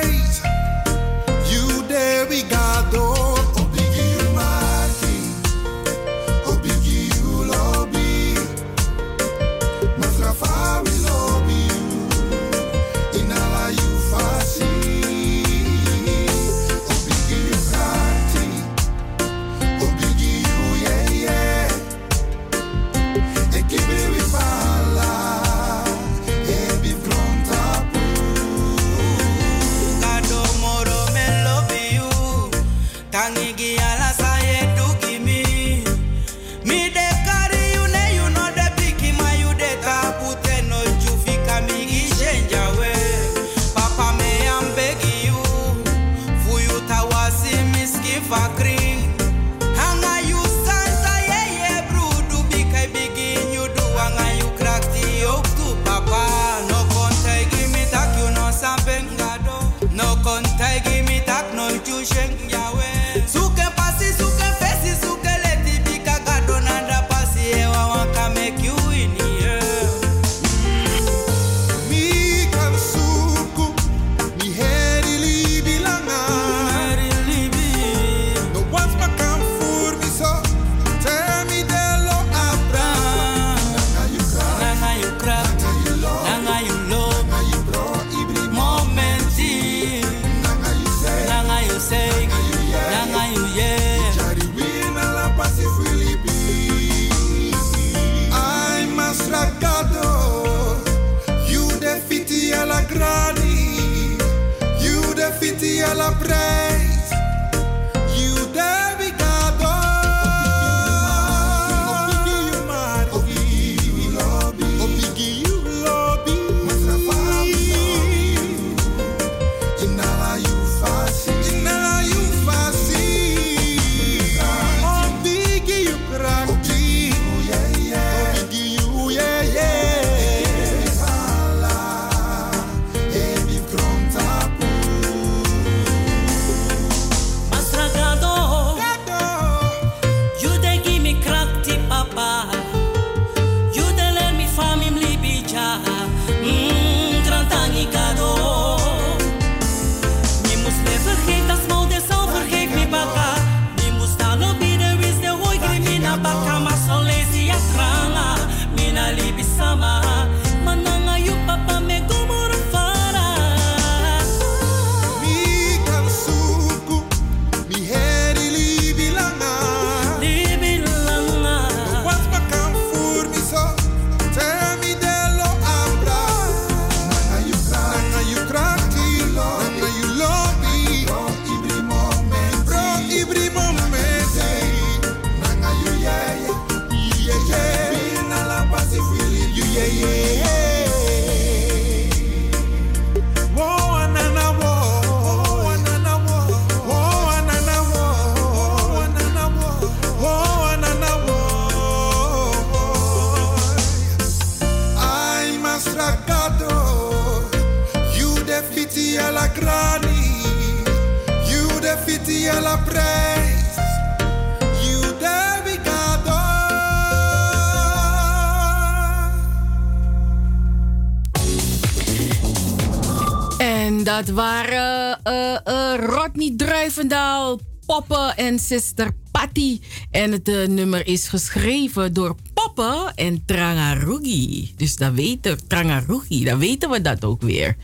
Dat waren eh, eh, Rodney Druivendaal, Poppe en Sister Patty. En het eh, nummer is geschreven door Poppe en Trangarugi. Dus dat weten Trangarugi, dan weten we dat ook weer.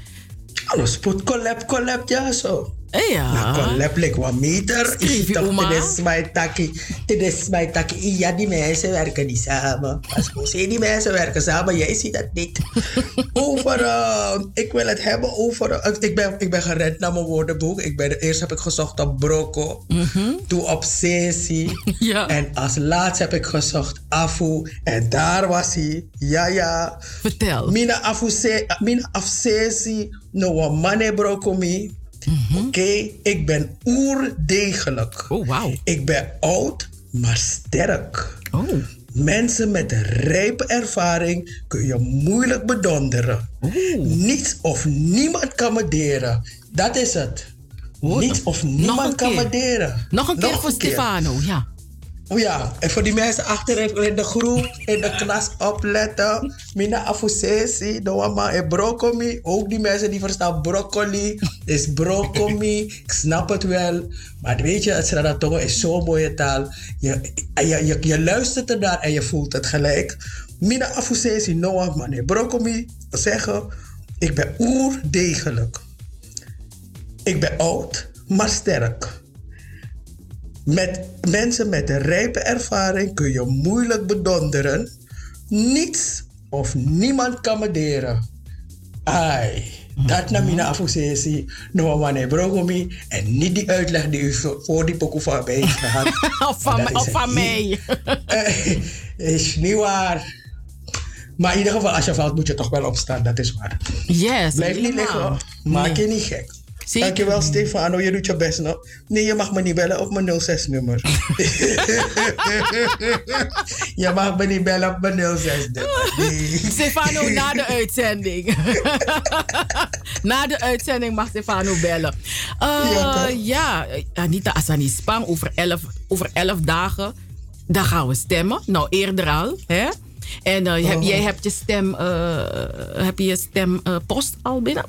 Alles put collab, collab, ja zo. Ja. Na collab lik wat meter. Je, toch? Dit is mijn takkie. Dit is mijn takkie. Ja, die mensen werken niet samen. Als die mensen werken samen, jij ziet dat niet. over, ik wil het hebben over, eh, ik, ben, ik ben gered naar mijn woordenboek. Ik ben, eerst heb ik gezocht op broko. Toen op sesi. Ja. En als laatst heb ik gezocht afu. En daar was hij. Ja, ja. Vertel. Mina afu se, mina afsesi. No one mane broko mi. Oké, ik ben oerdegelijk. Oh, wauw. Ik ben oud, maar sterk. Oh. Mensen met rijpe ervaring kun je moeilijk bedonderen. Niets of niemand kan me deren. Dat is het. Niets of niemand kan me deren. Nog een keer voor Stefano, ja. Oh ja, en voor die mensen achterin in de groep, in de klas opletten. Mina afusesi, de wama e broccoli. Ook die mensen die verstaan broccoli, is broccoli. Ik snap het wel. Maar weet je, het Sradatongo is zo'n mooie taal. Je, je, je, je luistert ernaar en je voelt het gelijk. Mina afusesi, no wama e broccoli. Zeggen, ik ben oerdegelijk. Ik ben oud, maar sterk. Met mensen met een rijpe ervaring kun je moeilijk bedonderen. Niets of niemand kan me deren. Ai, dat na mina afusesi, no wane brogomi. En niet die uitleg die u voor die pokoe van mij heeft gehad. Of van, of van mij. Eh, is niet waar. Maar in ieder geval, als je valt, moet je toch wel opstaan. Dat is waar. Yes, Blijf niet liggen. Maak je niet gek. Zeker Dankjewel, Stefano. Je doet je best nog. Nee, je mag me niet bellen op mijn 06-nummer. je mag me niet bellen op mijn 06-nummer. Nee. Stefano, na de uitzending. na de uitzending mag Stefano bellen. Eh, Ja? Anita Asani Spang, over elf, over elf dagen, dan gaan we stemmen. Nou, eerder al, hè? En eh, Oh. jij hebt je stem, eh, heb je je stempost al binnen?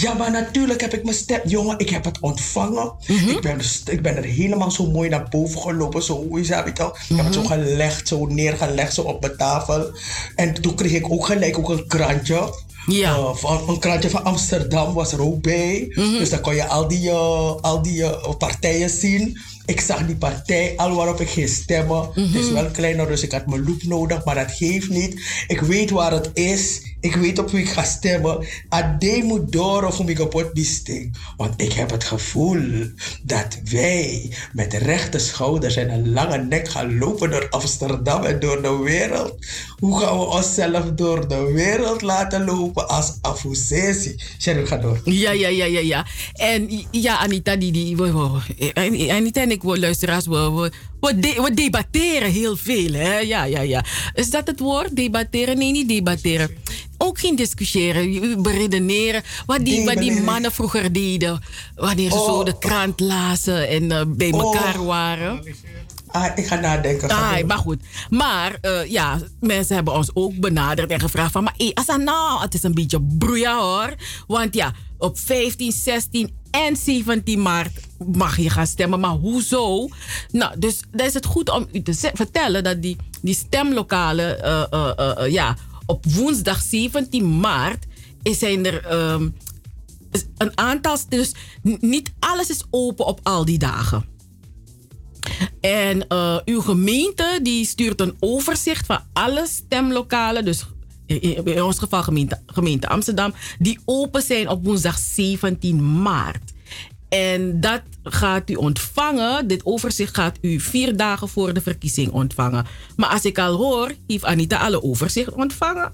Ja, maar natuurlijk heb ik mijn stem... Jongen, ik heb het ontvangen. ik, ben, dus- ik ben er helemaal zo mooi naar boven gelopen. Zo, hoe is het al? Ik heb het zo gelegd, zo neergelegd, zo op mijn tafel. En toen kreeg ik ook gelijk ook een krantje. Ja. Eh, van, een krantje van Amsterdam was er ook bij. Dus dan kon je al die, eh, al die eh, partijen zien. Ik zag die partij al waarop ik ging stemmen. Het is wel kleiner, dus ik had mijn loop nodig, maar dat geeft niet. Ik weet waar het is. Ik weet op wie ik ga stemmen. Ade moet door of om ik op wat die Want ik heb het gevoel dat wij met rechte schouders en een lange nek gaan lopen door Amsterdam en door de wereld. Hoe gaan we onszelf door de wereld laten lopen als Afusesi? Sherry, ga door. Ja, ja, ja, ja, ja. En ja, Anita, die, die, Anita en ik, we luisteraars, we, we, we, de- we debatteren heel veel. Hè? Ja, ja, ja. Is dat het woord? Debatteren? Nee, niet debatteren. Ook geen discussiëren, beredeneren. Wat die, wat die mannen vroeger deden. Wanneer ze zo Oh. de krant lazen en eh, bij Oh. elkaar waren. Ah, ik ga nadenken. Ah, maar goed. Maar eh, ja, mensen hebben ons ook benaderd en gevraagd van... Maar hey, als dat nou, het is een beetje broeia hoor. Want ja, op 15, 16 en 17 maart mag je gaan stemmen. Maar hoezo? Nou, dus dan is het goed om u te vertellen dat die, die stemlokalen... eh, eh, eh, ja, op woensdag 17 maart zijn er... ehm, een aantal... Dus niet alles is open op al die dagen. En uw gemeente die stuurt een overzicht van alle stemlokalen. Dus in, ons geval gemeente, gemeente Amsterdam. Die open zijn op woensdag 17 maart. En dat gaat u ontvangen. Dit overzicht gaat u vier dagen voor de verkiezing ontvangen. Maar als ik al hoor, heeft Anita alle overzicht ontvangen.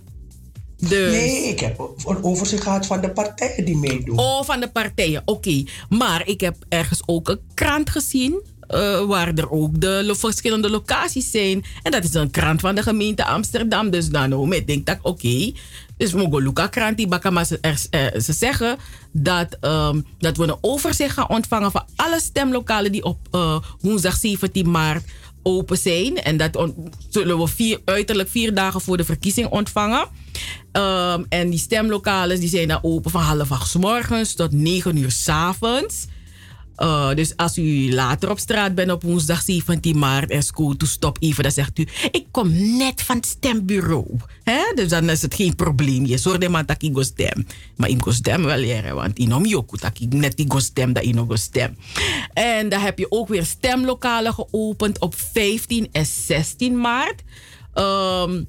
Dus... Nee, ik heb een overzicht gehad van de partijen die meedoen. Oh, van de partijen. Oké. Maar ik heb ergens ook een krant gezien. Eh, waar er ook de verschillende locaties zijn. En dat is een krant van de gemeente Amsterdam. Dus dan nou, ik denk dat oké. Dus mogen Luca krant die bakken. Maar ze, er- ze zeggen dat, ehm, dat we een overzicht gaan ontvangen van alle stemlokalen die op eh, woensdag 17 maart open zijn. En dat zullen we uiterlijk vier dagen voor de verkiezing ontvangen. Ehm, en die stemlokalen die zijn dan open van half acht 's morgens tot negen uur 's avonds. Uh, dus als u later op straat bent op woensdag 17 maart en school to stop even, dan zegt u: Ik kom net van het stembureau. Hè? Dus dan is het geen probleem. Je zorgt maar dat ik stem. Maar ik stem wel leren, want in om joku dat ik net go stem, dat ik nog stem. En dan heb je ook weer stemlokalen geopend op 15 en 16 maart. Ehm,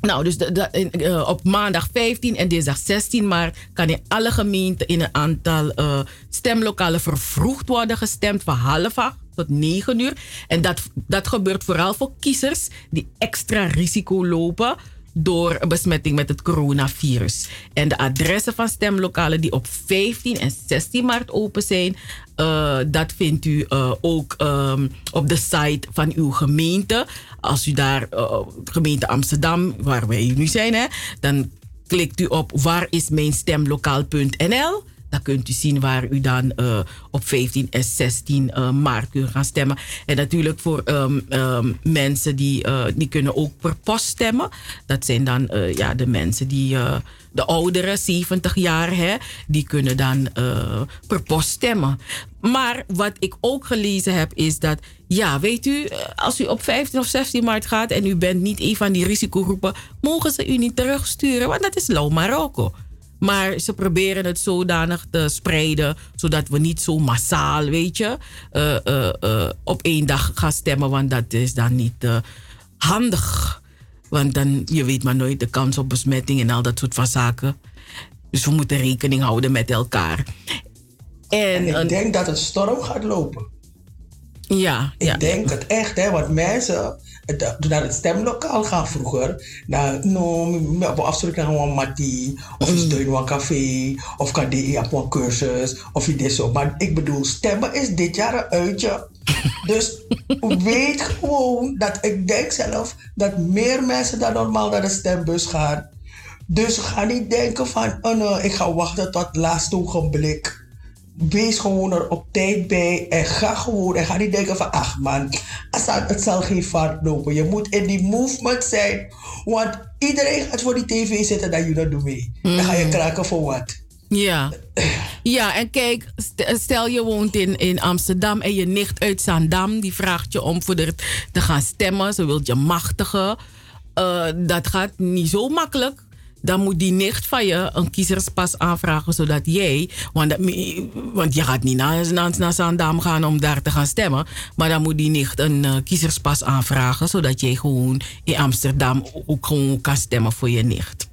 nou, dus eh, op maandag 15 en dinsdag 16 maart kan in alle gemeenten in een aantal eh, stemlokalen vervroegd worden gestemd van half acht tot 9 uur. En dat, dat gebeurt vooral voor kiezers die extra risico lopen door besmetting met het coronavirus. En de adressen van stemlokalen die op 15 en 16 maart open zijn, eh, dat vindt u eh, ook ehm, op de site van uw gemeente. Als u daar, eh, gemeente Amsterdam, waar wij nu zijn, hè, dan klikt u op waar is mijn stemlokaal.nl. Dan kunt u zien waar u dan eh, op 15 en 16 eh, maart kunt gaan stemmen. En natuurlijk voor ehm, ehm, mensen die, eh, die kunnen ook per post stemmen. Dat zijn dan ja, de mensen die, de ouderen, 70 jaar, hè, die kunnen dan per post stemmen. Maar wat ik ook gelezen heb is dat, ja, weet u, als u op 15 of 16 maart gaat en u bent niet een van die risicogroepen, mogen ze u niet terugsturen, want dat is lauw Marokko. Maar ze proberen het zodanig te spreiden, zodat we niet zo massaal, weet je, eh, eh, eh, op één dag gaan stemmen, want dat is dan niet handig. Want dan, je weet maar nooit de kans op besmetting en al dat soort van zaken. Dus we moeten rekening houden met elkaar. En, ik denk dat het storm gaat lopen. ja, Ik denk het echt, hè, want mensen het, naar het stemlokaal gaan vroeger. Nou, no, we afspreken naar een mati, of iets doen een café, of kan die op een cursus, of iets zo. Maar ik bedoel, stemmen is dit jaar een uitje. Dus weet gewoon dat ik denk zelf dat meer mensen dan normaal naar de stembus gaan. Dus ga niet denken van, oh nee, ik ga wachten tot het laatste ogenblik wees gewoon er op tijd bij en ga gewoon en ga niet denken van ach man, het zal, geen vaart lopen. Je moet in die movement zijn, want iedereen gaat voor die tv zitten dat je dat doet mee. Dan ga je kraken voor wat. Ja. Ja, en kijk, st- stel je woont in, in Amsterdam en je nicht uit Zandam, die vraagt je om voor de, te gaan stemmen. Ze wil je machtigen. Eh, dat gaat niet zo makkelijk. Dan moet die nicht van je een kiezerspas aanvragen, zodat jij, want, dat, want je gaat niet naar, naar, naar gaan om daar te gaan stemmen, maar dan moet die nicht een eh, kiezerspas aanvragen, zodat jij gewoon in Amsterdam ook gewoon kan stemmen voor je nicht.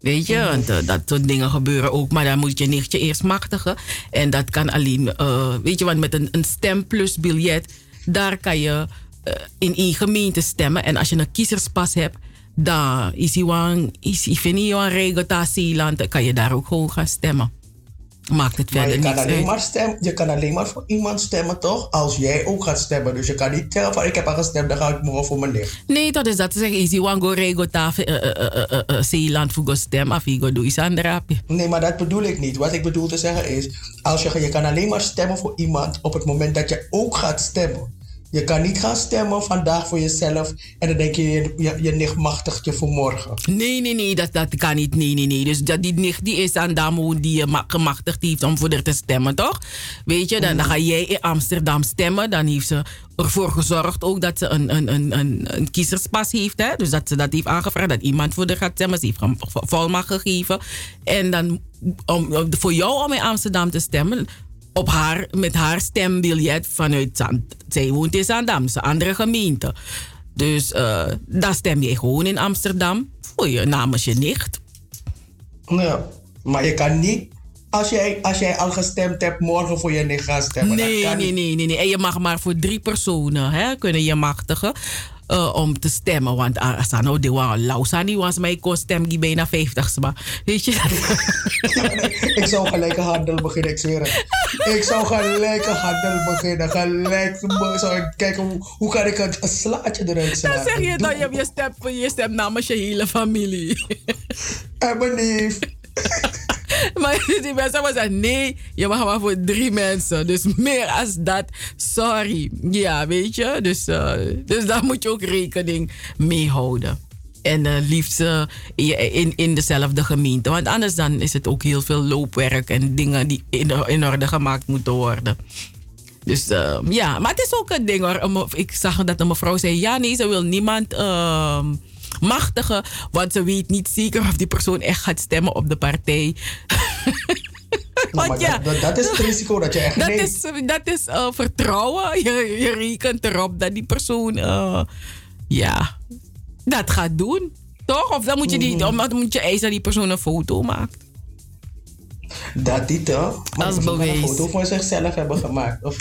Weet je, want eh, dat soort dingen gebeuren ook. Maar dan moet je nichtje eerst machtigen. En dat kan alleen, eh, weet je, want met een, een stemplus biljet, daar kan je in één gemeente stemmen. En als je een kiezerspas hebt, dan is wel, is je een regeltatie-land, dan kan je daar ook gewoon gaan stemmen. Maakt het verder je kan, niks alleen uit. maar stemmen, je kan alleen maar voor iemand stemmen, toch? Als jij ook gaat stemmen. Dus je kan niet zeggen van ik heb al gestemd, dan ga ik morgen voor mijn nicht. Nee, dat is dat te zeggen. Is wel go regota Zeeland voor go stem, of hij go doe iets aan Nee, maar dat bedoel ik niet. Wat ik bedoel te zeggen is, als je, je kan alleen maar stemmen voor iemand op het moment dat je ook gaat stemmen. Je kan niet gaan stemmen vandaag voor jezelf en dan denk je, je, je, je nicht machtigt je voor morgen. Nee, nee, nee, dat, dat kan niet. Nee, nee, nee. Dus dat, die nicht die is aan Damo die je ma- gemachtigd heeft om voor haar te stemmen, toch? Weet je, dan, dan ga jij in Amsterdam stemmen. Dan heeft ze ervoor gezorgd ook dat ze een, een, een, een, een kiezerspas heeft. Hè? Dus dat ze dat heeft aangevraagd, dat iemand voor haar gaat stemmen. Ze heeft volmacht gegeven. En dan om- voor jou om in Amsterdam te stemmen, op haar, met haar stembiljet vanuit Zand. Zij woont in Zandam, dat is een andere gemeente. Dus eh dan stem je gewoon in Amsterdam voor je namens je nicht. Ja, maar je kan niet, als jij, als jij al gestemd hebt, morgen voor je nicht gaan stemmen. Nee, nee, nee, nee, nee. En je mag maar voor drie personen hè, kunnen je machtigen. Eh, om te stemmen. Want als dat nou de wou Lausani was, maar ik kon stem die bijna 50 maar Weet je? ik zou gelijk een handel beginnen, ik zweer het. Ik zou gelijk een handel beginnen. Gelijk zou ik kijken hoe, hoe kan ik een, een slaatje eruit zetten. Dan zeg je dat je hebt je stem, je stem namens je hele familie. En mijn neef. maar die mensen hebben gezegd, nee, je mag maar voor drie mensen. Dus meer als dat, sorry. Ja, weet je. Dus, uh, dus daar moet je ook rekening mee houden. En uh, liefst uh, in, in dezelfde gemeente. Want anders dan is het ook heel veel loopwerk en dingen die in, orde gemaakt moeten worden. Dus ja, maar het is ook een ding hoor. Ik zag dat een mevrouw zei: ja, nee, ze wil niemand uh, machtigen. Want ze weet niet zeker of die persoon echt gaat stemmen op de partij. Nou, want ja, dat, dat, is het risico dat je echt dat Is, dat is uh, vertrouwen. Je, je rekent erop dat die persoon, uh, ja, dat gaat doen. Toch? Of dan moet je, die, mm -hmm. dan moet je eisen dat die persoon een foto maakt. Dat die toch? Als bewijs. een foto van zichzelf hebben gemaakt. Of,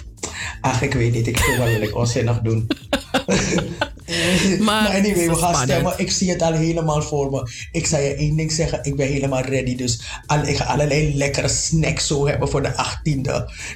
ach, ik weet niet. Ik wil wel ik onzinnig doen. maar, maar anyway, we gaan stemmen. Ik zie het al helemaal voor me. Ik zal je één ding zeggen. Ik ben helemaal ready. Dus al, ik ga allerlei lekkere snacks zo hebben voor de 18e.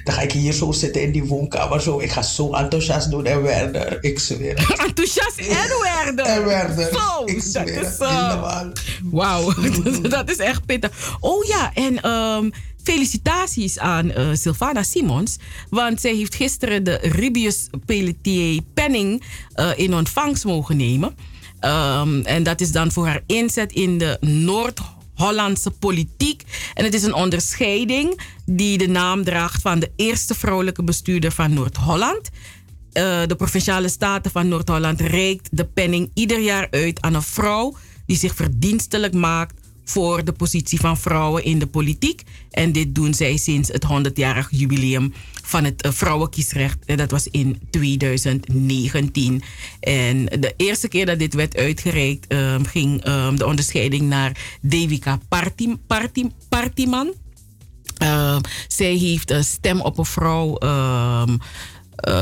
Dan ga ik hier zo zitten in die woonkamer. Zo. Ik ga zo enthousiast doen. En Werder, ik zweer enthousiast en Werder? En Werder. Zo, ik zweer dat het. is, uh, helemaal. Wauw, dat is echt pittig. Oh ja, en... Um, felicitaties aan uh, Sylvana Simons. Want zij heeft gisteren de Ribius Pelletier Penning uh, in ontvangst mogen nemen. Um, en dat is dan voor haar inzet in de Noord-Hollandse politiek. En het is een onderscheiding die de naam draagt van de eerste vrouwelijke bestuurder van Noord-Holland. Uh, de provinciale staten van Noord-Holland reikt de penning ieder jaar uit aan een vrouw die zich verdienstelijk maakt voor de positie van vrouwen in de politiek. En dit doen zij sinds het 100-jarig jubileum van het vrouwenkiesrecht. En dat was in 2019. En de eerste keer dat dit werd uitgereikt, um, ging um, de onderscheiding naar Devika Partim, Partim, Partiman. Uh, zij heeft een stem op een vrouw uh,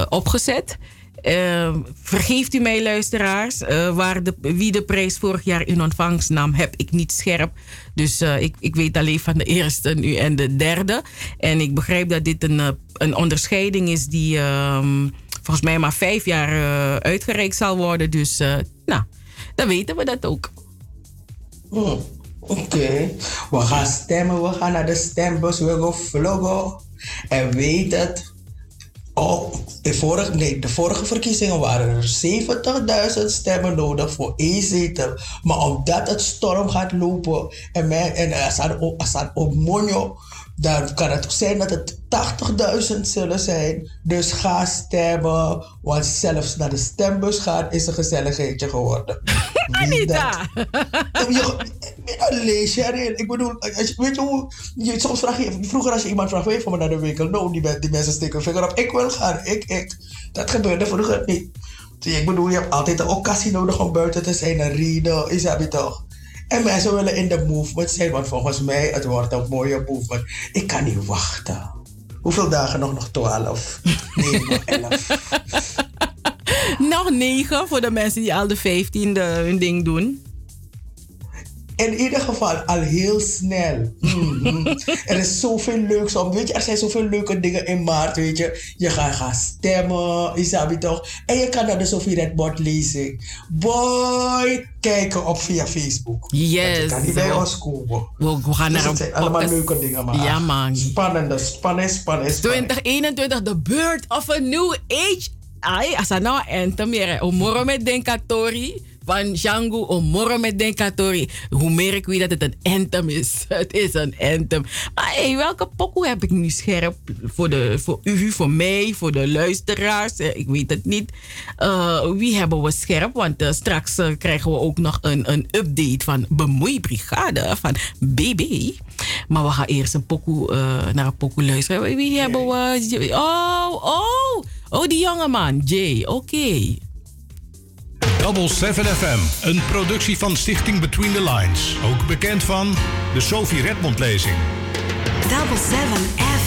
opgezet. Uh, vergeeft u mij, luisteraars. Uh, waar de, wie de prijs vorig jaar in ontvangst nam, heb ik niet scherp. Dus uh, ik, ik weet alleen van de eerste nu en de derde. En ik begrijp dat dit een, een onderscheiding is die ehm, volgens mij maar vijf jaar uitgereikt zal worden. Dus nou, dan weten we dat ook. Oh, Oké, we gaan stemmen, we gaan naar de stembus, we gaan vloggen. En weet het, Oh, de vorige, nee, de vorige verkiezingen waren er 70.000 stemmen nodig voor één zetel. Maar omdat het storm gaat lopen en, men, en op, Monjo, dan kan het zijn dat het 80.000 zullen zijn. Dus ga stemmen, want zelfs naar de stembus gaan is een gezelligheidje geworden. Anita! Lees je erin. Ik bedoel, weet je hoe... Soms vraag je... Vroeger als je iemand vraagt, wil je van me naar de winkel? No, die, mensen steken een vinger op. Ik wil gaan. Ik, ik. Dat gebeurde vroeger niet. Dus ik bedoel, je hebt altijd een occasie nodig om buiten te zijn. Een reden, is dat toch? En mensen willen in de movement zijn, want volgens mij het wordt een mooie movement. Ik kan niet wachten. Hoeveel dagen nog? Nog 12? Nee, nog 11. nog 9 voor de mensen die al de 15e hun ding doen. In ieder geval al heel snel. Mm -hmm. er is zoveel leuks om. Weet je, er zijn zoveel leuke dingen in maart. Weet je, je gaat gaan stemmen. Isabi toch? En je kan naar de Sophie Redbord lezen. Boy, kijken op via Facebook. Yes. Je kan niet bij ons komen. We, we gaan dus naar het zijn allemaal leuke dingen. Maar ja, man. Spannende, spannend, spannend. 2021, the birth of a new age. Ai, als dat nou anthem meer. Omoro met Denkatori van Django Omoro met Denkatori. Hoe merk je dat het een anthem is? Het is een anthem. Maar hey, welke pokoe heb ik nu scherp? Voor, de, voor u, voor mij, voor de luisteraars? Ik weet het niet. Uh, wie hebben we scherp? Want uh, straks uh, krijgen we ook nog een, een update van Bemoeibrigade van BB. Maar we gaan eerst een pokoe, naar een pokoe luisteren. Wie hebben we? Oh, oh. Oh, die jongeman. Jay, oké. Okay. Double 7 FM, een productie van Stichting Between the Lines. Ook bekend van de Sophie Redmond lezing. Double 7 FM.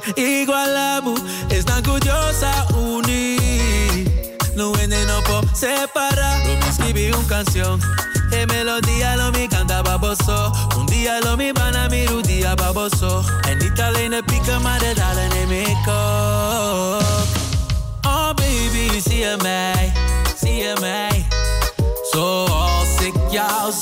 Por igualabu. Están curiosa unir. No en no por separar. Lo escribí una canción. De melodía lo mi canta baboso. Un día lo mi van a mi día baboso. En de dalen neem ik ook. Oh baby, zie je mij, zie je mij. Zoals ik jou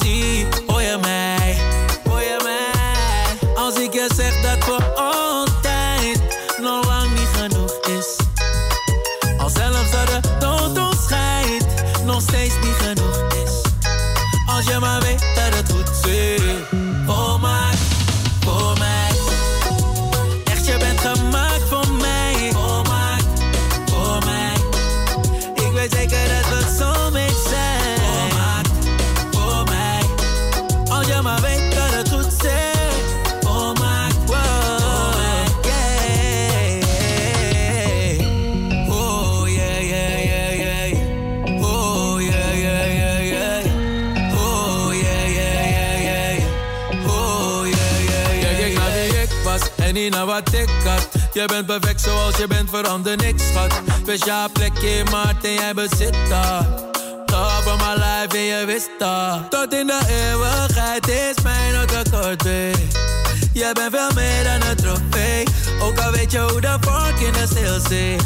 naar wat ik had. Je bent perfect zoals je bent, verander niks, schat. Speciaal plekje in mijn hart en jij bezit dat. Top of my life en je wist dat. Tot in de eeuwigheid is mijn tekort, babe. Jij bent veel meer dan een trofee. Ook al weet je hoe de vork in de stil zit.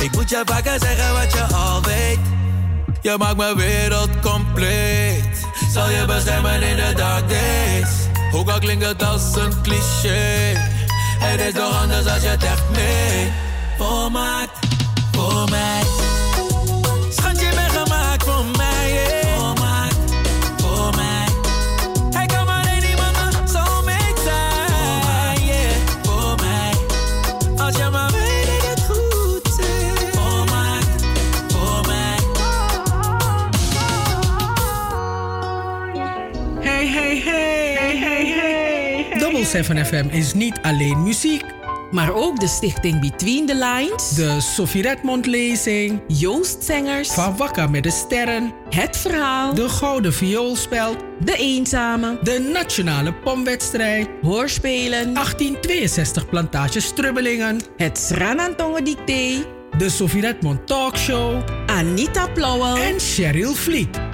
Ik moet je vaker zeggen wat je al weet. Je maakt mijn wereld compleet. Zal je beschermen in de dark days. Ook al klinkt het als een cliché. Het is toch anders als je het echt mee. Volmaakt voor mij. 7FM is niet alleen muziek. Maar ook de stichting Between the Lines. De Sophie Redmond lezing. Joostzengers. Van Wakka met de Sterren. Het Verhaal. De Gouden vioolspel, De Eenzame. De Nationale Pomwedstrijd. Hoorspelen. 1862 Plantage Strubbelingen. Het Sranantongen Dicté. De Sophie Redmond Talkshow. Anita Plauwel. En Cheryl Vliet.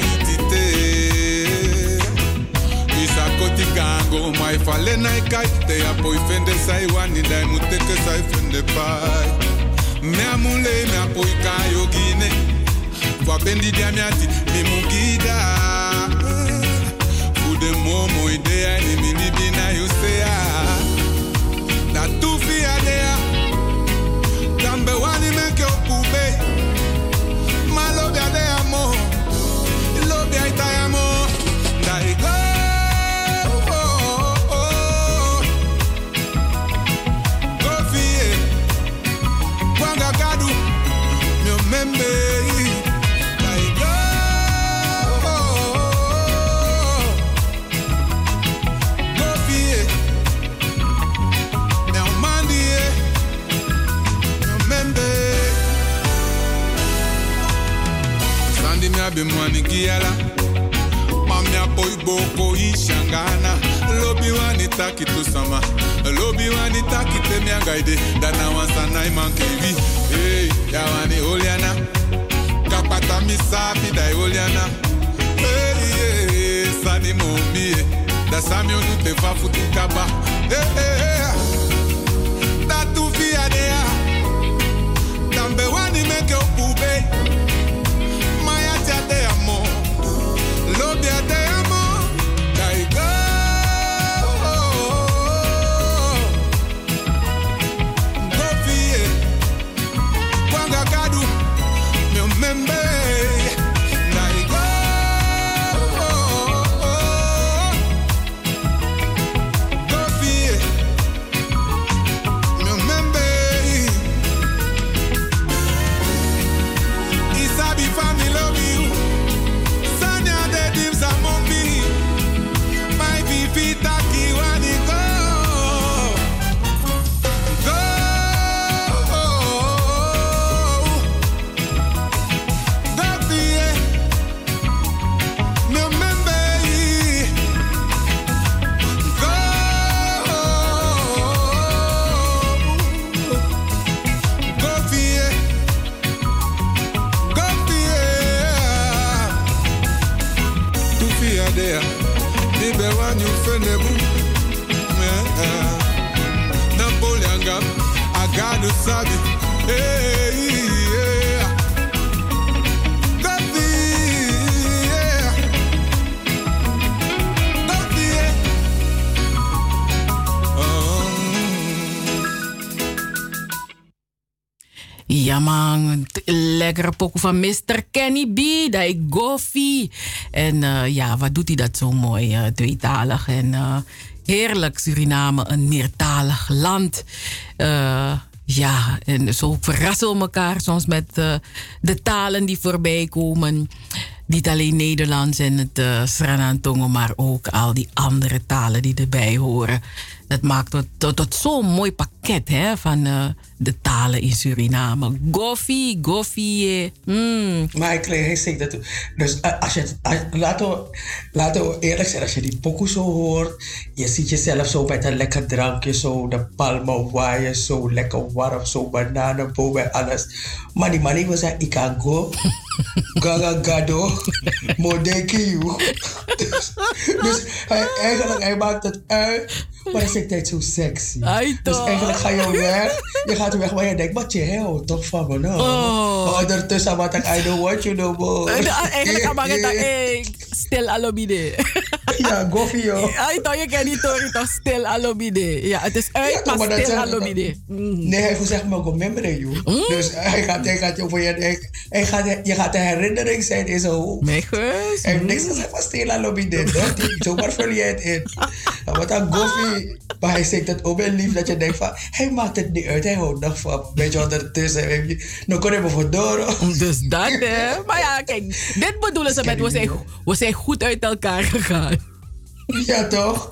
Gango mai fale na ikai te apo ifende sai wani dai muteke sai fende pai. Me amule me apo ikai ogine. Wa bendi dia mi ati mi mugida. Fude momo idea ni mi libi na you say ah. Abe mwani kiala Mami apo iboko ishangana Lobi wani taki tusama Lobi wani taki te miangaide Dana wansana imanke vi. Hey, ya wani oliana. Kapata misapi dai oliana. Hey, hey, Da sami onu te fa futu kaba. Hey, hey, hey Da tu fi adea fi make you pube. Maya tia te amo. Lobia te amo. T- lekkere pokoe van Mr. Kenny B, dat ik Goffy. En eh, ja, wat doet hij dat zo mooi, eh, tweetalig. En eh, heerlijk, Suriname, een meertalig land. Ja, en zo verrassen we elkaar soms met de talen die voorbij komen. Niet alleen Nederlands en het uh, Sranantongo, maar ook al die andere talen die erbij horen. Dat maakt het tot, tot zo'n mooi pakket hè, van de talen in Suriname. Goffie, goffie. Mm. Maar ik hij zegt dat. Dus eh, als je, als- laten, we, laten we eerlijk zijn, als je die pokoe zo hoort, je ziet jezelf zo met een lekker drankje, zo de palmen waaien, zo lekker warm, zo bananenboom en alles. Maar die man wil zeggen, ik kan go, gaga gado, modeki you. dus, dus hij, eigenlijk, hij maakt het uit, maar hij zegt hij zo sexy. dus eigenlijk ga je weg, je gaat weg, maar je denkt, wat je heel toch van me nou. Oh. Maar ondertussen wat ik, I don't want you no more. Eigenlijk kan ik dat stil alobide. Ja, goffie joh. Ik dacht, je kan niet horen, toch stil alobide. Ja, het is uit, Ja, toch, maar maar dat stil alobide. Nee, hij zegt me ook membre, joh. Dus hij gaat, hij gaat je voor je, hij, hij gaat, je gaat een herinnering zijn in zijn hoofd. Mijn geus. Hij heeft niks gezegd van hoor. Die- Zomaar vul je het in. Wat een goffie. Maar hij zegt het ook wel lief dat je denkt van, hij maakt het niet uit, hij houdt nog van. Weet je ondertussen, nog kon hij me voor door. Dus dat, hè. Maar ja, kijk, dit bedoelen ze met, we zijn, we zijn goed uit elkaar gegaan. Ja, toch?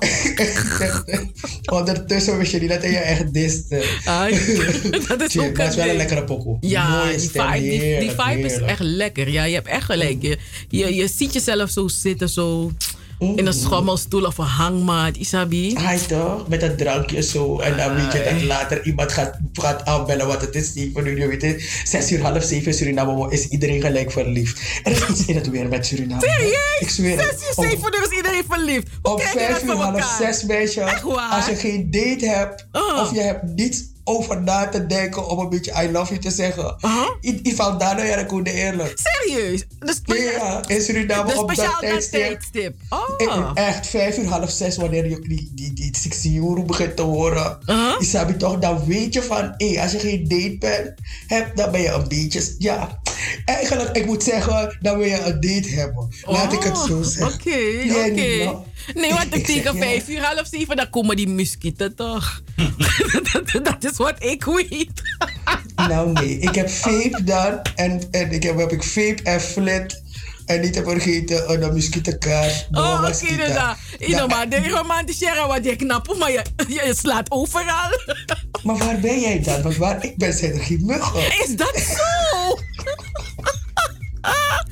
Ondertussen wist je niet dat hij je echt diste. dat is ook is wel een lekkere pokoe. Ja, die stem, vibe, die, die heerlijk, vibe is echt lekker. Ja, je hebt echt gelijk. Je, je, je ziet jezelf zo zitten, zo in een schommelstoel of een hangmat, Isabi. Hij toch? Met een drankje zo. En dan weet je dat later iemand gaat, gaat aanbellen wat het is. Zeven uur, weet het. Zes uur, half zeven in Suriname is iedereen gelijk verliefd. Er is iets in het weer met Suriname. Serieus? Ik zweer. Zes uur, zeven uur is iedereen verliefd. Hoe je vijf dat uur, half zes, meisje. Als je geen date hebt, Oh. of je hebt niets over na te denken om een beetje I love you te zeggen. I, I valt daarna ja, ik de eerlijk. Serieus? Dus, ja, in Suriname op dat tijdstip. tijdstip. Oh. Eh, Echt, vijf uur, half zes, wanneer je die, die, die 60 euro begint te horen. Isabi toch, dan weet je van, hé, als je geen date bent, hebt, dan ben je een beetje, ja. Eigenlijk, ik moet zeggen, dan wil je een date hebben. Laat ik het zo Oh, zeggen. Oké. Nee, want ik tegen vijf uur, half zeven, dan komen die muskieten toch? dat, dat is wat ik weet. Nou nee, ik heb vape dan en, en ik heb, heb ik vape en flit. En niet te vergeten uh, de muskietenkaars. Oh, oké, dus dat. Ja, maar de romantische wat je knap, maar je, je, je slaat overal. Maar waar ben jij dan? Want waar ik ben zijn er geen muggen. Is dat zo?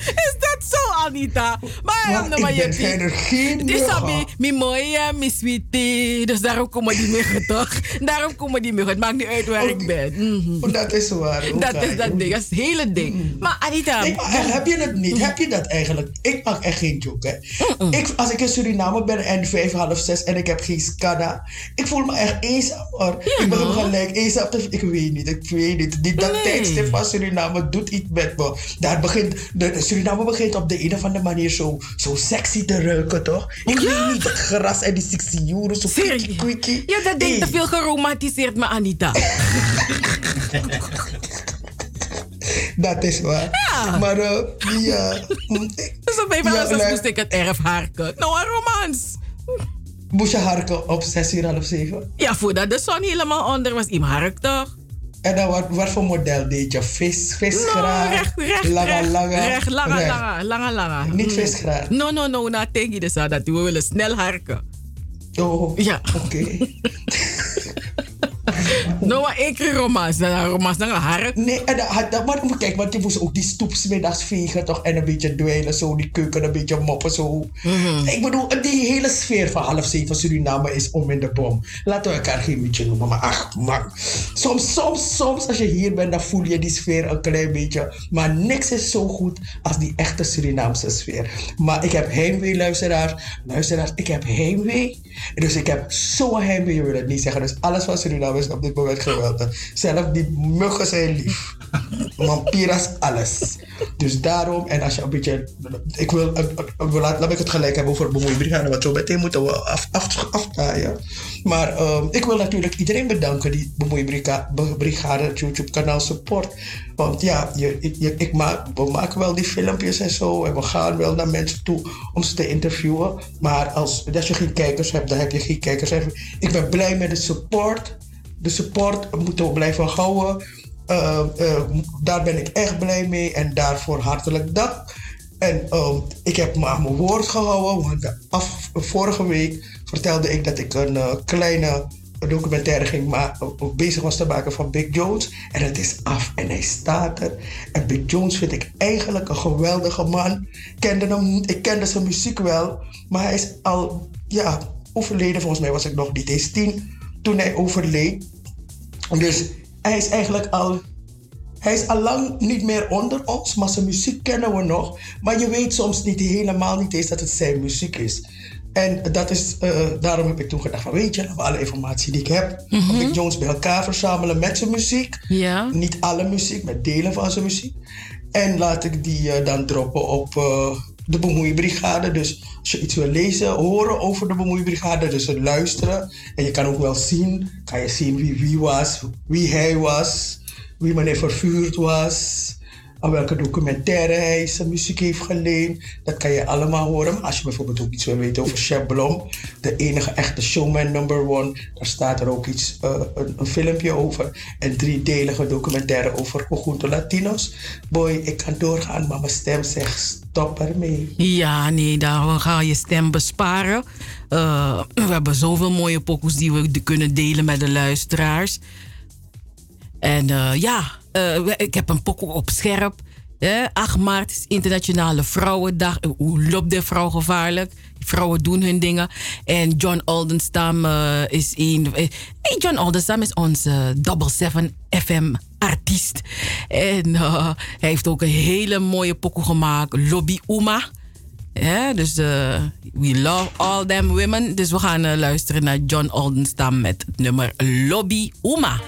Is dat zo, Anita. Maar Want dan maar je ben verder geen Het is muggen. sabi, mi mooie, mi sweetie. Dus daarom komen die muggen toch? Daarom komen die muggen. Het maakt niet uit waar ik ben. Mhm. Dat is waar. Dat is dat ding, dat is het hele ding. Maar Anita... Nee, maar echt, heb je het niet? Heb je dat eigenlijk? Ik maak echt geen joke. Hè. Ik, als ik in Suriname ben en vijf, half zes en ik heb geen skada, ik voel me echt eenzaam hoor. ik ben gelijk eenzaam. Ik weet niet, ik weet niet. Die, dat Nee. tijdstip van Suriname doet iets met me. Daar begint, de, de Suriname begint op de een of andere manier zo, zo sexy te ruiken, toch? Ik weet niet, dat gras en die sexy euro, zo kwikkie, kwikkie. Ja, dat ding Hey. te veel geromantiseerd me, Anita. Dat is waar. Ja. Maar eh, ja, Dus op even Ja, moest ik het erf harken. Nou, een romans. moest je harken op zes uur, half zeven? Ja, voordat de zon helemaal onder was, im hark toch? En dan wat, wat voor model deed je? Vis, visgraag? No, recht, recht, lange, recht, lange? recht, lange, recht. lange, lange, lange. Niet Mm. visgraag? No, no, no, nou denk je dus dat we willen snel harken. Oh, ja. oké. nou, maar keer romans, dan romans, dan hark. Nee, en had- dan, maar kijk, want je moest ook die stoep middags vegen toch? En een beetje dweilen, zo die keuken een beetje moppen, zo. Mhm. Ik bedoel, die hele sfeer van half zeven Suriname is om in de bom. Laten we elkaar geen beetje noemen, maar ach man. Soms, soms, soms als je hier bent, dan voel je die sfeer een klein beetje. Maar niks is zo goed als die echte Surinaamse sfeer. Maar ik heb heimwee, luisteraars. Luisteraars, ik heb heimwee. Dus ik heb zo'n heimwee, je wil het niet zeggen. Dus alles van Suriname is op dit moment geweldig. Zelf die muggen zijn lief. Vampiras, alles. Dus daarom, en als je een beetje. Ik wil, laat, laat ik het gelijk hebben over bemoeibrigade, want zo meteen moeten we af, af, aftaaien. Maar ehm, ik wil natuurlijk iedereen bedanken die bemoeibrigade YouTube-kanaal support. Want ja, je, je, ik maak, we maken wel die filmpjes en zo. En we gaan wel naar mensen toe om ze te interviewen. Maar als, als je geen kijkers hebt, dan heb je geen kijkers. Ik ben blij met de support. De support moeten we blijven houden. Uh, uh, daar ben ik echt blij mee en daarvoor hartelijk dank. En uh, ik heb me aan mijn woord gehouden, want af, vorige week vertelde ik dat ik een uh, kleine documentaire ging maken, bezig was te maken van Big Jones. En het is af en hij staat er. En Big Jones vind ik eigenlijk een geweldige man. Kende hem, ik kende zijn muziek wel, maar hij is al ja, overleden. Volgens mij was ik nog niet eens tien toen hij overleed. Dus hij is eigenlijk al. Hij is al lang niet meer onder ons, maar zijn muziek kennen we nog. Maar je weet soms niet helemaal niet eens dat het zijn muziek is. En dat is, uh, daarom heb ik toen gedacht van weet je, laten we alle informatie die ik heb, mm -hmm. Big Jones bij elkaar verzamelen met zijn muziek. Ja. Niet alle muziek, met delen van zijn muziek. En laat ik die uh, dan droppen op uh, de Bemoeibrigade. Dus als je iets wil lezen, horen over de Bemoeibrigade, dus het luisteren. En je kan ook wel zien, kan je zien wie wie was, wie hij was, wie meneer Vervuurd was, aan welke documentaire hij zijn muziek heeft geleend. Dat kan je allemaal horen. Maar als je bijvoorbeeld ook iets wil weten over Chef de enige echte showman number one, daar staat er ook iets, uh, een, een, filmpje over. En driedelige documentaire over Conjunto Latinos. Boy, ik kan doorgaan, maar mijn stem zegt stop ermee. Ja, nee, daar ga je stem besparen. Uh, we hebben zoveel mooie pokoes die we kunnen delen met de luisteraars. En uh, ja, ik heb een pokoe op scherp. Eh, 8 maart is Internationale Vrouwendag. Hoe loopt de vrouw gevaarlijk? Vrouwen doen hun dingen. En John Aldenstam uh, is een. John Aldenstam is onze Double 7 FM artiest. En hij heeft ook een hele mooie pokoe gemaakt. Lobby Uma. Ja, dus we love all them women. Dus we gaan luisteren naar John Aldenstam met het nummer Lobby Uma.